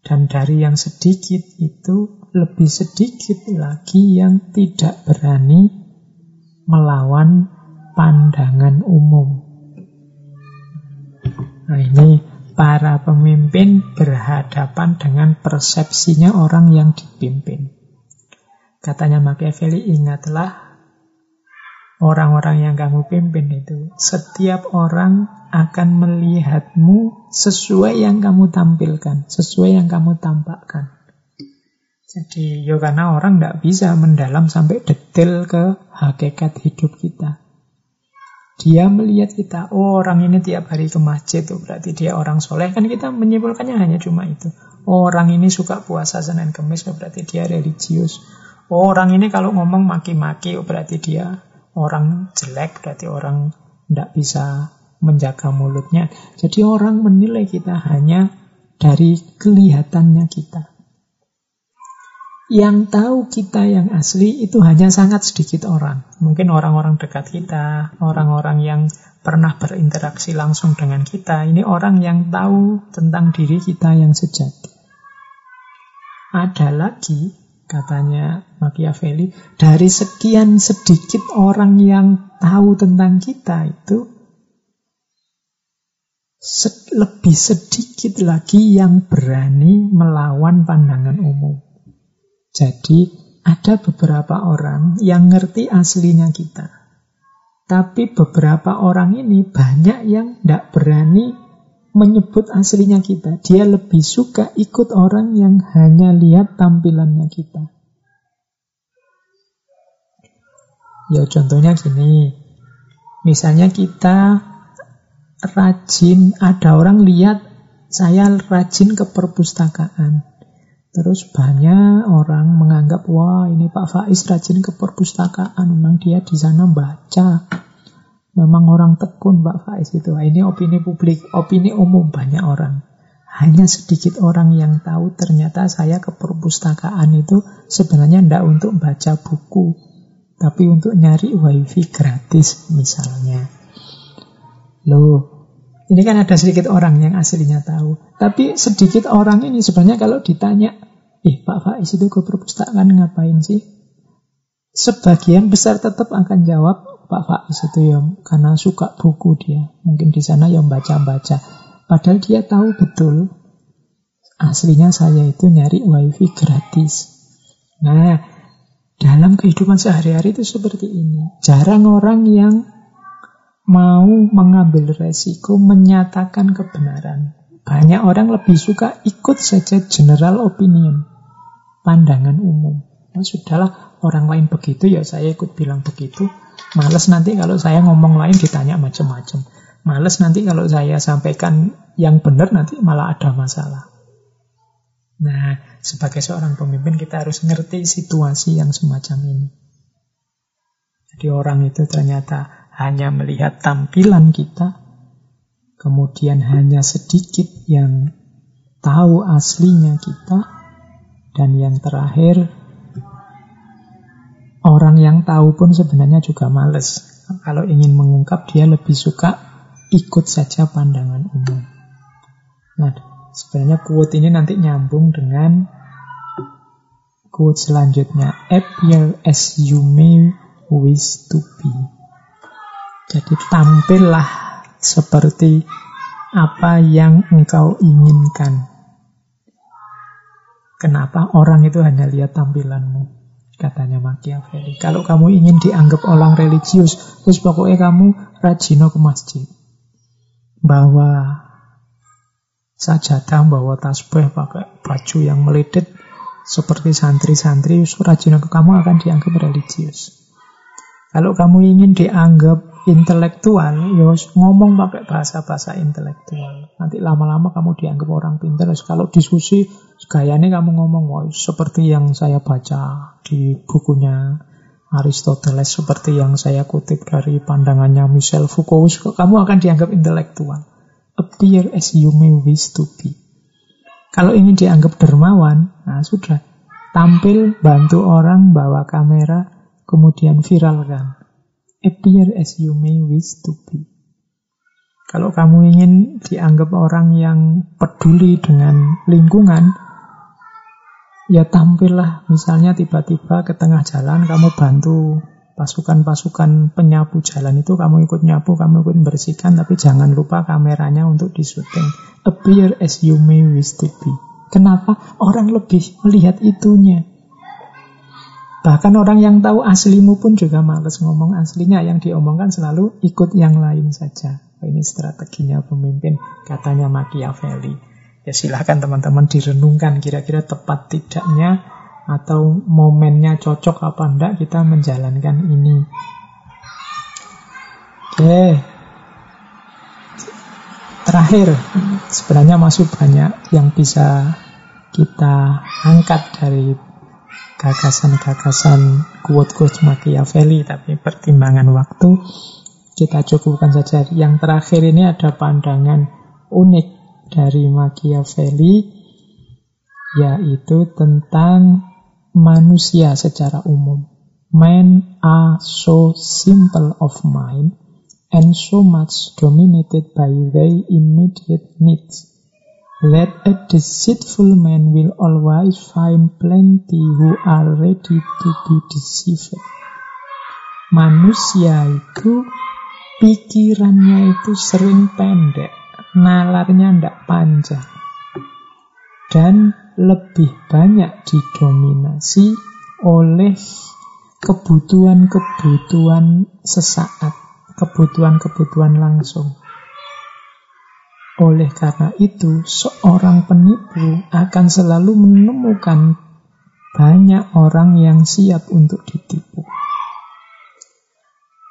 Dan dari yang sedikit itu lebih sedikit lagi yang tidak berani melawan pandangan umum. Nah ini para pemimpin berhadapan dengan persepsinya orang yang dipimpin. Katanya Machiavelli, ingatlah orang-orang yang kamu pimpin itu. Setiap orang akan melihatmu sesuai yang kamu tampilkan, sesuai yang kamu tampakkan. Jadi, ya karena orang tidak bisa mendalam sampai detail ke hakikat hidup kita. Dia melihat kita, oh orang ini tiap hari ke masjid, tuh berarti dia orang soleh. Kan kita menyimpulkannya hanya cuma itu. Oh, orang ini suka puasa Senin Kemis, berarti dia religius. Oh, orang ini kalau ngomong maki-maki, oh berarti dia orang jelek, berarti orang tidak bisa menjaga mulutnya. Jadi orang menilai kita hanya dari kelihatannya kita. Yang tahu kita yang asli itu hanya sangat sedikit orang. Mungkin orang-orang dekat kita, orang-orang yang pernah berinteraksi langsung dengan kita. Ini orang yang tahu tentang diri kita yang sejati. Ada lagi, katanya Machiavelli, dari sekian sedikit orang yang tahu tentang kita itu, lebih sedikit lagi yang berani melawan pandangan umum. Jadi ada beberapa orang yang ngerti aslinya kita. Tapi beberapa orang ini banyak yang tidak berani menyebut aslinya kita. Dia lebih suka ikut orang yang hanya lihat tampilannya kita. Ya contohnya gini. Misalnya kita rajin, ada orang lihat saya rajin ke perpustakaan. Terus banyak orang menganggap, wah ini Pak Faiz rajin ke perpustakaan, memang dia di sana baca. Memang orang tekun Pak Faiz itu. Ini opini publik, opini umum banyak orang. Hanya sedikit orang yang tahu ternyata saya ke perpustakaan itu sebenarnya tidak untuk baca buku, tapi untuk nyari wifi gratis misalnya. Loh, ini kan ada sedikit orang yang aslinya tahu. Tapi sedikit orang ini sebenarnya kalau ditanya, eh Pak Faiz itu ke perpustakaan ngapain sih? Sebagian besar tetap akan jawab, Pak Faiz itu ya karena suka buku dia. Mungkin di sana yang baca-baca. Padahal dia tahu betul Aslinya saya itu nyari wifi gratis. Nah, dalam kehidupan sehari-hari itu seperti ini. Jarang orang yang mau mengambil resiko menyatakan kebenaran. Banyak orang lebih suka ikut saja general opinion, pandangan umum. Ya sudahlah, orang lain begitu ya saya ikut bilang begitu. Males nanti kalau saya ngomong lain ditanya macam-macam. Males nanti kalau saya sampaikan yang benar nanti malah ada masalah. Nah, sebagai seorang pemimpin kita harus ngerti situasi yang semacam ini. Jadi orang itu ternyata hanya melihat tampilan kita, kemudian hanya sedikit yang tahu aslinya kita, dan yang terakhir orang yang tahu pun sebenarnya juga males. Kalau ingin mengungkap dia lebih suka ikut saja pandangan umum. Nah, Sebenarnya quote ini nanti nyambung dengan quote selanjutnya. Appear as you may wish to be. Jadi tampillah seperti apa yang engkau inginkan. Kenapa orang itu hanya lihat tampilanmu? Katanya Machiavelli. Kalau kamu ingin dianggap orang religius, terus pokoknya kamu rajin ke masjid. Bawa sajadah, bawa tasbih, pakai baju yang meledet seperti santri-santri, rajin kamu akan dianggap religius. Kalau kamu ingin dianggap intelektual, ya ngomong pakai bahasa-bahasa intelektual. Nanti lama-lama kamu dianggap orang pintar. Kalau diskusi, gayanya kamu ngomong, oh, seperti yang saya baca di bukunya Aristoteles, seperti yang saya kutip dari pandangannya Michel Foucault, kamu akan dianggap intelektual appear as you may wish to be. Kalau ingin dianggap dermawan, nah sudah. Tampil, bantu orang, bawa kamera, kemudian viralkan. Appear as you may wish to be. Kalau kamu ingin dianggap orang yang peduli dengan lingkungan, ya tampillah. Misalnya tiba-tiba ke tengah jalan kamu bantu pasukan-pasukan penyapu jalan itu kamu ikut nyapu, kamu ikut bersihkan, tapi jangan lupa kameranya untuk disuting. Appear as you may wish to be. Kenapa? Orang lebih melihat itunya. Bahkan orang yang tahu aslimu pun juga males ngomong aslinya. Yang diomongkan selalu ikut yang lain saja. Ini strateginya pemimpin, katanya Machiavelli. Ya silahkan teman-teman direnungkan kira-kira tepat tidaknya atau momennya cocok apa enggak kita menjalankan ini. Oke. Terakhir, sebenarnya masih banyak yang bisa kita angkat dari gagasan-gagasan quote-quote Machiavelli, tapi pertimbangan waktu kita cukupkan saja. Yang terakhir ini ada pandangan unik dari Machiavelli, yaitu tentang manusia secara umum. Men are so simple of mind and so much dominated by their immediate needs that a deceitful man will always find plenty who are ready to be deceived. Manusia itu pikirannya itu sering pendek, nalarnya tidak panjang. Dan lebih banyak didominasi oleh kebutuhan-kebutuhan sesaat, kebutuhan-kebutuhan langsung. Oleh karena itu, seorang penipu akan selalu menemukan banyak orang yang siap untuk ditipu.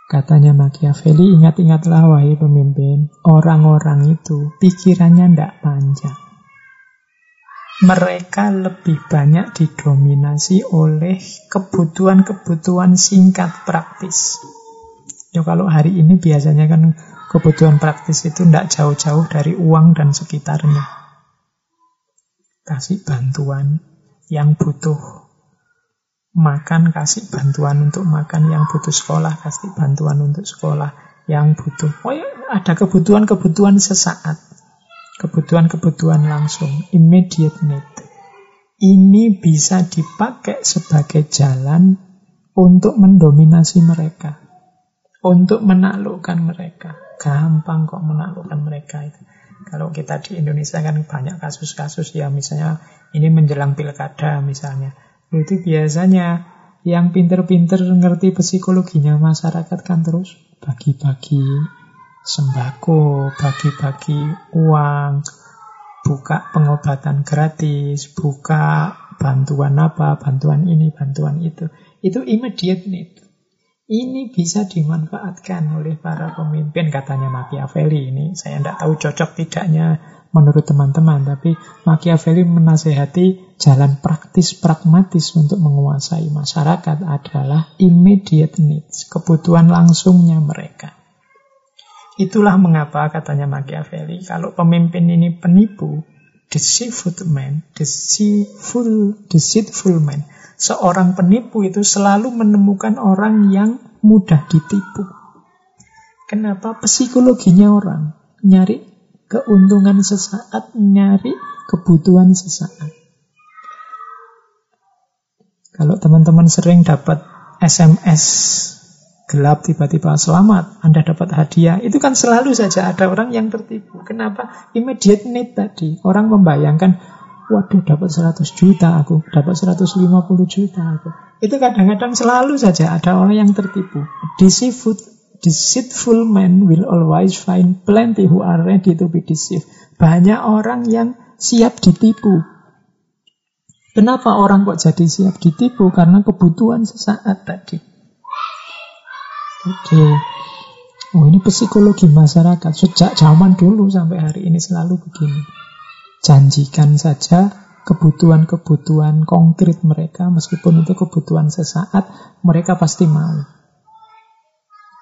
Katanya Machiavelli, ingat-ingatlah wahai pemimpin, orang-orang itu pikirannya tidak panjang mereka lebih banyak didominasi oleh kebutuhan-kebutuhan singkat praktis. Ya kalau hari ini biasanya kan kebutuhan praktis itu tidak jauh-jauh dari uang dan sekitarnya. Kasih bantuan yang butuh makan, kasih bantuan untuk makan, yang butuh sekolah, kasih bantuan untuk sekolah, yang butuh. Oh ya, ada kebutuhan-kebutuhan sesaat kebutuhan-kebutuhan langsung, immediate need. Ini bisa dipakai sebagai jalan untuk mendominasi mereka, untuk menaklukkan mereka. Gampang kok menaklukkan mereka itu. Kalau kita di Indonesia kan banyak kasus-kasus ya misalnya ini menjelang pilkada misalnya. Itu biasanya yang pinter-pinter ngerti psikologinya masyarakat kan terus bagi-bagi sembako, bagi-bagi uang, buka pengobatan gratis, buka bantuan apa, bantuan ini, bantuan itu. Itu immediate need. Ini bisa dimanfaatkan oleh para pemimpin, katanya Machiavelli. Ini saya tidak tahu cocok tidaknya menurut teman-teman, tapi Machiavelli menasehati jalan praktis pragmatis untuk menguasai masyarakat adalah immediate needs, kebutuhan langsungnya mereka. Itulah mengapa katanya Machiavelli, kalau pemimpin ini penipu, deceitful man, deceitful, deceitful man, seorang penipu itu selalu menemukan orang yang mudah ditipu. Kenapa? Psikologinya orang nyari keuntungan sesaat, nyari kebutuhan sesaat. Kalau teman-teman sering dapat SMS gelap tiba-tiba selamat, Anda dapat hadiah, itu kan selalu saja ada orang yang tertipu. Kenapa? Immediate need tadi. Orang membayangkan, Waduh, dapat 100 juta aku, dapat 150 juta aku. Itu kadang-kadang selalu saja ada orang yang tertipu. Deceitful, deceitful man will always find plenty who are ready to be deceived. Banyak orang yang siap ditipu. Kenapa orang kok jadi siap ditipu? Karena kebutuhan sesaat tadi. Oke. Oh ini psikologi masyarakat sejak zaman dulu sampai hari ini selalu begini. Janjikan saja kebutuhan-kebutuhan konkret mereka, meskipun itu kebutuhan sesaat, mereka pasti mau.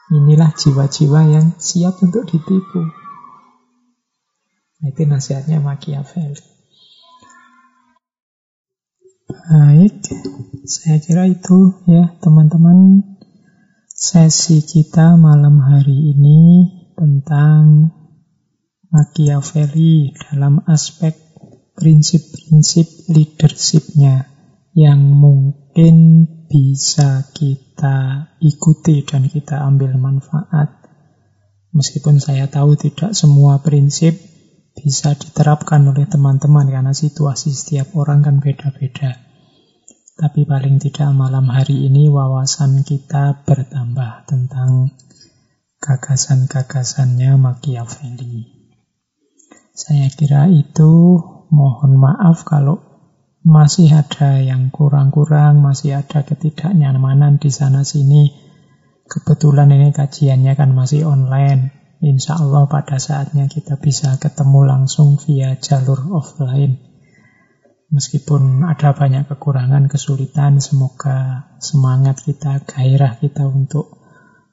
Inilah jiwa-jiwa yang siap untuk ditipu. Nah, itu nasihatnya Machiavelli. Baik, saya kira itu ya teman-teman sesi kita malam hari ini tentang Machiavelli dalam aspek prinsip-prinsip leadershipnya yang mungkin bisa kita ikuti dan kita ambil manfaat. Meskipun saya tahu tidak semua prinsip bisa diterapkan oleh teman-teman karena situasi setiap orang kan beda-beda. Tapi paling tidak malam hari ini wawasan kita bertambah tentang gagasan-gagasannya Machiavelli. Saya kira itu mohon maaf kalau masih ada yang kurang-kurang, masih ada ketidaknyamanan di sana-sini. Kebetulan ini kajiannya kan masih online. Insya Allah pada saatnya kita bisa ketemu langsung via jalur offline. Meskipun ada banyak kekurangan, kesulitan, semoga semangat kita, gairah kita untuk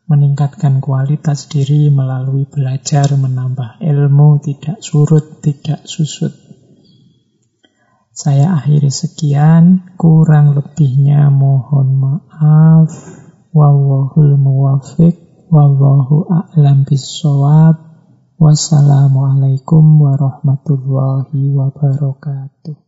meningkatkan kualitas diri melalui belajar, menambah ilmu, tidak surut, tidak susut. Saya akhiri sekian, kurang lebihnya mohon maaf. Wallahul muwafiq, wallahu a'lam bisawab. Wassalamualaikum warahmatullahi wabarakatuh.